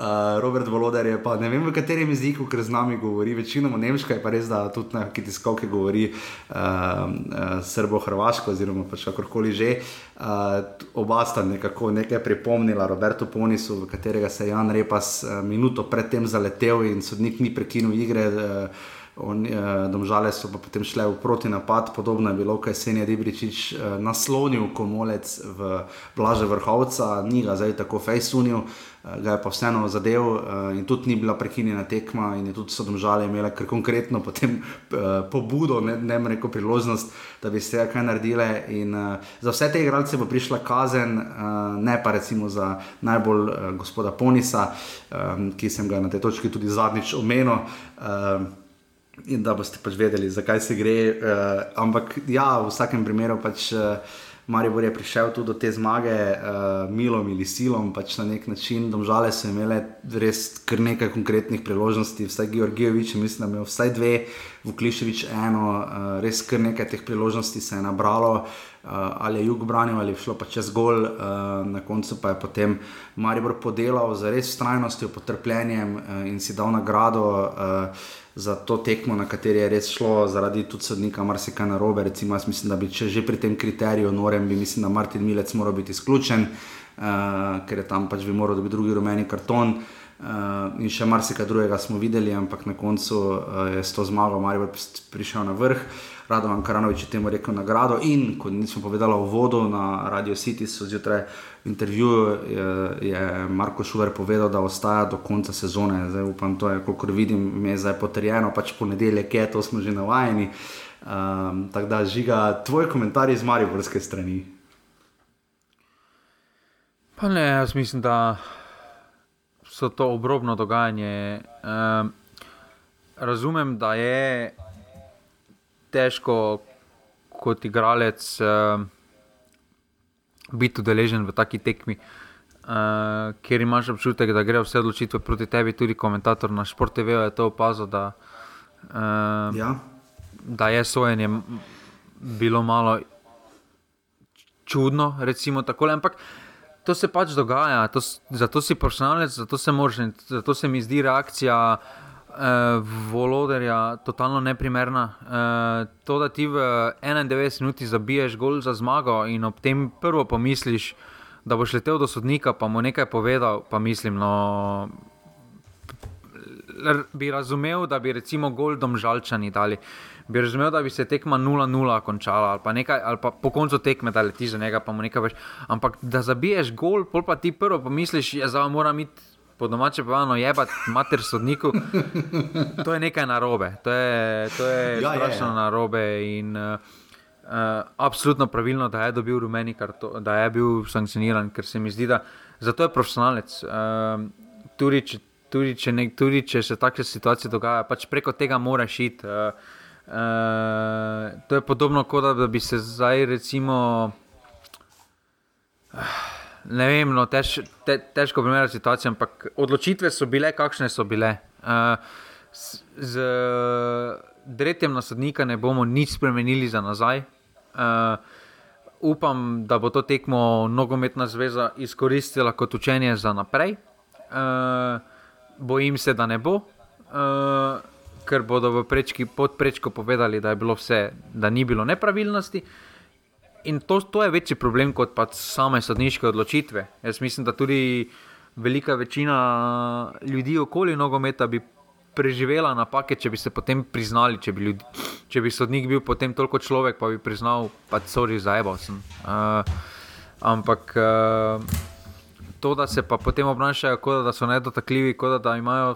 S1: Uh, Robert Voloder je pa ne vem, v katerem jeziku, ker z nami govori, večinoma nemško, je pa res, da tudi na neki tiskovki govori uh, uh, srbo-hrvaško, oziroma pač kakorkoli že. Uh, oba sta nekako nekaj pripomnila Robertu Ponisu, v katerega se je Jan Repas uh, minuto predtem zaletel in sodnik ni prekinil igre. Uh, On, eh, domžale so pa potem šle v proti napad, podobno je bilo, kaj se je Dibričič eh, naslonil komolec v blaže vrhovca, ni ga zdaj tako fejsunil, eh, ga je pa vseeno zadev eh, in tudi ni bila prekinjena tekma in je tudi so domžale imele kar konkretno potem eh, pobudo, ne, ne vem reko priložnost, da bi se kaj naredile in eh, za vse te igralce bo prišla kazen, eh, ne pa recimo za najbolj eh, gospoda Ponisa, eh, ki sem ga na tej točki tudi zadnjič omenil. Eh, in da boste pač vedeli, zakaj se gre. Uh, ampak ja, v vsakem primeru pač. Uh, Maribor je prišel tudi do te zmage, uh, milom ali silom, pač na nek način. Domžale so imele res kar nekaj konkretnih priložnosti, vsaj Georgijevič, mislim, da je imel vsaj dve, Vukliševič eno, uh, res kar nekaj teh priložnosti se je nabralo. Uh, ali je jug branil, ali je šlo pa čez gol, uh, na koncu pa je potem Maribor podelal za res vztrajnostjo, potrpljenjem uh, in si dal nagrado. Uh, za to tekmo, na kateri je res šlo, zaradi tudi sodnika, marsikaj na robe. Recimo, jaz mislim, da bi če že pri tem kriteriju norem, bi mislim, da Martin Milec moral biti izključen, uh, ker je tam pač bi moral dobiti drugi rumeni karton. Uh, in še marsikaj drugega smo videli, ampak na koncu uh, je s to zmago Marijo prišel na vrh. Radovan Karanovič je temu rekel nagrado in, kot nismo povedali v vodu na Radio City, so zjutraj intervjuju je, je Marko Šuler povedal, da ostaja do konca sezone. Zdaj upam, to je, kolikor vidim, mi je zdaj potrjeno, pač ponedeljek je, to smo že navajeni. Um, tako da, žiga, tvoj komentar iz Mariborske strani.
S2: Pa ne, jaz mislim, da so to obrobno dogajanje. Um, razumem, da je težko kot igralec uh, biti udeležen v taki tekmi, uh, ker imaš občutek, da gre vse odločitve proti tebi, tudi komentator na športu je to opazil. Da, uh,
S1: ja.
S2: da je sojenje bilo malo čudno, recimo tako. Ampak to se pač dogaja, to, zato si profesionalec, zato se, moraš, zato se mi zdi reakcija. Uh, Voloderja, totalno neprimerna. Uh, to, da ti v 91 minuti zabiješ gol za zmago in ob tem prvo pomisliš, da boš letel do sodnika, pa mu nekaj povedal, pa mislim, no, bi razumel, da bi recimo gol domžalčani dali. Bi razumel, da bi se tekma 0-0 končala, ali pa, nekaj, ali pa po koncu tekme, da letiš za njega, pa mu nekaj več. Ampak da zabiješ gol, pol pa ti prvo pomisliš, da ja, moram iti po domače povedano, je pa mater sodniku. To je nekaj narobe, to je, to je ja, strašno je, ja. narobe. In, uh, absolutno pravilno, da je dobil rumeni karton, da je bil sankcioniran, ker se mi zdi, da zato je profesionalec. Uh, tudi, če, tudi, če nek, tudi če se takšne situacije dogajajo, pač preko tega moraš iti. Uh, uh, to je podobno, kot da bi se zdaj recimo. Uh, ne vem, no, tež, te, težko primerjati situacijo, ampak odločitve so bile, kakšne so bile. Uh, z z dretjem na sodnika ne bomo nič spremenili za nazaj. Uh, upam, da bo to tekmo nogometna zveza izkoristila kot učenje za naprej. Uh, bojim se, da ne bo, uh, ker bodo v prečki pod prečko povedali, da, vse, da ni bilo nepravilnosti. In to, to je večji problem kot pa same sodniške odločitve. Jaz mislim, da tudi velika večina ljudi okoli nogometa bi preživela napake, če bi se potem priznali, če bi, ljudi, če bi sodnik bil potem toliko človek, pa bi priznal, da so res zajebal. Uh, ampak uh, to, da se pa potem obnašajo, kot da so nedotakljivi, kot da imajo.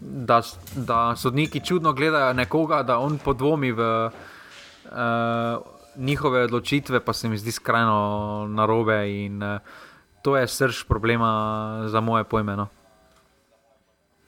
S2: Da, da sodniki čudno gledajo nekoga, da on podvomi v uh, njihove odločitve, pa se mi zdi skrajno narobe. In uh, to je srč problema za moje pojme. No.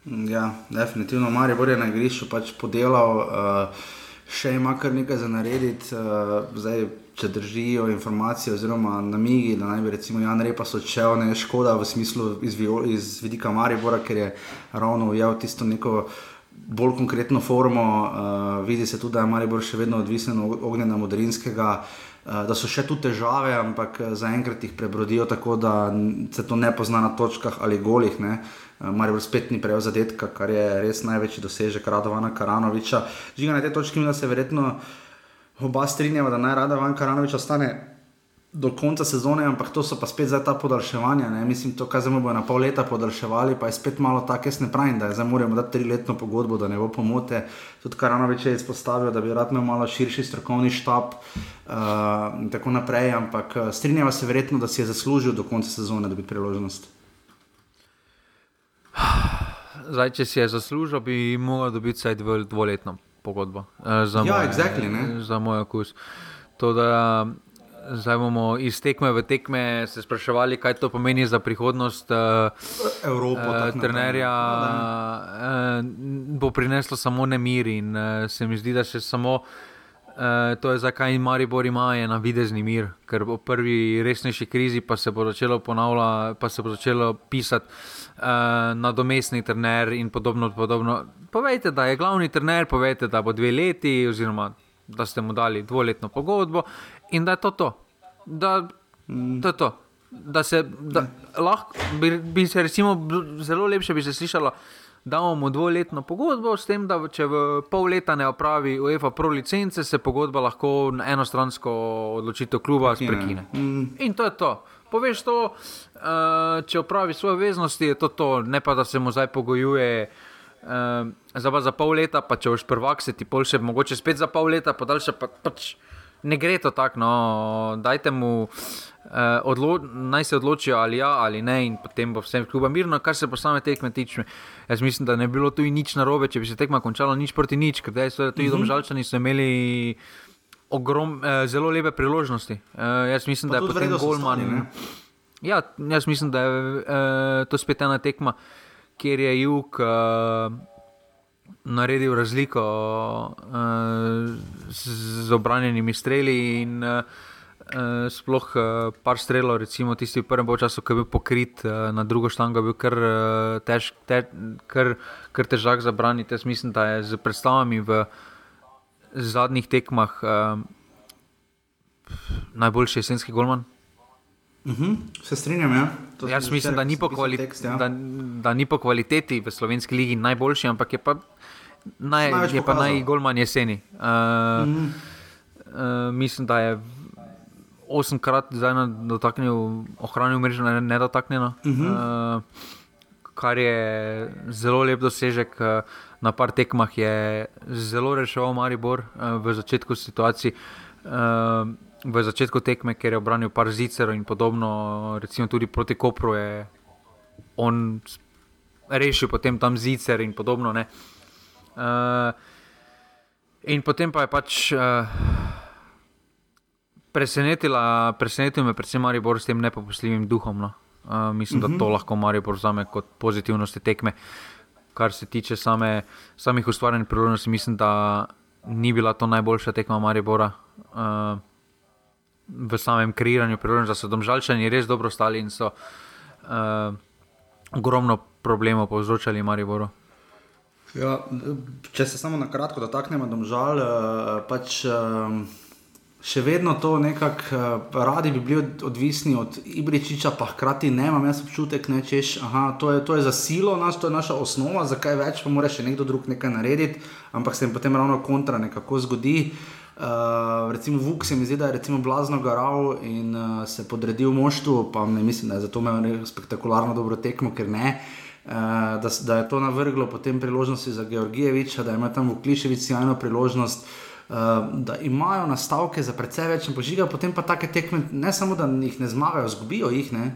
S1: Ja, definitivno, Marijo Bor je na igrišču pač podelal, uh, še ima kar nekaj za narediti. Uh, zdaj, če držijo informacije oziroma namigi, da naj bi recimo Jan Repas odšel, ne škoda v smislu iz, iz vidika Maribora, ker je ravno ujel tisto neko bolj konkretno formo. Uh, vidi se tudi, da je Maribor še vedno odvisen od ognjena modrinskega. Uh, da so še tu težave, ampak zaenkrat jih prebrodijo tako, da se to ne pozna na točkah ali golih. Uh, Eh, Marijo spet ni prejel zadetka, kar je res največji dosežek Radovana Karanoviča. Žiga na tej točki, da se verjetno oba strinjava, da naj Radovan Karanovič ostane do konca sezone, ampak to so pa spet zdaj ta podaljševanja. Ne? Mislim, to, kar zdaj bojo na pol leta podaljševali, pa je spet malo tako, jaz ne pravim, da zdaj moramo dati triletno pogodbo, da ne bo pomote. Tudi Karanovič je izpostavil, da bi rad imel malo širši strokovni štab uh, in tako naprej, ampak eh, strinjava se verjetno, da si je zaslužil do konca sezone dobiti priložnost.
S2: Zdaj, če si je zaslužil, bi moral dobiti vsaj dvo, dvoletno pogodbo.
S1: Eh, za, ja, moje, exactly,
S2: za moj okus. To, da, zdaj bomo iz tekme v tekme se spraševali, kaj to pomeni za prihodnost uh,
S1: Evrope. Uh,
S2: trenerja uh, bo prineslo samo nemir in uh, se mi zdi, da še samo. Uh, to je zakaj Maribor ima na videzni mir, ker v prvi resnejši krizi pa se bo začelo ponavljati, pa se bo začelo pisati uh, nadomestni trener in podobno, podobno. Povejte, da je glavni trener, povejte, da bo dve leti, oziroma da ste mu dali dvoletno pogodbo in da je to to. Da, to, je to. da se da, lahko, bi, bi se recimo zelo lepše bi se slišalo. Damo mu dvoletno pogodbo, s tem, da če v pol leta ne opravi UEFA Pro licence, se pogodba lahko na enostransko odločitev kluba prekine. Mm. In to je to poveš to, uh, če opravi svoje veznosti, je to to, ne pa da se mu zdaj pogojuje. Uh, za, za pol leta, pa če boš prvak, se ti pol še mogoče spet za pol leta, podaljša pa pač ne gre to tako. No. Dajte mu, uh, odlo naj se odločijo ali ja ali ne, in potem bo vsem kluba mirno, kar se pa same tekme tiče. Jaz mislim, da ne bi bilo tu nič narobe, če bi se tekma končala nič proti nič, ker so tudi mm -hmm. domžalčani imeli ogrom, eh, zelo lepe priložnosti. Eh, jaz mislim, pa da je potem Golman. Ja, jaz mislim, da je eh, to spet ena tekma, kjer je jug eh, naredil razliko eh, z, z obranjenimi streli in eh, sploh eh, par strelov, recimo tisti v prvem času, ki je bil pokrit eh, na drugo štango, bil kar, eh, tež, te, kar, kar težak za braniti. Jaz mislim, da je z predstavami v zadnjih tekmah uh, najboljši jesenski golman.
S1: Uh mhm, -huh, se strinjam. Ja.
S2: Jaz mislim, da ni, tekst, ja. da, da ni po kvaliteti v slovenski ligi najboljši, ampak je pa, naj, je pa najgolman jeseni. Uh, uh -huh. uh, mislim, da je osemkrat dotaknil, ohranil mrežo nedotaknjeno, uh -huh. uh, kar je zelo lep dosežek. Uh, na par tekmah je zelo reševal Maribor uh, v začetku situacije. Uh, v začetku tekme, ker je obranil par zicerov in podobno, recimo tudi proti Kopru, je on rešil potem tam zicer in podobno. Uh, in potem pa je pač uh, presenetila, presenetil me predvsem Maribor s tem nepopustljivim duhom. No. Uh, mislim, uh -huh. da to mhm. lahko Maribor vzame kot pozitivnosti tekme. Kar se tiče same, samih ustvarjenih priložnosti, mislim, da ni bila to najboljša tekma Maribora. Uh, v samem kreiranju priložnosti, da so domžalčani res dobro stali in so uh, ogromno problemov povzročali Mariboru.
S1: Ja, če se samo na kratko dotaknemo, domžal, uh, pač. Uh, še vedno to nekako uh, radi bi bili odvisni od Ibričiča, pa hkrati ne imam jaz občutek, da češ, aha, to je, to je za silo, nas, to je naša osnova, zakaj več pa mora še nekdo drug nekaj narediti, ampak se jim potem ravno kontra nekako zgodi. Uh, recimo Vuk se mi zdi, da je blazno garal in uh, se podredil moštvu, pa ne mislim, da je zato imel spektakularno dobro tekmo, ker ne. Uh, da, da je to navrglo potem priložnosti za Georgijeviča, da ima tam v Kliševici eno priložnost. Uh, da imajo nastavke za precej več požiga, potem pa take tekme, ne samo da jih ne zmagajo, zgubijo jih. Ne?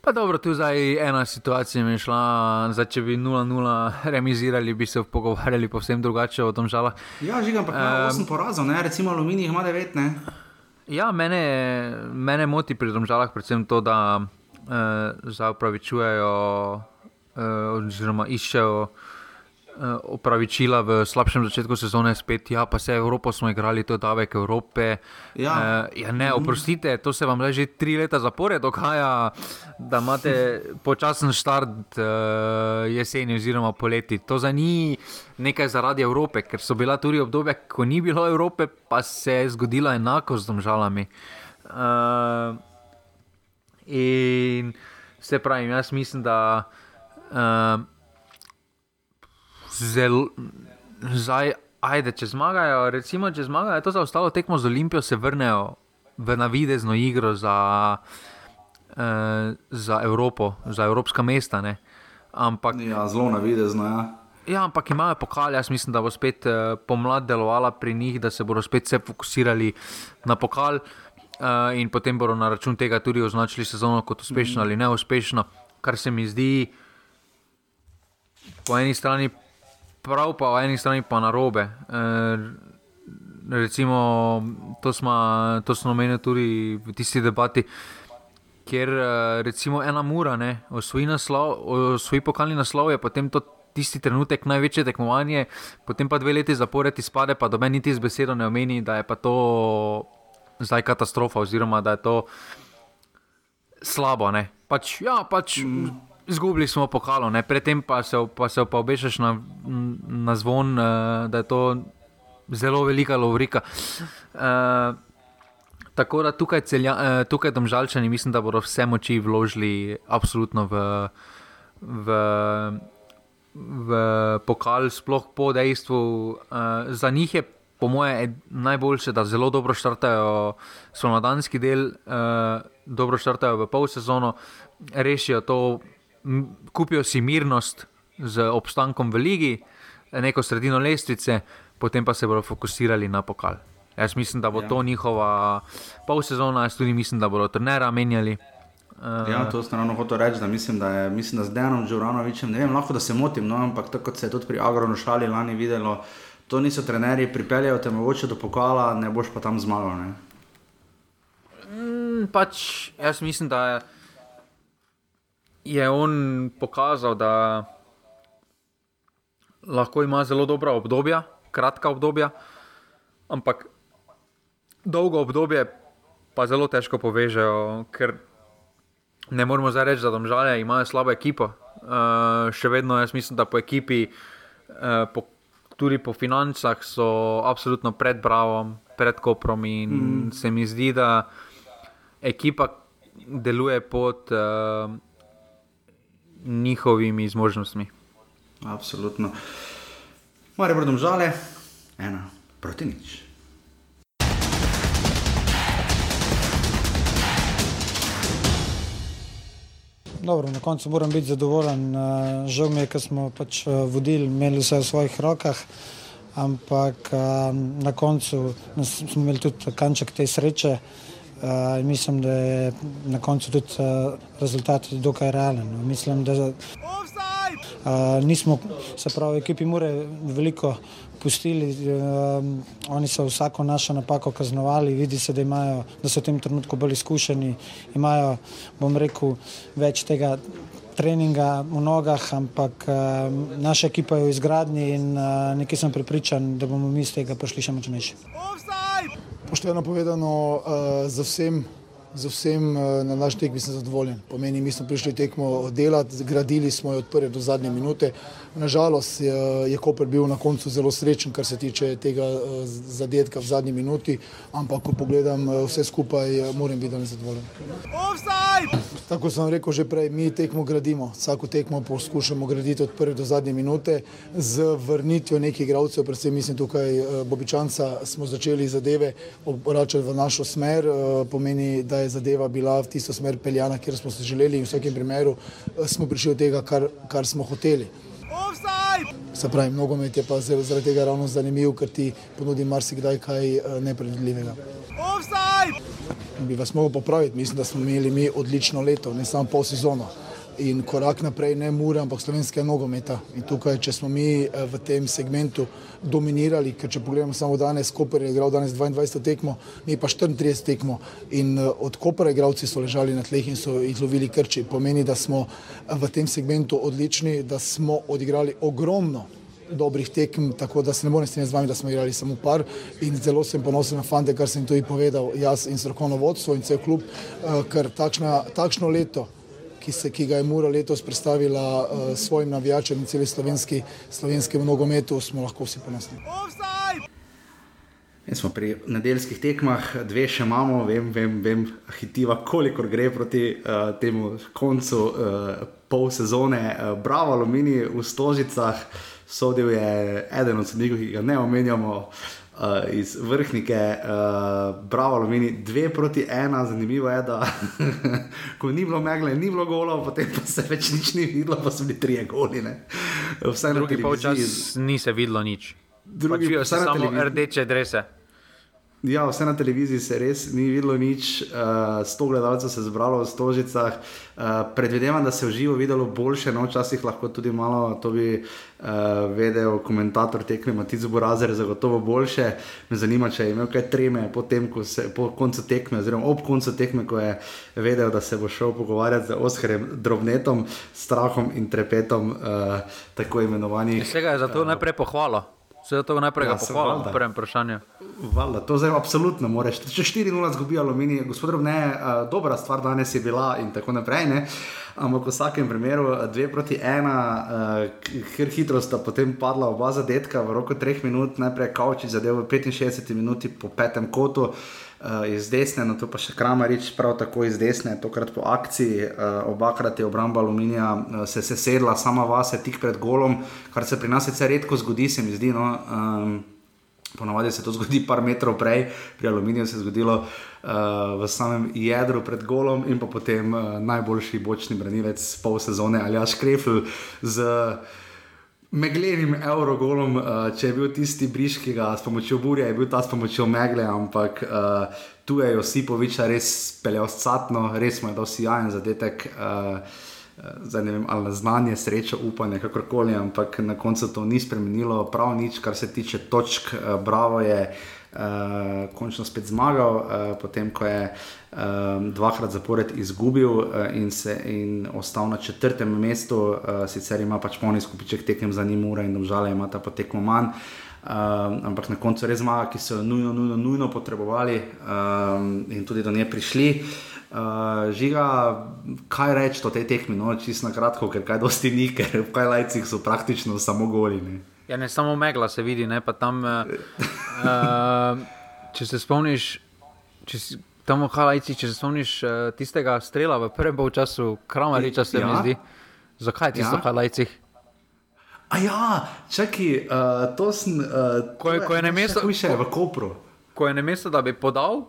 S2: Pa dobro, tu zdaj ena situacija je šla, zdaj, če bi 0-0 remizirali, bi se pogovarjali povsem drugače o tom žalah.
S1: Ja, žigam pa um, 8 porazov, ne? recimo Aluminij ima 9. Ne?
S2: Ja, mene, mene moti pri tem žalah predvsem to, da zdaj upravičujejo uh, oziroma iščejo. Eh, opravičila v slabšem začetku sezone, spet, ja, pa se Evropo smo igrali, to je davek Evrope. Ja. Uh, ja, ne, oprostite, to se vam že tri leta zapored dogaja, da imate počasen start uh, jeseni oziroma poleti. To za ni nekaj zaradi Evrope, ker so bila tudi obdobja, ko ni bilo Evrope, pa se je zgodilo enako z domžalami. Uh, in se pravi, jaz mislim, da. Uh, zelo, zdaj, ajde, če zmagajo, recimo, če zmagajo, to za ostalo tekmo z Olimpijo, se vrnejo v navidezno igro za, eh, za Evropo, za evropska mesta. Ampak,
S1: ja, zelo navidezno. Ja.
S2: Ja, ampak imajo pokal, jaz mislim, da bo spet uh, pomlad delovala pri njih, da se bodo spet vse fokusirali na pokal uh, in potem bodo na račun tega tudi označili sezono kot uspešno mm. ali neuspešno, kar se mi zdi po eni strani prav, pa po eni strani pa na robe. E, recimo, to smo, to smo omenili tudi v tisti debati, kjer e, recimo ena mura, osvoji, naslov, osvoji pokalni naslov, je potem to. Tisti trenutek, največje tekmovanje, potem pa dve leti zapored izpade, pa do meni niti z besedo ne omeni, da je to zdaj katastrofa, oziroma da je to slabo. Pač, ja, pač, mm. Zgubili smo pokalo, ne? predtem pa se, pa se pa obešaš na, na zvon, uh, da je to zelo velika lovrika. Uh, tako da tukaj, celja, uh, tukaj domžalčani, mislim, da bodo vse moči vložili absolutno v, v, v pokal, sploh po dejstvu. Uh, za njih je, po moje, najboljše, da zelo dobro štartajo slovenski del, uh, dobro štartajo v pol sezono, rešijo to kupijo si mirnost z obstankom v ligi, neko sredino lestvice, potem pa se bodo fokusirali na pokal. Jaz mislim, da bo ja. to njihova pol sezona, jaz tudi mislim, da bodo trenera menjali.
S1: Uh, ja, to sem ravno hotel reči, da mislim, da je mislim, da z Dejanom Džuranovičem, ne vem, lahko da se motim, no, ampak tako kot se je tudi pri Agronu šali lani videlo, to niso trenerji, pripeljajo te mogoče do pokala, ne boš pa tam zmagal.
S2: Mm, pač jaz mislim, da je on pokazal, da lahko ima zelo dobra obdobja, kratka obdobja, ampak dolgo obdobje pa zelo težko povežejo, ker ne moramo zdaj reči, da domžalje imajo slabo ekipo. Uh, še vedno jaz mislim, da po ekipi, uh, po, tudi po financah, so absolutno pred Bravom, pred Koprom in mm. se mi zdi, da ekipa deluje pod. Uh, njihovimi zmožnostmi.
S1: Absolutno. Mare brdom žale, ena proti nič.
S3: Dobro, na koncu moram biti zadovoljen. Eh, žal mi je, ker smo pač eh, vodili, imeli vse v svojih rokah, ampak eh, na koncu smo imeli tudi kanček te sreče. Uh, mislim, da je na koncu tudi rezultat dokaj realen. Mislim, da uh, nismo, se pravi, ekipi Mure veliko pustili. Uh, oni so vsako našo napako kaznovali, vidi se, da, imajo, da so v tem trenutku bolj izkušeni, imajo, bom rekel, več tega. Treninga v nogah, ampak uh, naša ekipa je v izgradnji in uh, nekaj sem pripričan, da bomo mi iz tega prišli še močnejši
S10: pošteno povedano, uh, za vsem z vsem eh, na naš tekmi sem zadovoljen. Pomeni, mi smo prišli tekmo delati, gradili smo jo od prve do zadnje minute. Nažalost je, je Koper bil na koncu zelo srečen, kar se tiče tega eh, zadetka v zadnji minuti, ampak ko pogledam eh, vse skupaj, moram biti nezadovoljen. Tako sem rekel že prej, mi tekmo gradimo, vsako tekmo poskušamo graditi od prve do zadnje minute z vrnitvijo nekih igralcev, predvsem mislim tukaj Bobičanca, smo začeli zadeve obračati v našo smer, pomeni, da je zadeva bila v tisto smer peljana, kjer smo se želeli in v vsakem primeru eh, smo prišli od tega, kar, kar smo hoteli. Se pravi, nogomet je pa zaradi tega ravno zanimiv, ker ti ponudi marsikdaj kaj eh, nepredvidljivega. Bi vas mogel popraviti, mislim, da smo imeli mi odlično leto, ne samo pol sezono in korak naprej ne mure, ampak slovenske nogometa. In tukaj, če smo mi eh, v tem segmentu dominirali, ker če pogledamo samo danes, Koper je igral danes 22 tekmo, mi pa 34 tekmo in eh, od Kopera igralci so ležali na tleh in so izlovili krči. Pomeni, da smo eh, v tem segmentu odlični, da smo odigrali ogromno dobrih tekem, tako da se ne morem strinjati z vami, da smo igrali samo par in zelo sem ponosen na fante, kar sem tudi povedal jaz in strokovno vodstvo in cel klub, ker takšna, takšno leto ki, se, ki ga je Mura letos predstavila uh, svojim navijačem in celi slovenski, slovenski nogometu, smo lahko vsi ponosni.
S1: Mi smo pri nedeljskih tekmah, dve še imamo, vem, vem, vem hitiva, koliko gre proti uh, temu koncu uh, pol sezone. Uh, Bravo, Alumini v Stožicah, sodel je eden od sodnikov, ki ga ne omenjamo. Uh, uh, iz vrhnike, uh, bravo, Alumini, dve proti ena, zanimivo je, da ko ni bilo megle, ni bilo golov, potem pa se več nič ni videlo, pa so bili tri goli.
S2: Vse drugi polčas ni se videlo nič. Drugi pa so samo rdeče drese.
S1: Ja, vse na televiziji se res ni videlo nič, uh, sto gledalcev se je zbralo v stožicah. Uh, predvidevam, da se je v živo videlo boljše, no včasih lahko tudi malo, to bi uh, vedel komentator tekme Matic Burazer, zagotovo boljše. Me zanima, če je imel kaj treme po, tem, se, po koncu tekme, oziroma ob koncu tekme, ko je vedel, da se bo šel pogovarjati z Oskarjem Drobnetom, strahom in trepetom, uh, tako imenovanih.
S2: Vsega je zato uh, najprej pohvalo. Se je to najprej ja, pohvalil, v prvem vprašanju.
S1: Valda, to zdaj absolutno moraš. Če 4-0 zgubi aluminij, gospod Robne, uh, dobra stvar danes je bila in tako naprej. Ne? Ampak v vsakem primeru 2 proti 1, uh, ker hitro sta potem padla oba zadetka v roku 3 minut, najprej Kauči zadev v 65 minuti po petem kotu. Uh, iz desne, no to pa še Kramarič, prav tako iz desne, tokrat po akciji, uh, obakrat je obramba aluminija uh, se sesedla sama vase tik pred golom, kar se pri nas sicer redko zgodi, se mi zdi. No, um, Ponavadi se to zgodi par metrov prej, pri aluminiju se je zgodilo uh, v samem jedru pred golom in potem uh, najboljši bočni branilec pol sezone ali Aš Krefl z. Uh, meglenim Eurogolom, uh, če je bil tisti briž, ki ga s pomočjo burja je bil ta s pomočjo megle, ampak uh, tu je Josipovič res peljal scatno, res mu je dal sijajen zadetek. Uh, Zdaj ne vem, ali na znanje, srečo, upanje, kakorkoli, ampak na koncu to ni spremenilo prav nič, kar se tiče točk. Bravo je uh, uh, končno spet zmagal, uh, potem ko je um, dvakrat zapored izgubil uh, in, se, in ostal na četrtem mestu, uh, sicer ima pač polni skupiček tekem za njim, ura in domžale ima ta potekmo manj. Um, ampak na koncu res zmaga, ki so jo nujno, nujno, nujno potrebovali um, in tudi do nje prišli. Uh, žiga, kaj reči o tej tekmi, no, čisto na kratko, ker kaj dosti ni, ker v kaj lajcih so praktično samo golini.
S2: Ja, ne samo megla se vidi, ne pa tam. Uh, če se spomniš, če si tam v Halajci, če se spomniš uh, tistega strela v prvem času, kramariča se ja? mi zdi. Zakaj ti so ja? v Halajcih?
S1: A ja, čakaj, uh, to sem. Uh,
S2: ko, ko je ne mesto,
S1: ko, v Kopru.
S2: Ko je ne mesto, da bi podal.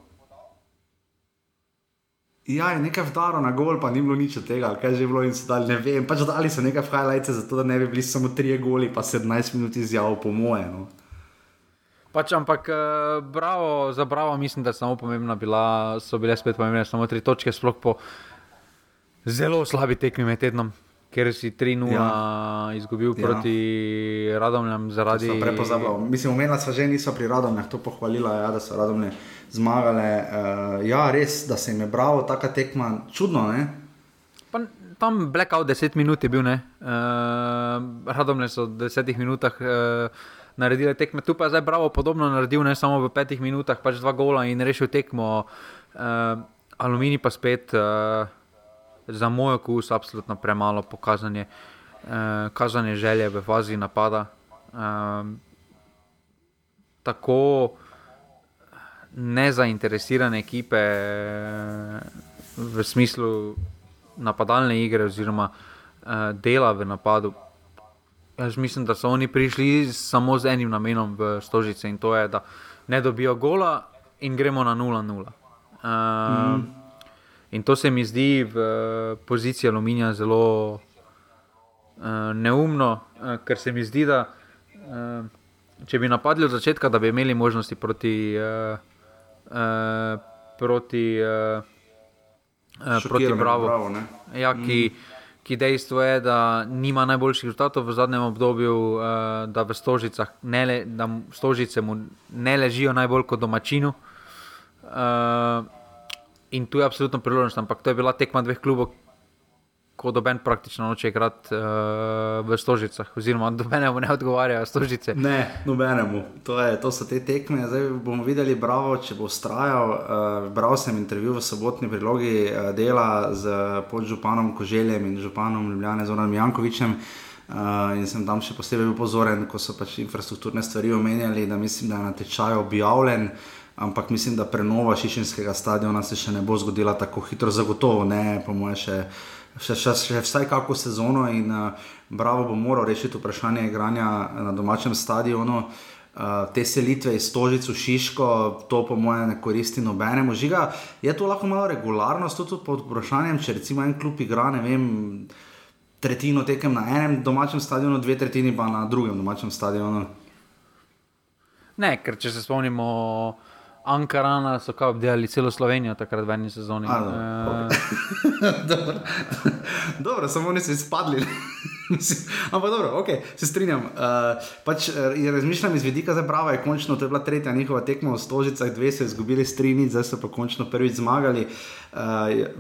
S1: Ja, je nekaj vdaro na gol, pa ni bilo nič od tega, kaj že je bilo in so dali, ne vem, pač dali so nekaj highlights, zato da ne bi bili samo tri goli, pa 17 minut izjav, po moje. No.
S2: Pač, ampak, uh, bravo, za bravo, mislim, da samo pomembna bila, so bile spet pomembne samo tri točke, sploh po zelo slabi tekmi med tednom, ker si 3-0 ja. izgubil ja. proti Radomljam zaradi.
S1: Prepozabljal. Mislim, omenila sva že, nisva pri Radomljah to pohvalila, ja, da so Radomlje zmagale. Uh, ja, res, da se jim je bravo, taka tekma, čudno.
S2: Pa, tam blackout 10 minut je bil, uh, radom so v 10 minutah. Uh, Naredili tekme, tu pa je zdaj bravo, podobno naredil, ne samo v petih minutah, pač dva gola in rešil tekmo. Uh, Aluminij pa spet uh, za moj okus absolutno premalo pokazanje, uh, kazanje želje v fazi napada. Um, tako nezainteresirane ekipe v smislu napadalne igre oziroma uh, dela v napadu. Jaz mislim, da so oni prišli samo z enim namenom v Stožice in to je, da ne dobijo gola in gremo na 0-0. Uh, mm. In to se mi zdi v poziciji aluminija zelo uh, neumno, uh, ker se mi zdi, da uh, če bi napadli od začetka, da bi imeli možnosti proti. Uh, uh, proti, uh, proti Bravo. bravo ja, ki, mm. Ki dejstvo je, da nima najboljših rezultatov v zadnjem obdobju, uh, da v Stožicah ne, le, da Stožice mu ne ležijo najbolj kot domačinu. Uh, in tu je absolutno priložnost, ampak to je bila tekma dveh klubov, ko doben praktično noče igrati uh, v Stožicah, oziroma dobenemu ne odgovarjajo Stožice.
S1: Ne, nobenemu. To, je, to so te tekme. Zdaj bomo videli, bravo, če bo ustrajal. Uh, bral sem intervju v sobotni prilogi uh, dela z podžupanom Koželjem in županom Ljubljane Zoranom Jankovičem. Uh, in sem tam še posebej bil pozoren, ko so pač infrastrukturne stvari omenjali, da mislim, da je na tečaju objavljen. Ampak mislim, da prenova Šišinskega stadiona se še ne bo zgodila tako hitro, zagotovo ne, po mojem, še še, še, še vsaj kako sezono in uh, Bravo bo moral rešiti vprašanje igranja na domačem stadionu. Uh, te selitve iz Tožic v Šiško, to po mojem ne koristi nobenemu. Žiga, je to lahko malo regularnost tudi pod vprašanjem, če recimo en klub igra, ne vem, tretjino tekem na enem domačem stadionu, dve tretjini pa na drugem domačem stadionu.
S2: Ne, ker če se spomnimo. Ankarana so kao obdelali celo Slovenijo takrat v eni sezoni. A,
S1: dobro, e... dobro. dobro, samo oni so izpadli. Ampak dobro, okay, se strinjam. Uh, pač, eh, razmišljam iz vidika, da je končno to je bila tretja njihova tekma v Stožicah, dve so izgubili strini, zdaj so pa končno prvič zmagali. Uh,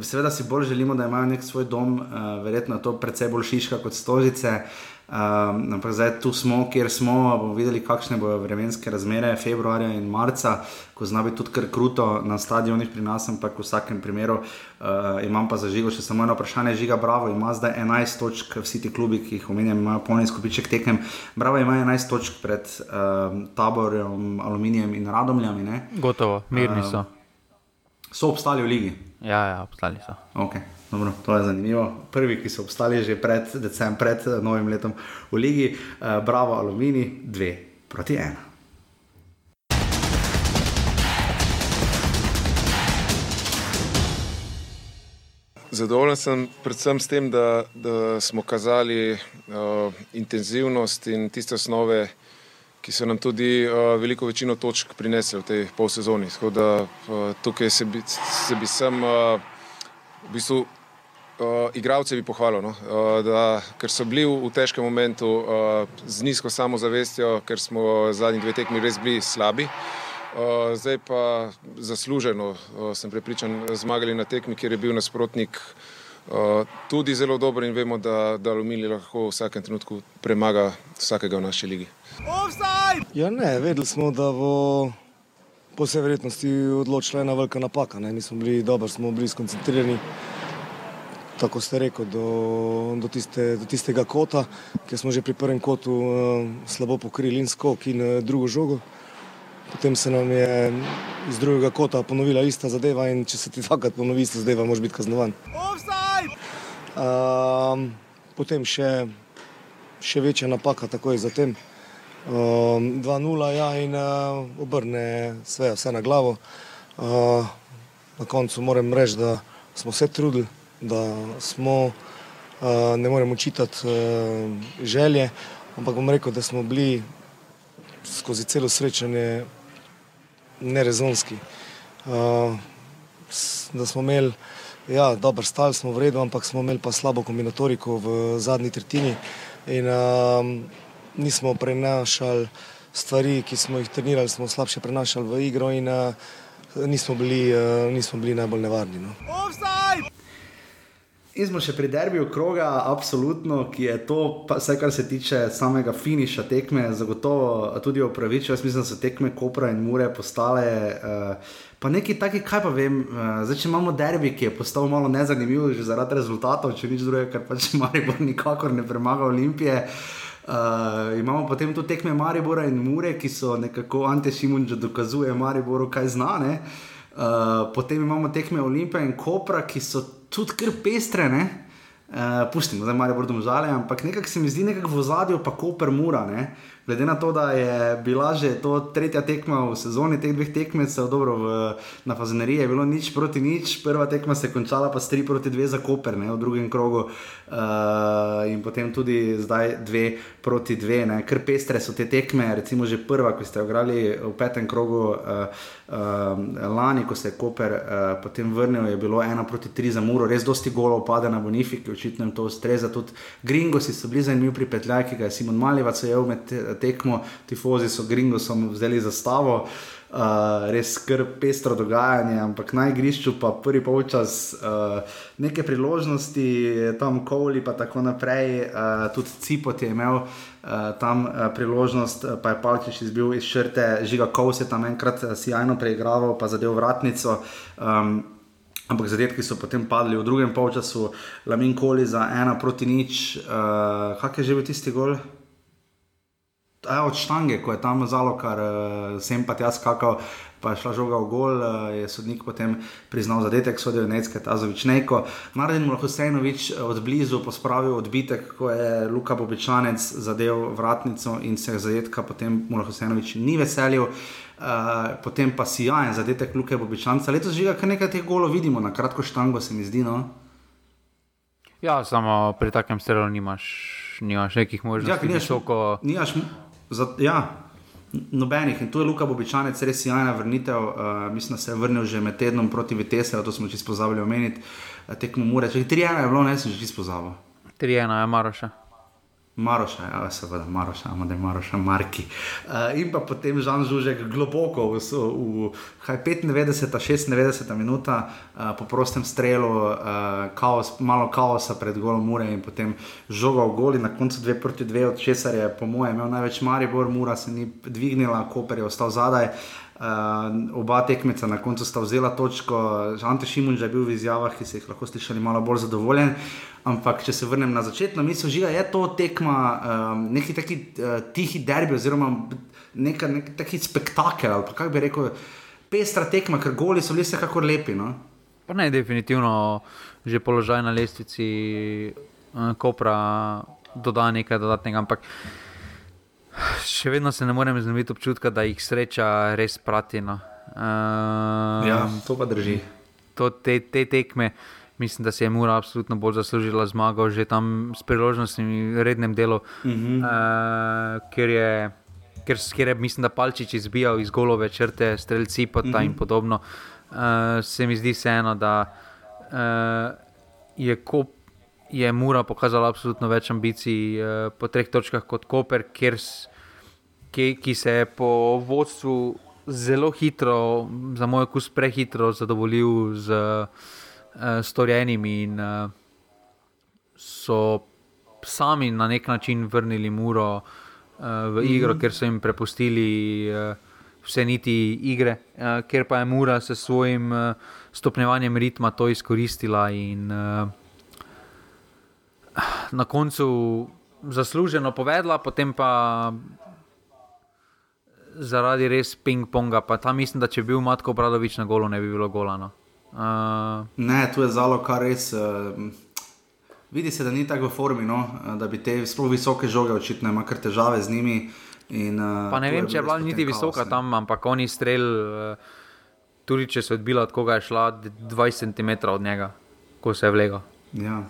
S1: seveda si bolj želimo, da imajo nek svoj dom, uh, verjetno je to predvsej bolj šiška kot Stožice. Uh, Um, ampak zdaj tu smo, kjer smo, bomo videli, kakšne bodo vremenske razmere februarja in marca, ko zna biti tudi kar kruto na stadionih pri nas, ampak v vsakem primeru uh, imam pa za žigo še samo eno vprašanje. Žiga Bravo ima zdaj 11 točk, vsi ti klubi, ki jih omenjam, imajo polni skupiček tekem. Bravo ima 11 točk pred um, taborjem, aluminijem in radomljami. Ne?
S2: Gotovo, mirni so.
S1: Uh, so obstali v ligi?
S2: Ja, ja obstali so.
S1: Okay. Dobro, to je zanimivo. Prvi, ki so obstali že pred, decem, pred eh, novim letom v Ligi, uh, Bravo, Alumini, 2 proti 1.
S11: Zadovoljen sem predvsem s tem, da, da smo kazali uh, intenzivnost in tiste osnove, ki so nam tudi uh, veliko večino točk prinesli v tej polsezoni. Tako da uh, tukaj se bi, se bi sem uh, v bistvu Uh, Igravce bi pohvalil, no? uh, da, ker so bili v, v težkem momentu uh, z nizko samozavestjo, ker smo zadnji dve tekmi res bili slabi. Uh, zdaj pa zasluženo, uh, sem prepričan, zmagali na tekmi, kjer je bil nasprotnik uh, tudi zelo dober in vemo, da, da Alumini lahko v vsakem trenutku premaga vsakega v naši ligi.
S12: Ja, ne, vedeli smo, da bo po vsej verjetnosti odločila ena velika napaka. Ne? Mi smo bili dobri, smo bili skoncentrirani tako ste rekel, do, do, tiste, do tistega kota, ker smo že pri prvem kotu uh, slabo pokrili in skok in uh, drugo žogo. Potem se nam je iz drugega kota ponovila ista zadeva in če se ti dvakrat ponovi ista zadeva, moraš biti kaznovan. Uh, potem še, še večja napaka, tako je zatem. Uh, 2-0 ja, in uh, obrne sve, vse na glavo. Uh, na koncu moram reči, da smo se trudili da smo, ne morem učitati želje, ampak bom rekel, da smo bili skozi celo srečanje nerezonski. Da smo imeli, ja, dober stal smo v redu, ampak smo imeli pa slabo kombinatoriko v zadnji tretjini in nismo prenašali stvari, ki smo jih trenirali, smo slabše prenašali v igro in nismo bili, nismo bili najbolj nevarni. No.
S1: In smo še pri derbiju kroga, absolutno, ki je to, pa vse kar se tiče samega finiša tekme, zagotovo tudi opravičil. Jaz mislim, da so tekme Kopra in Mure postale. Uh, pa neki taki, kaj pa vem, uh, zdaj če imamo derbi, ki je postal malo nezanimiv že zaradi rezultatov, če nič drugega, ker pač Maribor nikakor ne premaga Olimpije. Uh, imamo potem tu tekme Maribora in Mure, ki so nekako Ante Šimun že dokazuje Mariboru, kaj znane. Uh, potem imamo tekme Olimpije in Kopra, ki so tudi kar pestre, ne? Uh, pustimo, zdaj malo bodo žale, ampak nekako se mi zdi nekako v zadju, pa koper mura. Ne? Glede na to, da je bila že to tretja tekma v sezoni teh dveh tekmecev, dobro, v, na Fazeneriji je bilo nič proti nič, prva tekma se je končala pa s 3 proti 2 za Koper ne, v drugem krogu uh, in potem tudi zdaj 2 proti 2, ne. ker pestre so te tekme, recimo že prva, ko ste igrali v petem krogu uh, uh, lani, ko se je Koper uh, potem vrnil, je bilo 1 proti 3 za Muro, res dosti golov pada na Bonifiki, očitno jim to ustreza, tudi Gringosi so bili zanimivi pripetljaj, ki ga je Simon Malivac ujel med tekmo, tifozi so Gringosom vzeli zastavo. Uh, res skrb pestro dogajanje, ampak na igrišču pa prvi polčas uh, neke priložnosti, tam Kovli pa tako naprej, uh, tudi Cipot je imel uh, tam uh, priložnost, pa je Palčič izbil iz šrte, žiga Kovs je tam enkrat uh, sjajno preigraval, pa zadev vratnico. Um, Ampak zadetki so potem padli v drugem polčasu, Lamin Koli za ena proti nič. Uh, kak je že bil tisti gol? A, od štange, ko je tam zalo, kar uh, sem pa jaz skakal, pa je šla žoga v gol, uh, je sodnik potem priznal zadetek, sodijo Necke, Tazovič Neko. Naredil mu lahko Sejnovič od blizu pospravil odbitek, ko je Luka Bobičanec zadev vratnico in se zadetka potem mu lahko Sejnovič ni veselil. Uh, potem pa si jajen zadetek Luke Bobičanca. Letos že kar nekaj teh golov vidimo, na kratko štango se mi zdi. No?
S2: Ja, samo pri takem strelu nimaš, nimaš nekih možnosti.
S1: Ja, nimaš,
S2: visoko...
S1: nimaš, Za, ja, nobenih. In tu je Luka Bobičanec, res jajna vrnitev. Uh, mislim, da se je vrnil že med tednom proti Vitesu, to smo čisto pozabili omeniti. Uh, tekmo mure, če 3-1 je bilo, ne sem že čisto pozabil.
S2: 3-1 je Maroša.
S1: Maroša, ja, seveda, Maroša, imamo da je Maroša, Marki. Uh, in pa potem Žan Žužek globoko v, v, v 95, 96 minuta uh, po prostem strelu, uh, kaos, malo kaosa pred golom Mure in potem žoga v goli, na koncu 2 proti 2, od česar je po mojem imel največ Maribor, Mura se ni dvignila, Koper je ostal zadaj. Uh, oba tekmeca na koncu sta vzela točko, Žante Šimun je bil v izjavah, ki se jih lahko slišali malo bolj zadovoljen. Ampak, če se vrnem na začetno misel, žiga, je to tekma, um, neki taki uh, tihi derbi, oziroma neka, nek taki spektakel, kako bi rekel, pestra tekma, ker goli so bili vsekakor lepi. No?
S2: Ne, definitivno že položaj na lestvici uh, Kopra doda nekaj dodatnega. Ampak še vedno se ne morem znebiti občutka, da jih sreča res prati. No.
S1: Uh, ja, to pa drži.
S2: To, te, te tekme mislim, da se je Mura absolutno bolj zaslužila zmago, že tam s priložnostmi v rednem delu, uh -huh. uh, ker, je, ker, ker je, mislim, da Palčič izbijal iz golove črte, streljci pota uh -huh. in mhm. podobno. Uh, se mi zdi vseeno, da uh, je, Kop, je Mura pokazala absolutno več ambicij uh, po treh točkah kot Koper, kjer, ki, ki se je po vodstvu. Zelo hitro, za moj okus, prehitro zadovoljil z uh, storjenimi in uh, so sami na nek način vrnili Muro uh, v igro, mm -hmm. ker so jim prepustili uh, vse niti igre, uh, ker pa je Mura s svojim uh, stopnjevanjem ritma to izkoristila in uh, na koncu zasluženo povedala, potem pa. Zaradi res ping-ponga, pa tam mislim, da če bi bil Matko Bradovič na golu, ne bi bilo golano.
S1: Uh, ne, tu je zalo, kar res. Uh, vidi se, da ni tako v formi, no, da bi te zelo visoke žoge, očitno ima kar težave z njimi. In, uh,
S2: pa ne vem, če je bila niti visoka tam, ampak oni strel, uh, tudi če so odbila, od koga je šla 20 cm od njega, ko se je vlegel.
S1: Ja.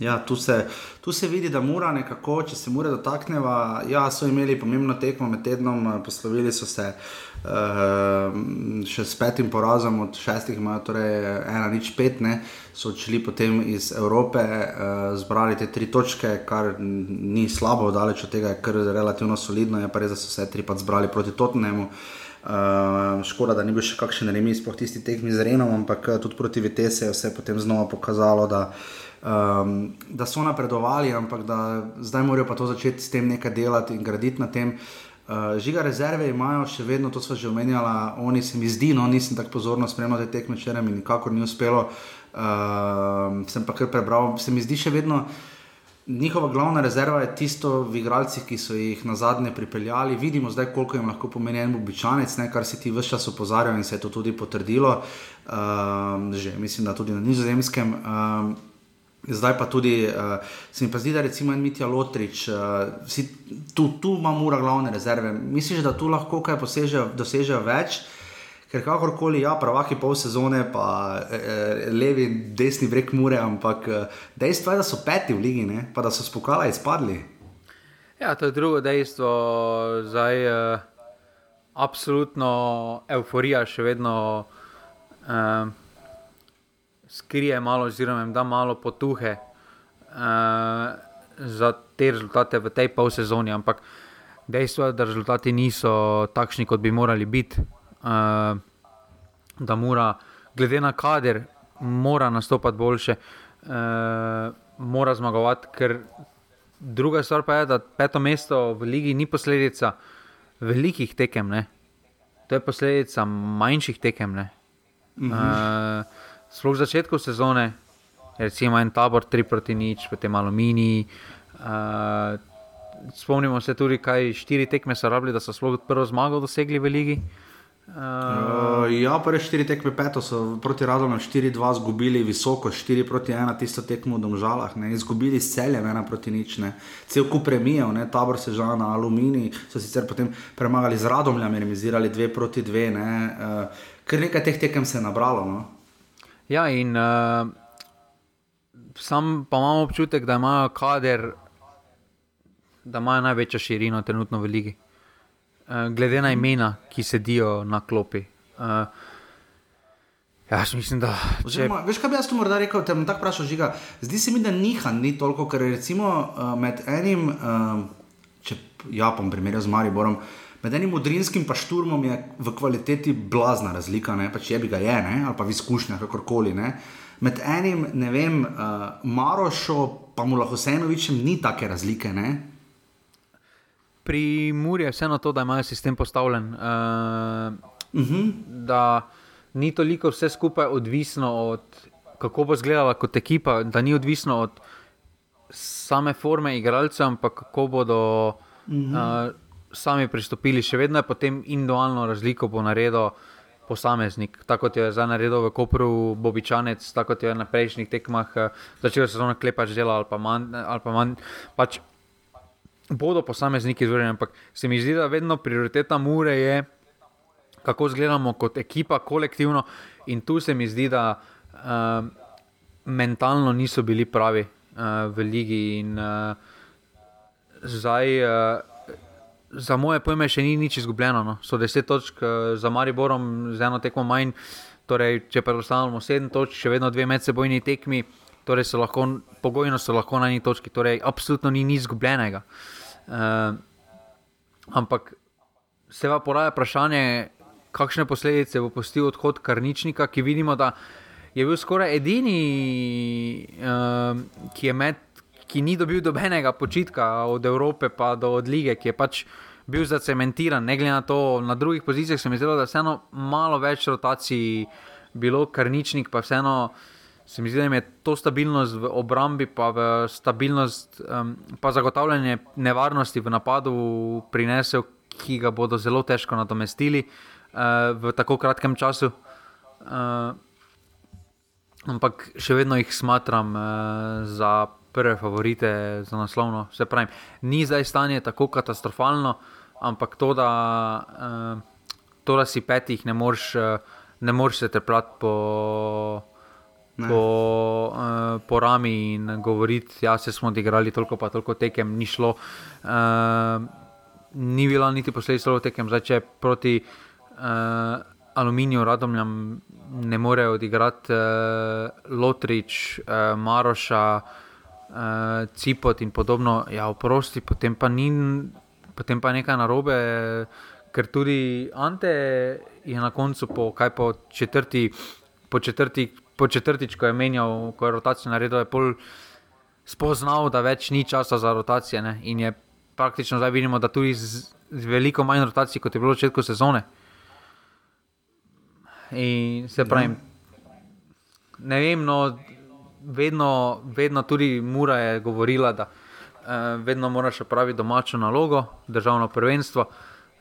S1: Ja, tu, se, tu se vidi, da mora nekako, če se mora dotakneva. Ja, so imeli pomembno tekmo med tednom, poslovili so se uh, še s petim porazom, od šestih, imajo torej ena, nič pet, ne, so odšli potem iz Evrope, uh, zbrali te tri točke, kar ni slabo, daleč od tega je kar relativno solidno, je pa res, da so se tri pa zbrali proti Tottenhamu. Uh, škoda, da ni bil še kakšen remi, sploh tisti tekmi z Renom, ampak uh, tudi proti VTC se je potem znova pokazalo, da, um, da so napredovali, ampak da zdaj morajo pa to začeti s tem nekaj delati in graditi na tem. Uh, žiga rezerve imajo še vedno, to smo že omenjali, oni se mi zdi, no nisem tako pozorno spremljal te tekme včeraj in nikakor ni uspelo. Uh, sem pa kar prebral, se mi zdi še vedno njihova glavna rezerva je tisto v igralcih, ki so jih na zadnje pripeljali. Vidimo zdaj, koliko jim lahko pomeni en običajec, kar si ti vse čas opozarjal in se je to tudi potrdilo, um, že mislim, da tudi na nizozemskem. Um, Zdaj pa tudi, uh, se mi pa zdi, da recimo en Mitja Lotrič, uh, si, tu, tu ima mura glavne rezerve. Misliš, da tu lahko kaj posežejo, dosežejo več? Ker kakorkoli, ja, pravaki pol sezone, pa eh, levi, desni breg mure, ampak eh, dejstvo je, da so peti v ligi, ne? pa da so spokala izpadli.
S2: Ja, to je drugo dejstvo. Zdaj, eh, absolutno euforija še vedno eh, skrije malo, oziroma da malo potuhe eh, za te rezultate v tej pol sezoni, ampak dejstvo je, da rezultati niso takšni, kot bi morali biti uh, da mora, glede na kader, mora nastopati boljše, uh, mora zmagovati. Ker druga stvar pa je, da peto mesto v Ligi ni posledica velikih tekem, ne? to je posledica manjših tekem. Uh, Sploh v začetku sezone, recimo en tabor 3 proti nič, potem aluminij. Uh, spomnimo se tudi, kaj štiri tekme so rabili, da so sploh prvo zmago dosegli v Ligi. Uh,
S1: Uh, ja, prve štiri tekme peto so proti Radom 4-2 izgubili, visoko 4 proti 1, tisto tekmo v Domžalah, ne, izgubili s celjem 1 proti nič, ne. cel kup premijev, ne, tabor se žal na Alumini, so sicer potem premagali z Radomljami, remizirali 2 proti 2, ne, uh, ker nekaj teh tekem se je nabralo. No.
S2: Ja, in uh, sam pa imam občutek, da imajo kader, da imajo največjo širino trenutno v ligi. Eh, glede na imena, ki sedijo na klopi. Uh, jaz mislim, da. Če...
S1: Oziroma, veš, kaj bi jaz tu morda rekel, te bom tako vprašal, žiga. Zdi se mi, da niha ni toliko, ker recimo uh, med enim, uh, če ja, bom primerjal z Mariborom. Med enim modrinskim pa šturmom je v kvaliteti blazna razlika, ne pač je bi ga je, ne? ali pa v izkušnjah, kakorkoli. Ne? Med enim, ne vem, uh, Marošo, pa mu lahko vseenovičem, ni take razlike. Ne?
S2: pri Muri je vseeno to, da imajo sistem postavljen. Uh, uh -huh. Da ni toliko vse skupaj odvisno od kako bo izgledala kot ekipa, da ni odvisno od same forme igralcev, ampak kako bodo uh -huh. uh, sami pristopili. Še vedno je potem individualno razliko po naredu. Posameznik, tako kot je zdaj naredil v Kopru, Bobičanec, tako kot je na prejšnjih tekmah začel se zelo klepač dela ali pa manj. Ali pa manj pač bodo posamezniki izvorjeni, ampak se mi zdi, da vedno prioriteta mure je, kako izgledamo kot ekipa, kolektivno. In tu se mi zdi, da uh, mentalno niso bili pravi uh, v ligi. In, uh, zdaj, uh, za moje pojme, še ni nič izgubljeno. No. So deset točk uh, za Mariborom, z eno tekmo manj. Torej, če predstavljamo sedem točk, še vedno dve medsebojni tekmi. Torej, so lahko, pogojno so lahko na eni točki, torej, absolutno ni nič izgubljenega. Uh, ampak se pa poraja vprašanje, kakšne posledice bo postil odhod Karničnika, ki vidimo, da je bil skoraj edini, uh, ki, med, ki ni dobil dobenega počitka od Evrope pa do od lige, ki je pač bil zacementiran. Ne glede na to, na drugih pozicijah se mi zdelo, da je vseeno malo več rotacij bilo, Karničnik pa vseeno se mi zdi, da je to stabilnost v obrambi, pa v stabilnost, um, pa zagotavljanje nevarnosti v napadu prinesel, ki ga bodo zelo težko nadomestili uh, v tako kratkem času. Uh, ampak še vedno jih smatram uh, za prve favorite za naslovno. Se pravi, ni zdaj stanje tako katastrofalno, ampak to, da, uh, to, da si petih, ne moreš uh, se trpeti po po, uh, po rami in govoriti, da ja, smo odigrali toliko, pa toliko tekem, ni šlo. Uh, ni bila niti posledica tekem, zdaj če proti uh, aluminiju, radomljam, ne more odigrati uh, Lotrič, uh, Maroša, uh, Cipot in podobno. Ja, oprosti, potem pa ni. Potem pa je nekaj narobe, ker tudi Ante je na koncu, po, kaj po četrti, po četrti, po četrtič, ko je menjal, ko je rotacijo naredil, je pol spoznal, da več ni časa za rotacije. Ne? In je praktično zdaj vidimo, da tudi z, z veliko manj rotacij, kot je bilo v začetku sezone. In se pravi, ne vem, no, vedno, vedno tudi Mura je govorila, da uh, vedno moraš opraviti domačo nalogo, državno prvenstvo.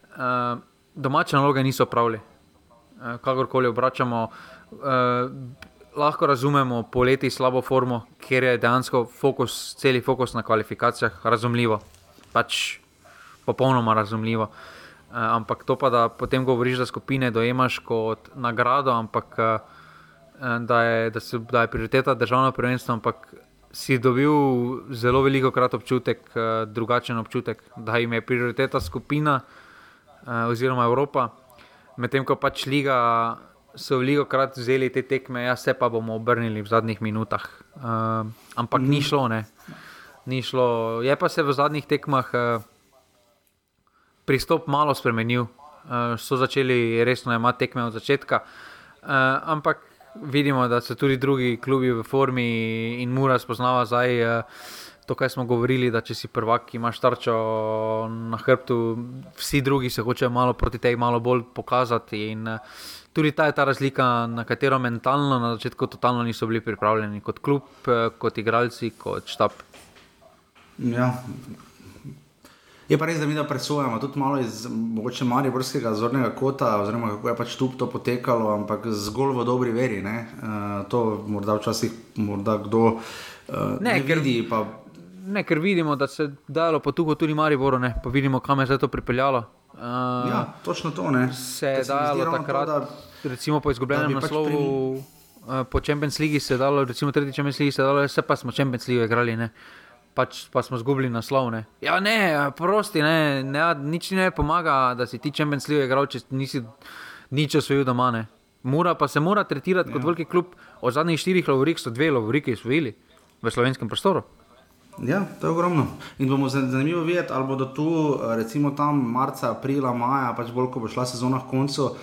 S2: Uh, domače naloge niso pravili, uh, kakorkoli obračamo. Uh, lahko razumemo poleti slabo formo, ker je dejansko fokus, celi fokus na kvalifikacijah, razumljivo. Pač popolnoma razumljivo. Uh, ampak to pa, da potem govoriš, da skupine dojemaš kot nagrado, ampak uh, da, je, da, se, da je prioriteta državno prvenstvo, ampak si dobil zelo veliko krat občutek, uh, drugačen občutek, da jim je prioriteta skupina uh, oziroma Evropa, medtem ko pač liga so veliko krat vzeli te tekme, jaz se pa bomo obrnili v zadnjih minutah. Uh, ampak mm. ni šlo, ne. Ni šlo. Je pa se v zadnjih tekmah uh, pristop malo spremenil. Uh, so začeli resno imati tekme od začetka. Uh, ampak vidimo, da so tudi drugi klubi v formi in mora spoznava zdaj. Uh, To, kar smo govorili, da če si prvak, imaš tarčo na hrbtu, vsi drugi se hočejo malo proti tej, malo bolj pokazati. In, uh, tudi ta je ta razlika, na katero mentalno na začetku totalno niso bili pripravljeni, kot klub, eh, kot igralci, kot štab.
S1: Ja. Je pa res, da mi da presojamo tudi malo iz mogoče Mariborskega zornega kota, oziroma kako je pač tu to potekalo, ampak zgolj v dobri veri. Ne? Uh, to morda včasih morda kdo uh, ne, ne ker, vidi. Pa...
S2: Ne, ker vidimo, da se je dalo po tuhu tudi Mariboru, ne? pa vidimo, kam je se to pripeljalo.
S1: Uh, ja, točno to ne.
S2: Se je dalo takrat. To, da recimo po izgubljenem pač naslovu, pač pri... uh, po Champions League se je dalo, recimo tretji Champions League se je dalo, vse pa smo Champions League igrali, ne. Pač pa smo izgubili naslov. Ne. Ja, ne, prosti, ne, ne, nič ne pomaga, da si ti Champions League igral, če nisi nič osvojil doma. Ne. Mora pa se mora tretirati ja. kot veliki klub. Od zadnjih štirih lovorik so dve lovoriki osvojili v slovenskem prostoru.
S1: Ja, to je ogromno. In bomo zanimivo videti, ali bodo tu, recimo tam marca, aprila, maja, pač bolj, ko bo šla sezona v koncu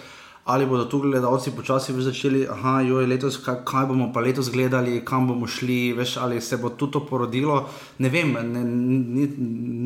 S1: ali bodo tu gledalci počasi začeli, da je letos, kaj, kaj bomo pa letos gledali, kam bomo šli, veš, ali se bo to porodilo. Ne vem, ne, ni,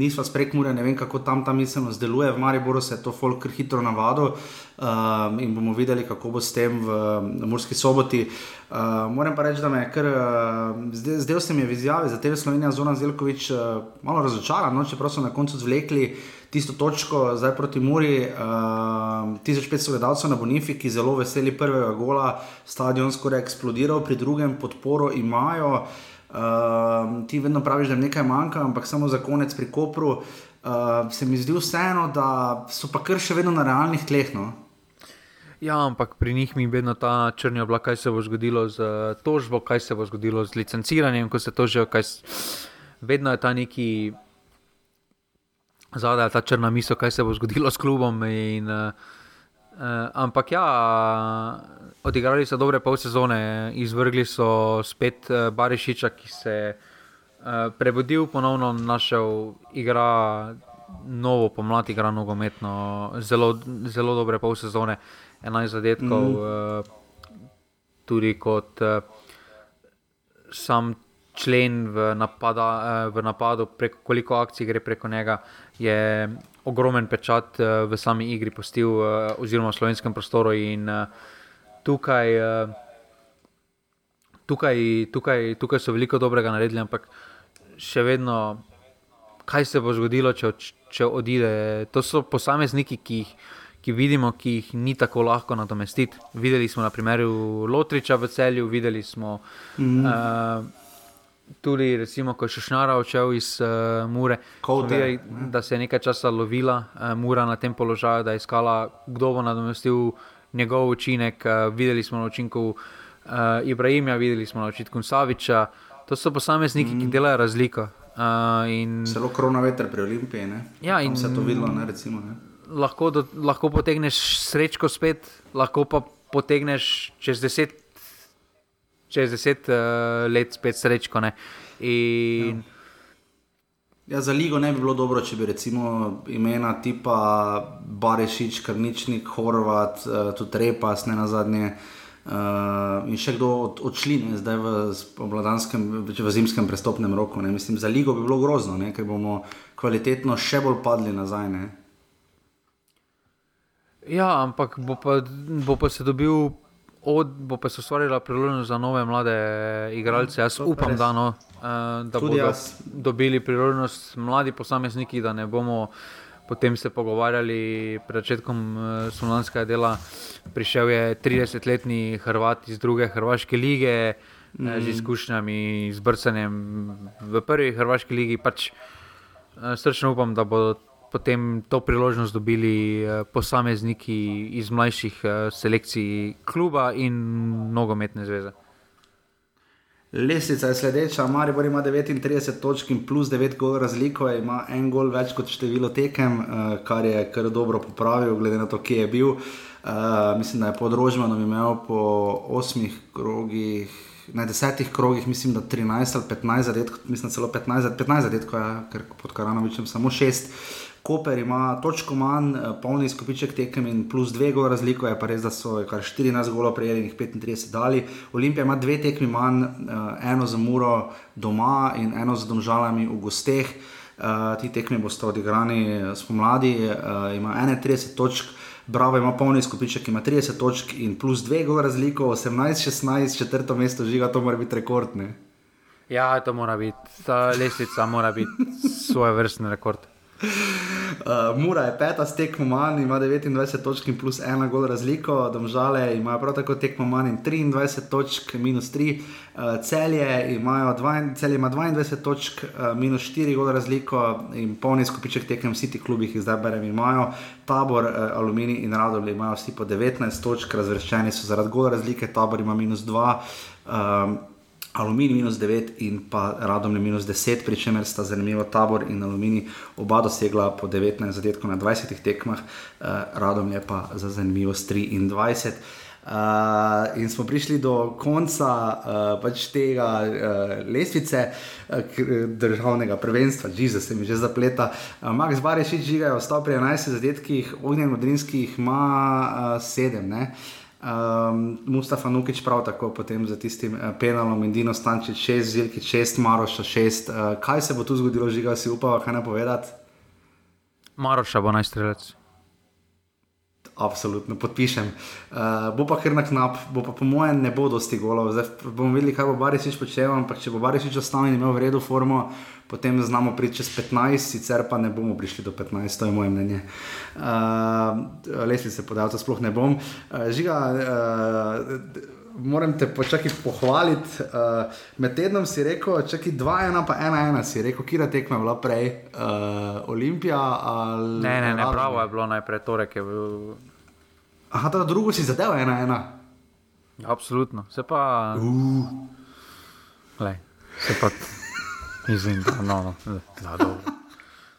S1: nisva sprekmure, ne vem, kako tam ta miselnost deluje. V Mariboru se je to folk hitro navadil uh, in bomo videli, kako bo s tem v, Murski soboti. Uh, moram pa reči, da me je kar, uh, zdaj se mi je v izjavi za TV Slovenija Zona Zelkovič uh, malo razočaran, no, čeprav so na koncu zvlekli tisto točko, zdaj proti Muri, uh, ehm, 1500 gledalcev na Bonifiki, zelo veseli prvega gola, stadion skoraj eksplodiral, pri drugem podporo imajo. Uh, ti vedno praviš, da nekaj manjka, ampak samo za konec pri Kopru. Uh, se mi zdi vseeno, da so pa kar še vedno na realnih tleh. No?
S2: Ja, ampak pri njih mi je vedno ta črnja obla, kaj se bo zgodilo z tožbo, kaj se bo zgodilo z licenciranjem, ko se tožijo. Vedno je ta neki zadaj ta črna misel, kaj se bo zgodilo s klubom. In, uh, uh, ampak ja, odigrali so dobre pol sezone, izvrgli so spet uh, Barišiča, ki se je uh, prebudil, ponovno našel igra. Novo pomlad igra nogometno, zelo, zelo dobre pol sezone, 11 zadetkov, mm. uh, tudi kot uh, sam člen v, napada, uh, v napadu, preko koliko akcij gre preko njega. Uh, je ogromen pečat uh, v sami igri postil, uh, oziroma v slovenskem prostoru. In uh, tukaj, tukaj, tukaj, tukaj so veliko dobrega naredili, ampak še vedno, kaj se bo zgodilo, če, če odide. To so posamezniki, ki jih. Ki vidimo, ki jih ni tako lahko nadomestiti. Videli smo na primeru Lotriča v celju, videli smo mm. uh, tudi, recimo, ko je Šušnjara odšel iz uh, Mure, tudi, da se je nekaj časa lovila uh, Mura na tem položaju, da je iskala, kdo bo nadomestil njegov učinek. Uh, videli smo na učinku uh, Ibrahima, videli smo na učinku Saviča. To so posamezniki, mm. ki delajo razliko. Uh,
S1: Zelo korona veter pri Olimpiji. Ne?
S2: Ja, in
S1: se to videlo. Ne, recimo, ne?
S2: Lahko, do, lahko potegneš srečko spet, lahko pa potegneš čez deset čez deset uh, let spet srečko. In...
S1: Ja, za ligo ne bi bilo dobro, če bi recimo imena tipa Barešič, Krničnik, Horvat, uh, tudi Repas, ne na zadnje. Uh, in še kdo od, odšli, ne, zdaj v, v zimskem prestopnem roku. Ne. Mislim, za ligo bi bilo grozno, ne, ker bomo kvalitetno še bolj padli nazaj. Ne.
S2: Ja, ampak bo pa, bo pa se dobil od, bo pa se ustvarila priložnost za nove mlade igralce. Jaz upam, da, no, uh, da bodo jaz. dobili priložnost mladi posamezniki, da ne bomo potem se pogovarjali pred začetkom uh, slovenskega dela. Prišel je 30-letni Hrvat iz druge Hrvaške lige. Mm. Z izkušnjami, z brcanjem v prvi Hrvaški ligi, pač srčno upam, da bodo potem to priložnost dobili eh, posamezniki iz mlajših eh, selekcij kluba in nogometne zveze.
S1: Lesica je sledeča, Maribor ima 39 točk in plus 9 gol razliko, ima en gol več kot število tekem, eh, kar je kar dobro popravil, glede na to, kje je bil. Uh, mislim, da je podrožman imel po osmih krogih, na desetih krogih, mislim, da 13 ali 15 zadetkov, mislim, celo 15, 15 zadetkov, ja, ker pod Karanovičem samo 6. Koper ima točko manj, eh, polni izkupiček tekem in plus dve gole razliko, je pa res, da so kar 14 golo prejeli in 35 dali. Olimpija ima dve tekmi manj, eh, eno za Muro doma in eno za Domžalami v gosteh. Uh, ti tekmi boste odigrani spomladi, ima 31 točk, Bravo ima polni izkupiček, ima 30 točk in plus dve gole razliko, 18-16, četrto mesto žiga, to mora biti rekordne.
S2: Ja, to mora biti, ta lestvica mora biti svoje vrstne rekorde.
S1: Uh, Mura je peta s tekmo manj, ima 29 točk in plus ena gol razliko, domžale imajo prav tako tekmo manj in 23 točk, minus 3, uh, celje, imajo dva, celje ima 22 točk, uh, minus 4 gol razliko in polni skupiček tekem vsi ti klubi, ki zdaj berem, imajo tabor, uh, aluminij in radovlje imajo vsi po 19 točk, razvrščeni so zaradi gol razlike, tabor ima minus 2. Um, Aluminij minus 9 in pa Radom je minus 10, pri čemer sta zanimivo tabor in Aluminij oba dosegla po 19 zadetkov na 20 tekmah, uh, Radom je pa za zanimivost 23. Uh, in smo prišli do konca uh, pač tega uh, lestvice uh, državnega prvenstva, Jezus se mi že zapleta. Uh, Max Barešič žiga je ostal pri 11 zadetkih, Ognjen Modrinski ima 7. Uh, Um, Mustafa Nukič prav tako potem za tistim uh, penalom in Dino Stančič 6, Zilki 6, Maroša 6. Uh, kaj se bo tu zgodilo, žiga si upava, kaj ne povedati?
S2: Maroša bo najstrelec.
S1: Absolutno podpišem. Uh, bo pa kar na knap, bo pa po mojem ne bo dosti golov. Zdaj bomo videli, kaj bo Barisič počel, ampak če bo Barisič ostal in imel v redu formo, potem znamo priti čez 15, sicer pa ne bomo prišli do 15, to je moje mnenje. Uh, Lesli se podal, to sploh ne bom. Uh, žiga, uh, moram te počakati pohvaliti. Uh, med tednom si rekel, čakaj 2-1, pa 1-1 si rekel, kje tekme je bila prej, uh, Olimpija ali.
S2: Ne, ne, ne, pravo je bilo najprej torek. Je bil...
S1: Aha, to drugo si zadev 1-1.
S2: Absolutno, se pa. Uh. Lej, se pa. Da no, no, da dobro.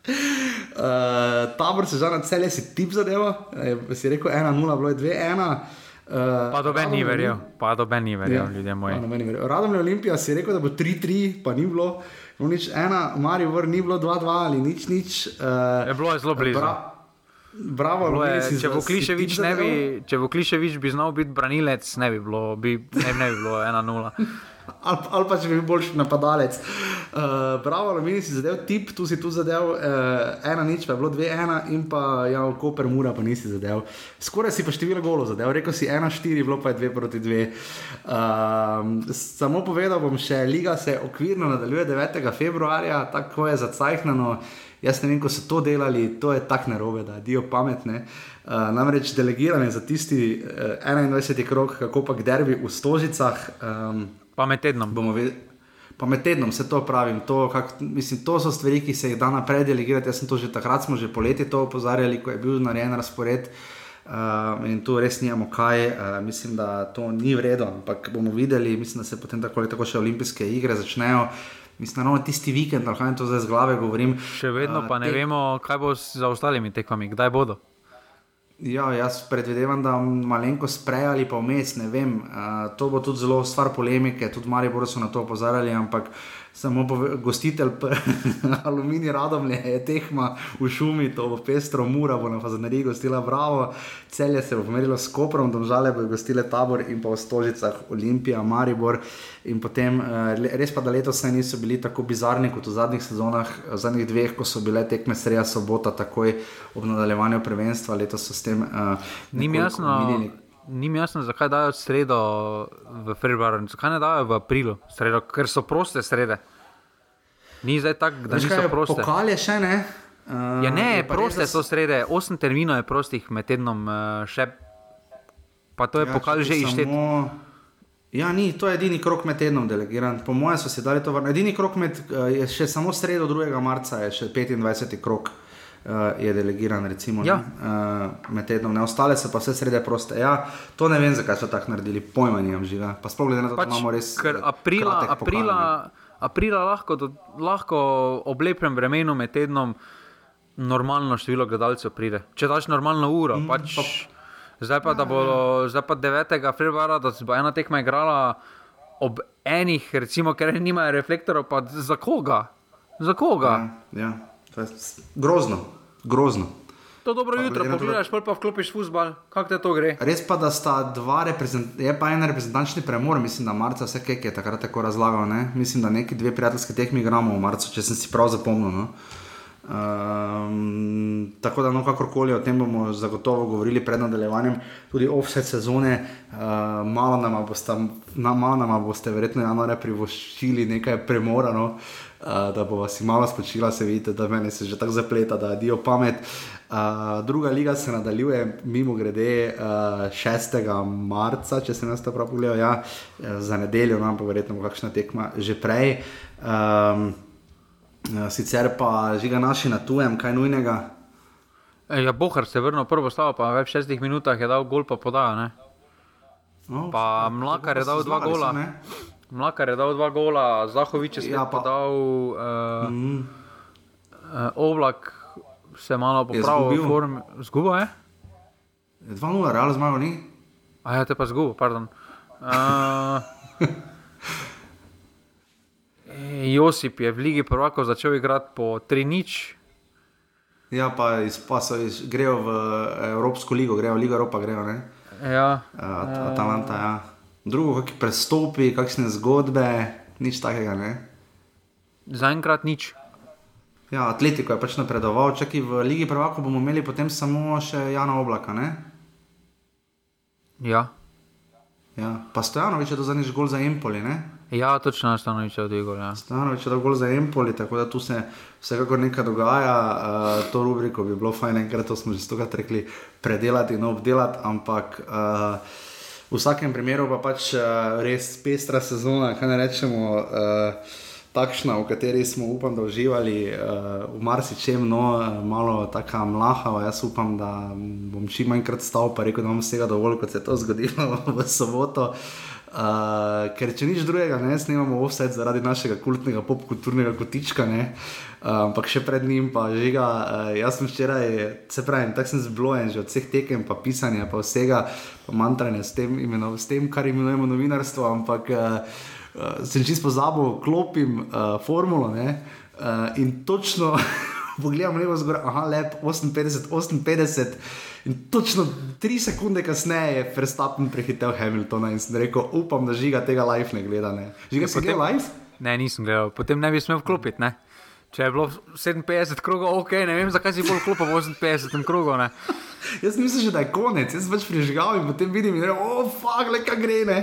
S1: Uh, tabor se že na cele si tip zadeva, e, si rekel 1-0, bilo je 2-1.
S2: Uh, pa do meni ni verjel, pa do meni ni verjel, ja, ljudje moji.
S1: Radom je Olimpija, si rekel, da bo 3-3, pa ni bilo, no, nič ena, Marijo Vr ni bilo 2-2 ali nič, nič. Uh,
S2: je bilo je zelo blizu. Bra
S1: Bravo, je,
S2: če bo Kliševič ne bi, če bo Kliševič bi znal biti branilec, ne bi bilo, bi, ne, ne bi bilo 1-0
S1: ali, ali pa če bi bil boljši napadalec. Uh, bravo, Alumini si zadev tip, tu si tu zadev, uh, ena nič, pa je bilo dve, ena in pa ja, Koper Mura pa nisi zadev. Skoraj si pa število golo zadev, rekel si ena, štiri, bilo pa je dve proti dve. Uh, samo povedal bom še, liga se okvirno nadaljuje 9. februarja, tako je zacajhnano. Jaz ne vem, ko so to delali, to je tako narobe, da dio pametne. Uh, namreč delegirane za tisti uh, 21. krok, kako pa k derbi v Stožicah. Um,
S2: Pa med tednom.
S1: Pa med tednom se to pravim. To, kak, mislim, to so stvari, ki se jih da naprej delegirati. Jaz sem to že takrat, smo že poleti to opozarjali, ko je bil narejen razpored. Uh, in tu res nijamo kaj, uh, mislim, da to ni vredno, ampak bomo videli, mislim, da se potem tako ali tako še olimpijske igre začnejo. Mislim, da je tisti vikend, ali kaj to zdaj z glave govorim.
S2: Še vedno uh, pa ne te... vemo, kaj bo z ostalimi tekmami, kdaj bodo.
S1: Ja, jaz predvidevam, da malenko sprej ali pa vmes, ne vem. Uh, to bo tudi zelo stvar polemike, tudi Marijo so na to opozarjali, ampak Samo gostitelj Aluminij Radomlje je tehma v šumi, to bo pestro, mura bo na Fazaneriji gostila Bravo, celje se bo pomerilo s Koprom, domžale bo gostile Tabor in pa v Stožicah Olimpija, Maribor. In potem res pa, da letos niso bili tako bizarni kot v zadnjih sezonah, v zadnjih dveh, ko so bile tekme sreja sobota, takoj ob nadaljevanju prvenstva, letos so s tem. Uh,
S2: Ni mi jasno. Minili. Ni mi jasno, zakaj dajo sredo v februarju, zakaj ne dajo v aprilu, sredo, ker so proste srede. Ni zdaj tako, da niso proste.
S1: Pokal je še ne.
S2: Uh, ja, ne, proste so srede, osem terminov je prostih med tednom, uh, še. Pa to je ja, pokal že ištet. Samo...
S1: Ja, ni, to je edini krok med tednom delegiran. Po mojem so si dali to vrniti. Edini krok med, uh, je še samo sredo 2. marca, je še 25. krok uh, je delegiran, recimo,
S2: ja.
S1: uh, med tednom, ne ostale so pa vse srede proste. Ja, to ne vem, zakaj so tako naredili, pojma nimam žiga. Pa sploh glede na to,
S2: pač,
S1: da imamo res.
S2: Ker aprila, aprila, aprila lahko, do, lahko ob lepem vremenu med tednom normalno število gledalcev pride. Če daš normalno uro, mm, pač. Pa, Zdaj pa, da bo zdaj pa 9. februarja, da se bo ena tekma igrala ob enih, recimo, ker nimajo reflektorov, pa za koga? Za koga?
S1: Ja, ja. To je grozno, grozno.
S2: To dobro pa, jutro, pogledaš, da... pa vklopiš futbol, kako te to gre.
S1: Res pa, da sta dva, je pa en reprezentančni premor, mislim, da Marca vse kaj je takrat tako razlagal. Ne? Mislim, da neki dve prijateljske tekmi igramo v Marcu, če sem si prav zapomnil. No? Um, tako da, no, kakorkoli o tem bomo zagotovo govorili pred nadaljevanjem, tudi offset sezone, uh, malo nam boste, na, malo nam boste verjetno januarja privoščili nekaj premora. No? Uh, da bo vas malo spočila, se vidite, da meni se že tako zapleta, da dio pamet. Uh, druga liga se nadaljuje, mimo grede, uh, 6. marca, če se nas to prav pogledal, ja, za nedeljo, no, pa verjetno kakšna tekma že prej. Um, sicer pa žiga naši na tujem, kaj nujnega.
S2: Ja, Bohar se je vrnil prvo stavo, pa v šestih minutah je dal gol, pa podajo. Oh, pa Mlakar je dal dva gola. So, Mlakar je dal dva gola, Zahovič je ja, pa dal uh, mm. uh, oblak, se malo popravil, zgubo je.
S1: 2-0, realno zmagal ni.
S2: A ja, te pa zgubo, pardon. Uh, Josip je v Ligi prvakov začel igrati po 3-0.
S1: Ja, pa, iz, pa so iz, grejo v Evropsko ligo, grejo v Ligo Evropa, grejo ne.
S2: Ja.
S1: Uh, Atalanta, ja drugo, kakšne prestopi, kakšne zgodbe, nič takega. Ne?
S2: Zaenkrat nič.
S1: Ja, Atletiko je pač napredoval, čakaj v Ligi Prvako bomo imeli potem samo še Jana Oblaka. Ne?
S2: Ja.
S1: ja. Pa Stojanovič je to zadnjič gol za Empoli. Ne?
S2: Ja, točno, Stanovič je odvigol. Ja.
S1: Stanovič je dal za Empoli, tako da tu se vsekakor nekaj dogaja. Uh, to rubriko bi bilo fajn, enkrat to smo že stokrat rekli, predelati in obdelati, ampak uh, v vsakem primeru pa pač uh, res pestra sezona, kaj ne rečemo. Uh, Takšna, v kateri smo, upam, da uživali uh, v marsičem, no, malo tako mlahava. Jaz upam, da bom čim manjkrat stal, pa rekel, da imam vsega dovolj, kot se je to zgodilo v soboto. Uh, ker če nič drugega, ne snimamo offset zaradi našega kultnega popkulturnega kotička. Uh, ampak še pred njim, pa že ga, uh, jaz sem včeraj, se pravi, tako sem zblojen že od vseh tekem, pa pisanja, pa vsega, pa mantranja s tem, imenov, s tem kar imenujemo novinarstvo, ampak uh, uh, sem čisto pozabil, klopim uh, formulo ne, uh, in točno pogledam levo zgor, aha, lep, 58, 58. In točno tri sekunde kasneje je Verstappen prehitel Hamiltona in sem rekel, upam, da žiga tega live ne gleda. Ne. Žiga se tega live?
S2: Ne, nisem gledal, potem ne bi smel vklopiti. Ne? Če je bilo 57 krogov, ok, ne vem, zakaj si bolj klopil 58 krogov.
S1: Jaz mislim, da je konec, jaz sem pač prižgal in potem vidim, da je oh, fuck, le kaj gre. Ne,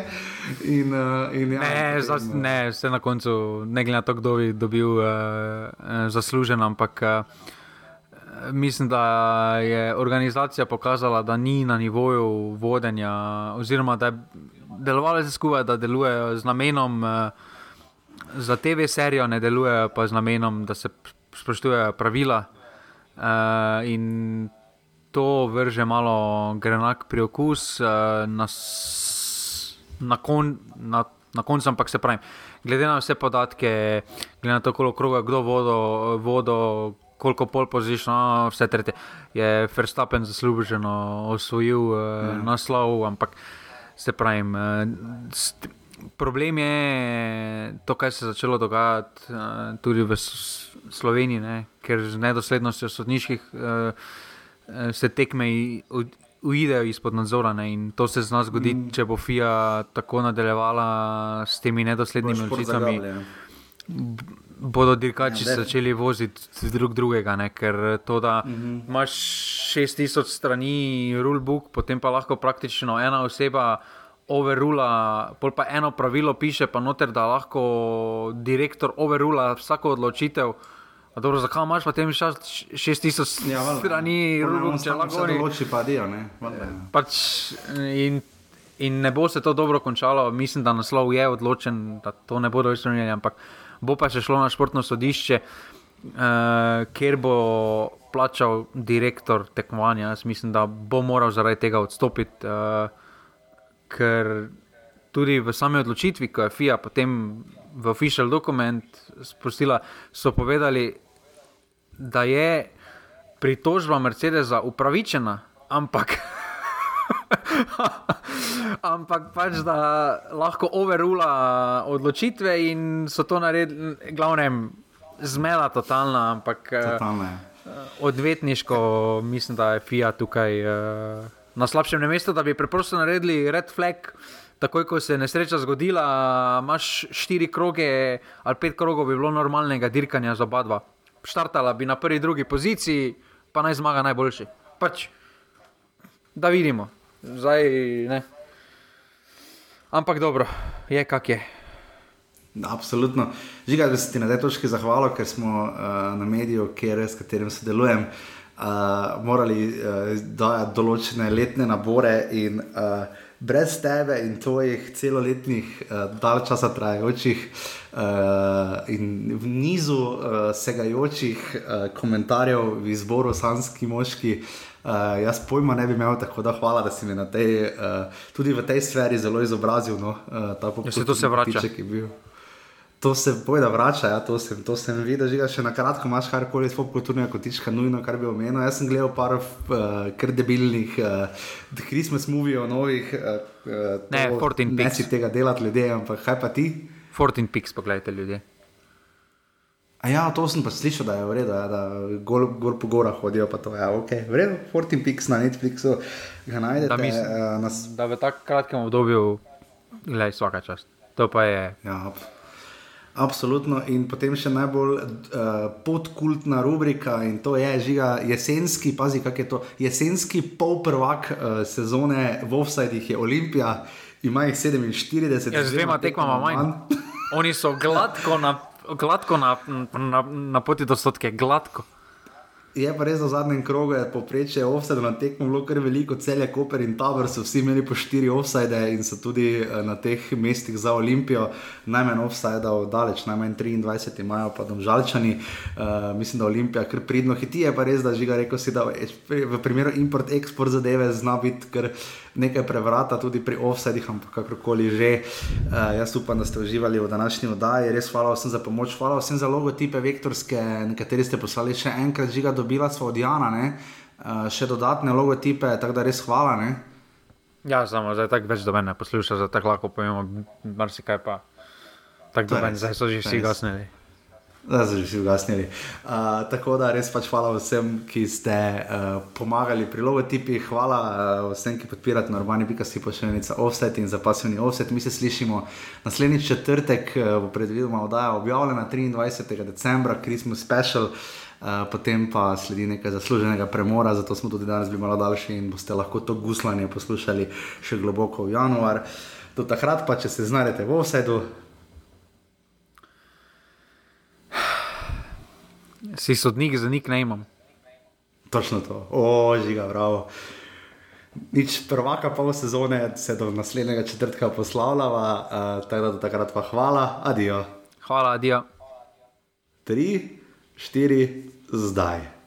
S1: in, uh, in ja,
S2: ne, potem, zas, ne, vse na koncu, ne glede na to, kdo bi dobil uh, zaslužen, ampak uh, mislim, da je organizacija pokazala, da ni na nivoju vodenja, oziroma da je delovalo vse skupaj, da delujejo z namenom. Uh, za TV serijo ne delujejo pa z namenom, da se spoštujejo pravila. Uh, in to vrže malo grenak pri okus, uh, na, na, kon, na, na koncu, ampak se pravi, glede na vse podatke, glede na to, koliko kdo vodo, vodo koliko pol pozično, no, vse tretje, je Verstappen zasluženo osvojil uh, ja. naslov, ampak se pravi. Uh, problem je to, kar se je začelo dogajati uh, tudi v Sloveniji, ne? ker z nedoslednostjo sodniških uh, se tekme u- uidejo izpod nadzora. Ne? In to se zna zgoditi, mm. če bo FIA tako nadaljevala s temi nedoslednimi odločitvami. Bodo dirkači
S1: Ja,
S2: ja, začeli voziti drug drugega, ne? ker to, da mm -hmm. imaš 6000 strani rulebook, potem pa lahko praktično ena oseba overrula, pol pa eno pravilo piše, pa noter, da lahko direktor overrula vsako odločitev. A Dobro, zakaj imaš potem še 6000
S1: Ja,
S2: strani če lahko
S1: določi, pa adijo, ne. Valjda.
S2: Pač, in, in ne bo se to dobro končalo, mislim, da naslov je odločen, da to ne bodo več spremenili, ampak bo pa še šlo na športno sodišče, uh, kjer bo plačal direktor tekmovanja. Jaz mislim, da bo moral zaradi tega odstopiti, uh, ker tudi v sami odločitvi, ko je FIA potem v official dokument spustila, so povedali, da je pritožba Mercedesa upravičena, ampak. ampak pač, da lahko overrula odločitve in so to naredili, glavnem, zmeda totalna, ampak eh,
S1: Totalno je.
S2: odvetniško mislim, da je FIA tukaj uh, na slabšem mestu, da bi preprosto naredili red flag. Takoj, ko se je nesreča zgodila, imaš štiri kroge ali pet krogov, bi bilo normalnega dirkanja za oba dva. Štartala bi na prvi, drugi poziciji, pa naj zmaga najboljši. Pač, da vidimo, zdaj ne. Ampak dobro, je kak je.
S1: Absolutno. Žiga, da se ti na tej točki zahvalil, ker smo uh, na mediju, kjer, s katerim sodelujem, uh, morali uh, dajati določene letne nabore in uh, brez tebe in tvojih celoletnih, uh, dalj časa trajajočih uh, in v nizu uh, segajočih uh, komentarjev v izboru Sanski moški. Uh, jaz pojma ne bi imel, tako da hvala, da si me tej, uh, tudi v tej sferi zelo izobrazil. No, uh,
S2: Ja, saj to se vrača.
S1: bil. To se boji, da vrača, ja, to, sem, to sem videl, že še na kratko imaš karkoli iz popkulturnega kotička, nujno, kar bi omenil. Jaz sem gledal par uh, kar debilnih uh, Christmas movie, novih. Uh, uh,
S2: Ne, 14
S1: ne si tega delati ljudje, ampak kaj pa ti?
S2: 14 piks, pogledajte ljudje.
S1: Ja, to sem pa slišal, da je v redu, ja, da gor, gor po gorah hodijo, to ja, ok. V redu, 14 piks na Netflixu ga najdete.
S2: Da, mislim,
S1: uh, nas...
S2: da v tako kratkem obdobju, gledaj, vsaka čast. To pa je.
S1: Ja, ab- Absolutno. In potem še najbolj uh, podkultna rubrika in to je žiga jesenski, pazi, kak je to. Jesenski polprvak uh, sezone v Offsidih je Olimpija, ima jih 47.
S2: Ja, z dvema tekmama manj. Oni so gladko na, gladko na, na, na poti do stotke, gladko.
S1: Je pa res, da v zadnjem krogu je povprečje offside na tekmo bilo kar veliko, celje Koper in Tabor so vsi imeli po štiri offside in so tudi eh, na teh mestih za Olimpijo najmanj offside daleč, najmanj 23 imajo pa domžalčani. Uh, mislim, da Olimpija kar pridno hiti, je pa res, da žiga rekel si, da v primeru import-export zadeve zna biti kar nekaj prevrata tudi pri offsidih, ampak kakorkoli že. Uh, jaz upam, da ste uživali v današnji oddaji. Res hvala vsem za pomoč, hvala vsem za logotipe vektorske, nekateri ste poslali še enkrat, žiga dobila smo od Jana, ne? Uh, še dodatne logotipe, tako da res hvala. Ne?
S2: Ja, samo zdaj tako več do mene posluša, zdaj tako lahko povemo, marsikaj pa. Tako
S1: res,
S2: zdaj so že vsi gasnili.
S1: Da so že ugasnili. Uh, tako da res pač hvala vsem, ki ste uh, pomagali pri logotipih, hvala uh, vsem, ki podpirate normani.si pošiljnica offset in za pasivni offset. Mi se slišimo naslednji četrtek, uh, bo predvidoma oddaja objavljena 23. decembra, Christmas special. Uh, potem pa sledi nekaj zasluženega premora, zato smo tudi danes bili malo daljši in boste lahko to guslanje poslušali še globoko v januar. Do takrat pa, če se znajdete v offsetu,
S2: Si sodnik, za nik ne imam.
S1: Točno to, ožiga, bravo. Nič prvaka pol sezone se do naslednjega četrtka poslavljava, uh, tako da do takrat pa hvala, adijo.
S2: Hvala, adijo.
S1: Tri, štiri, zdaj.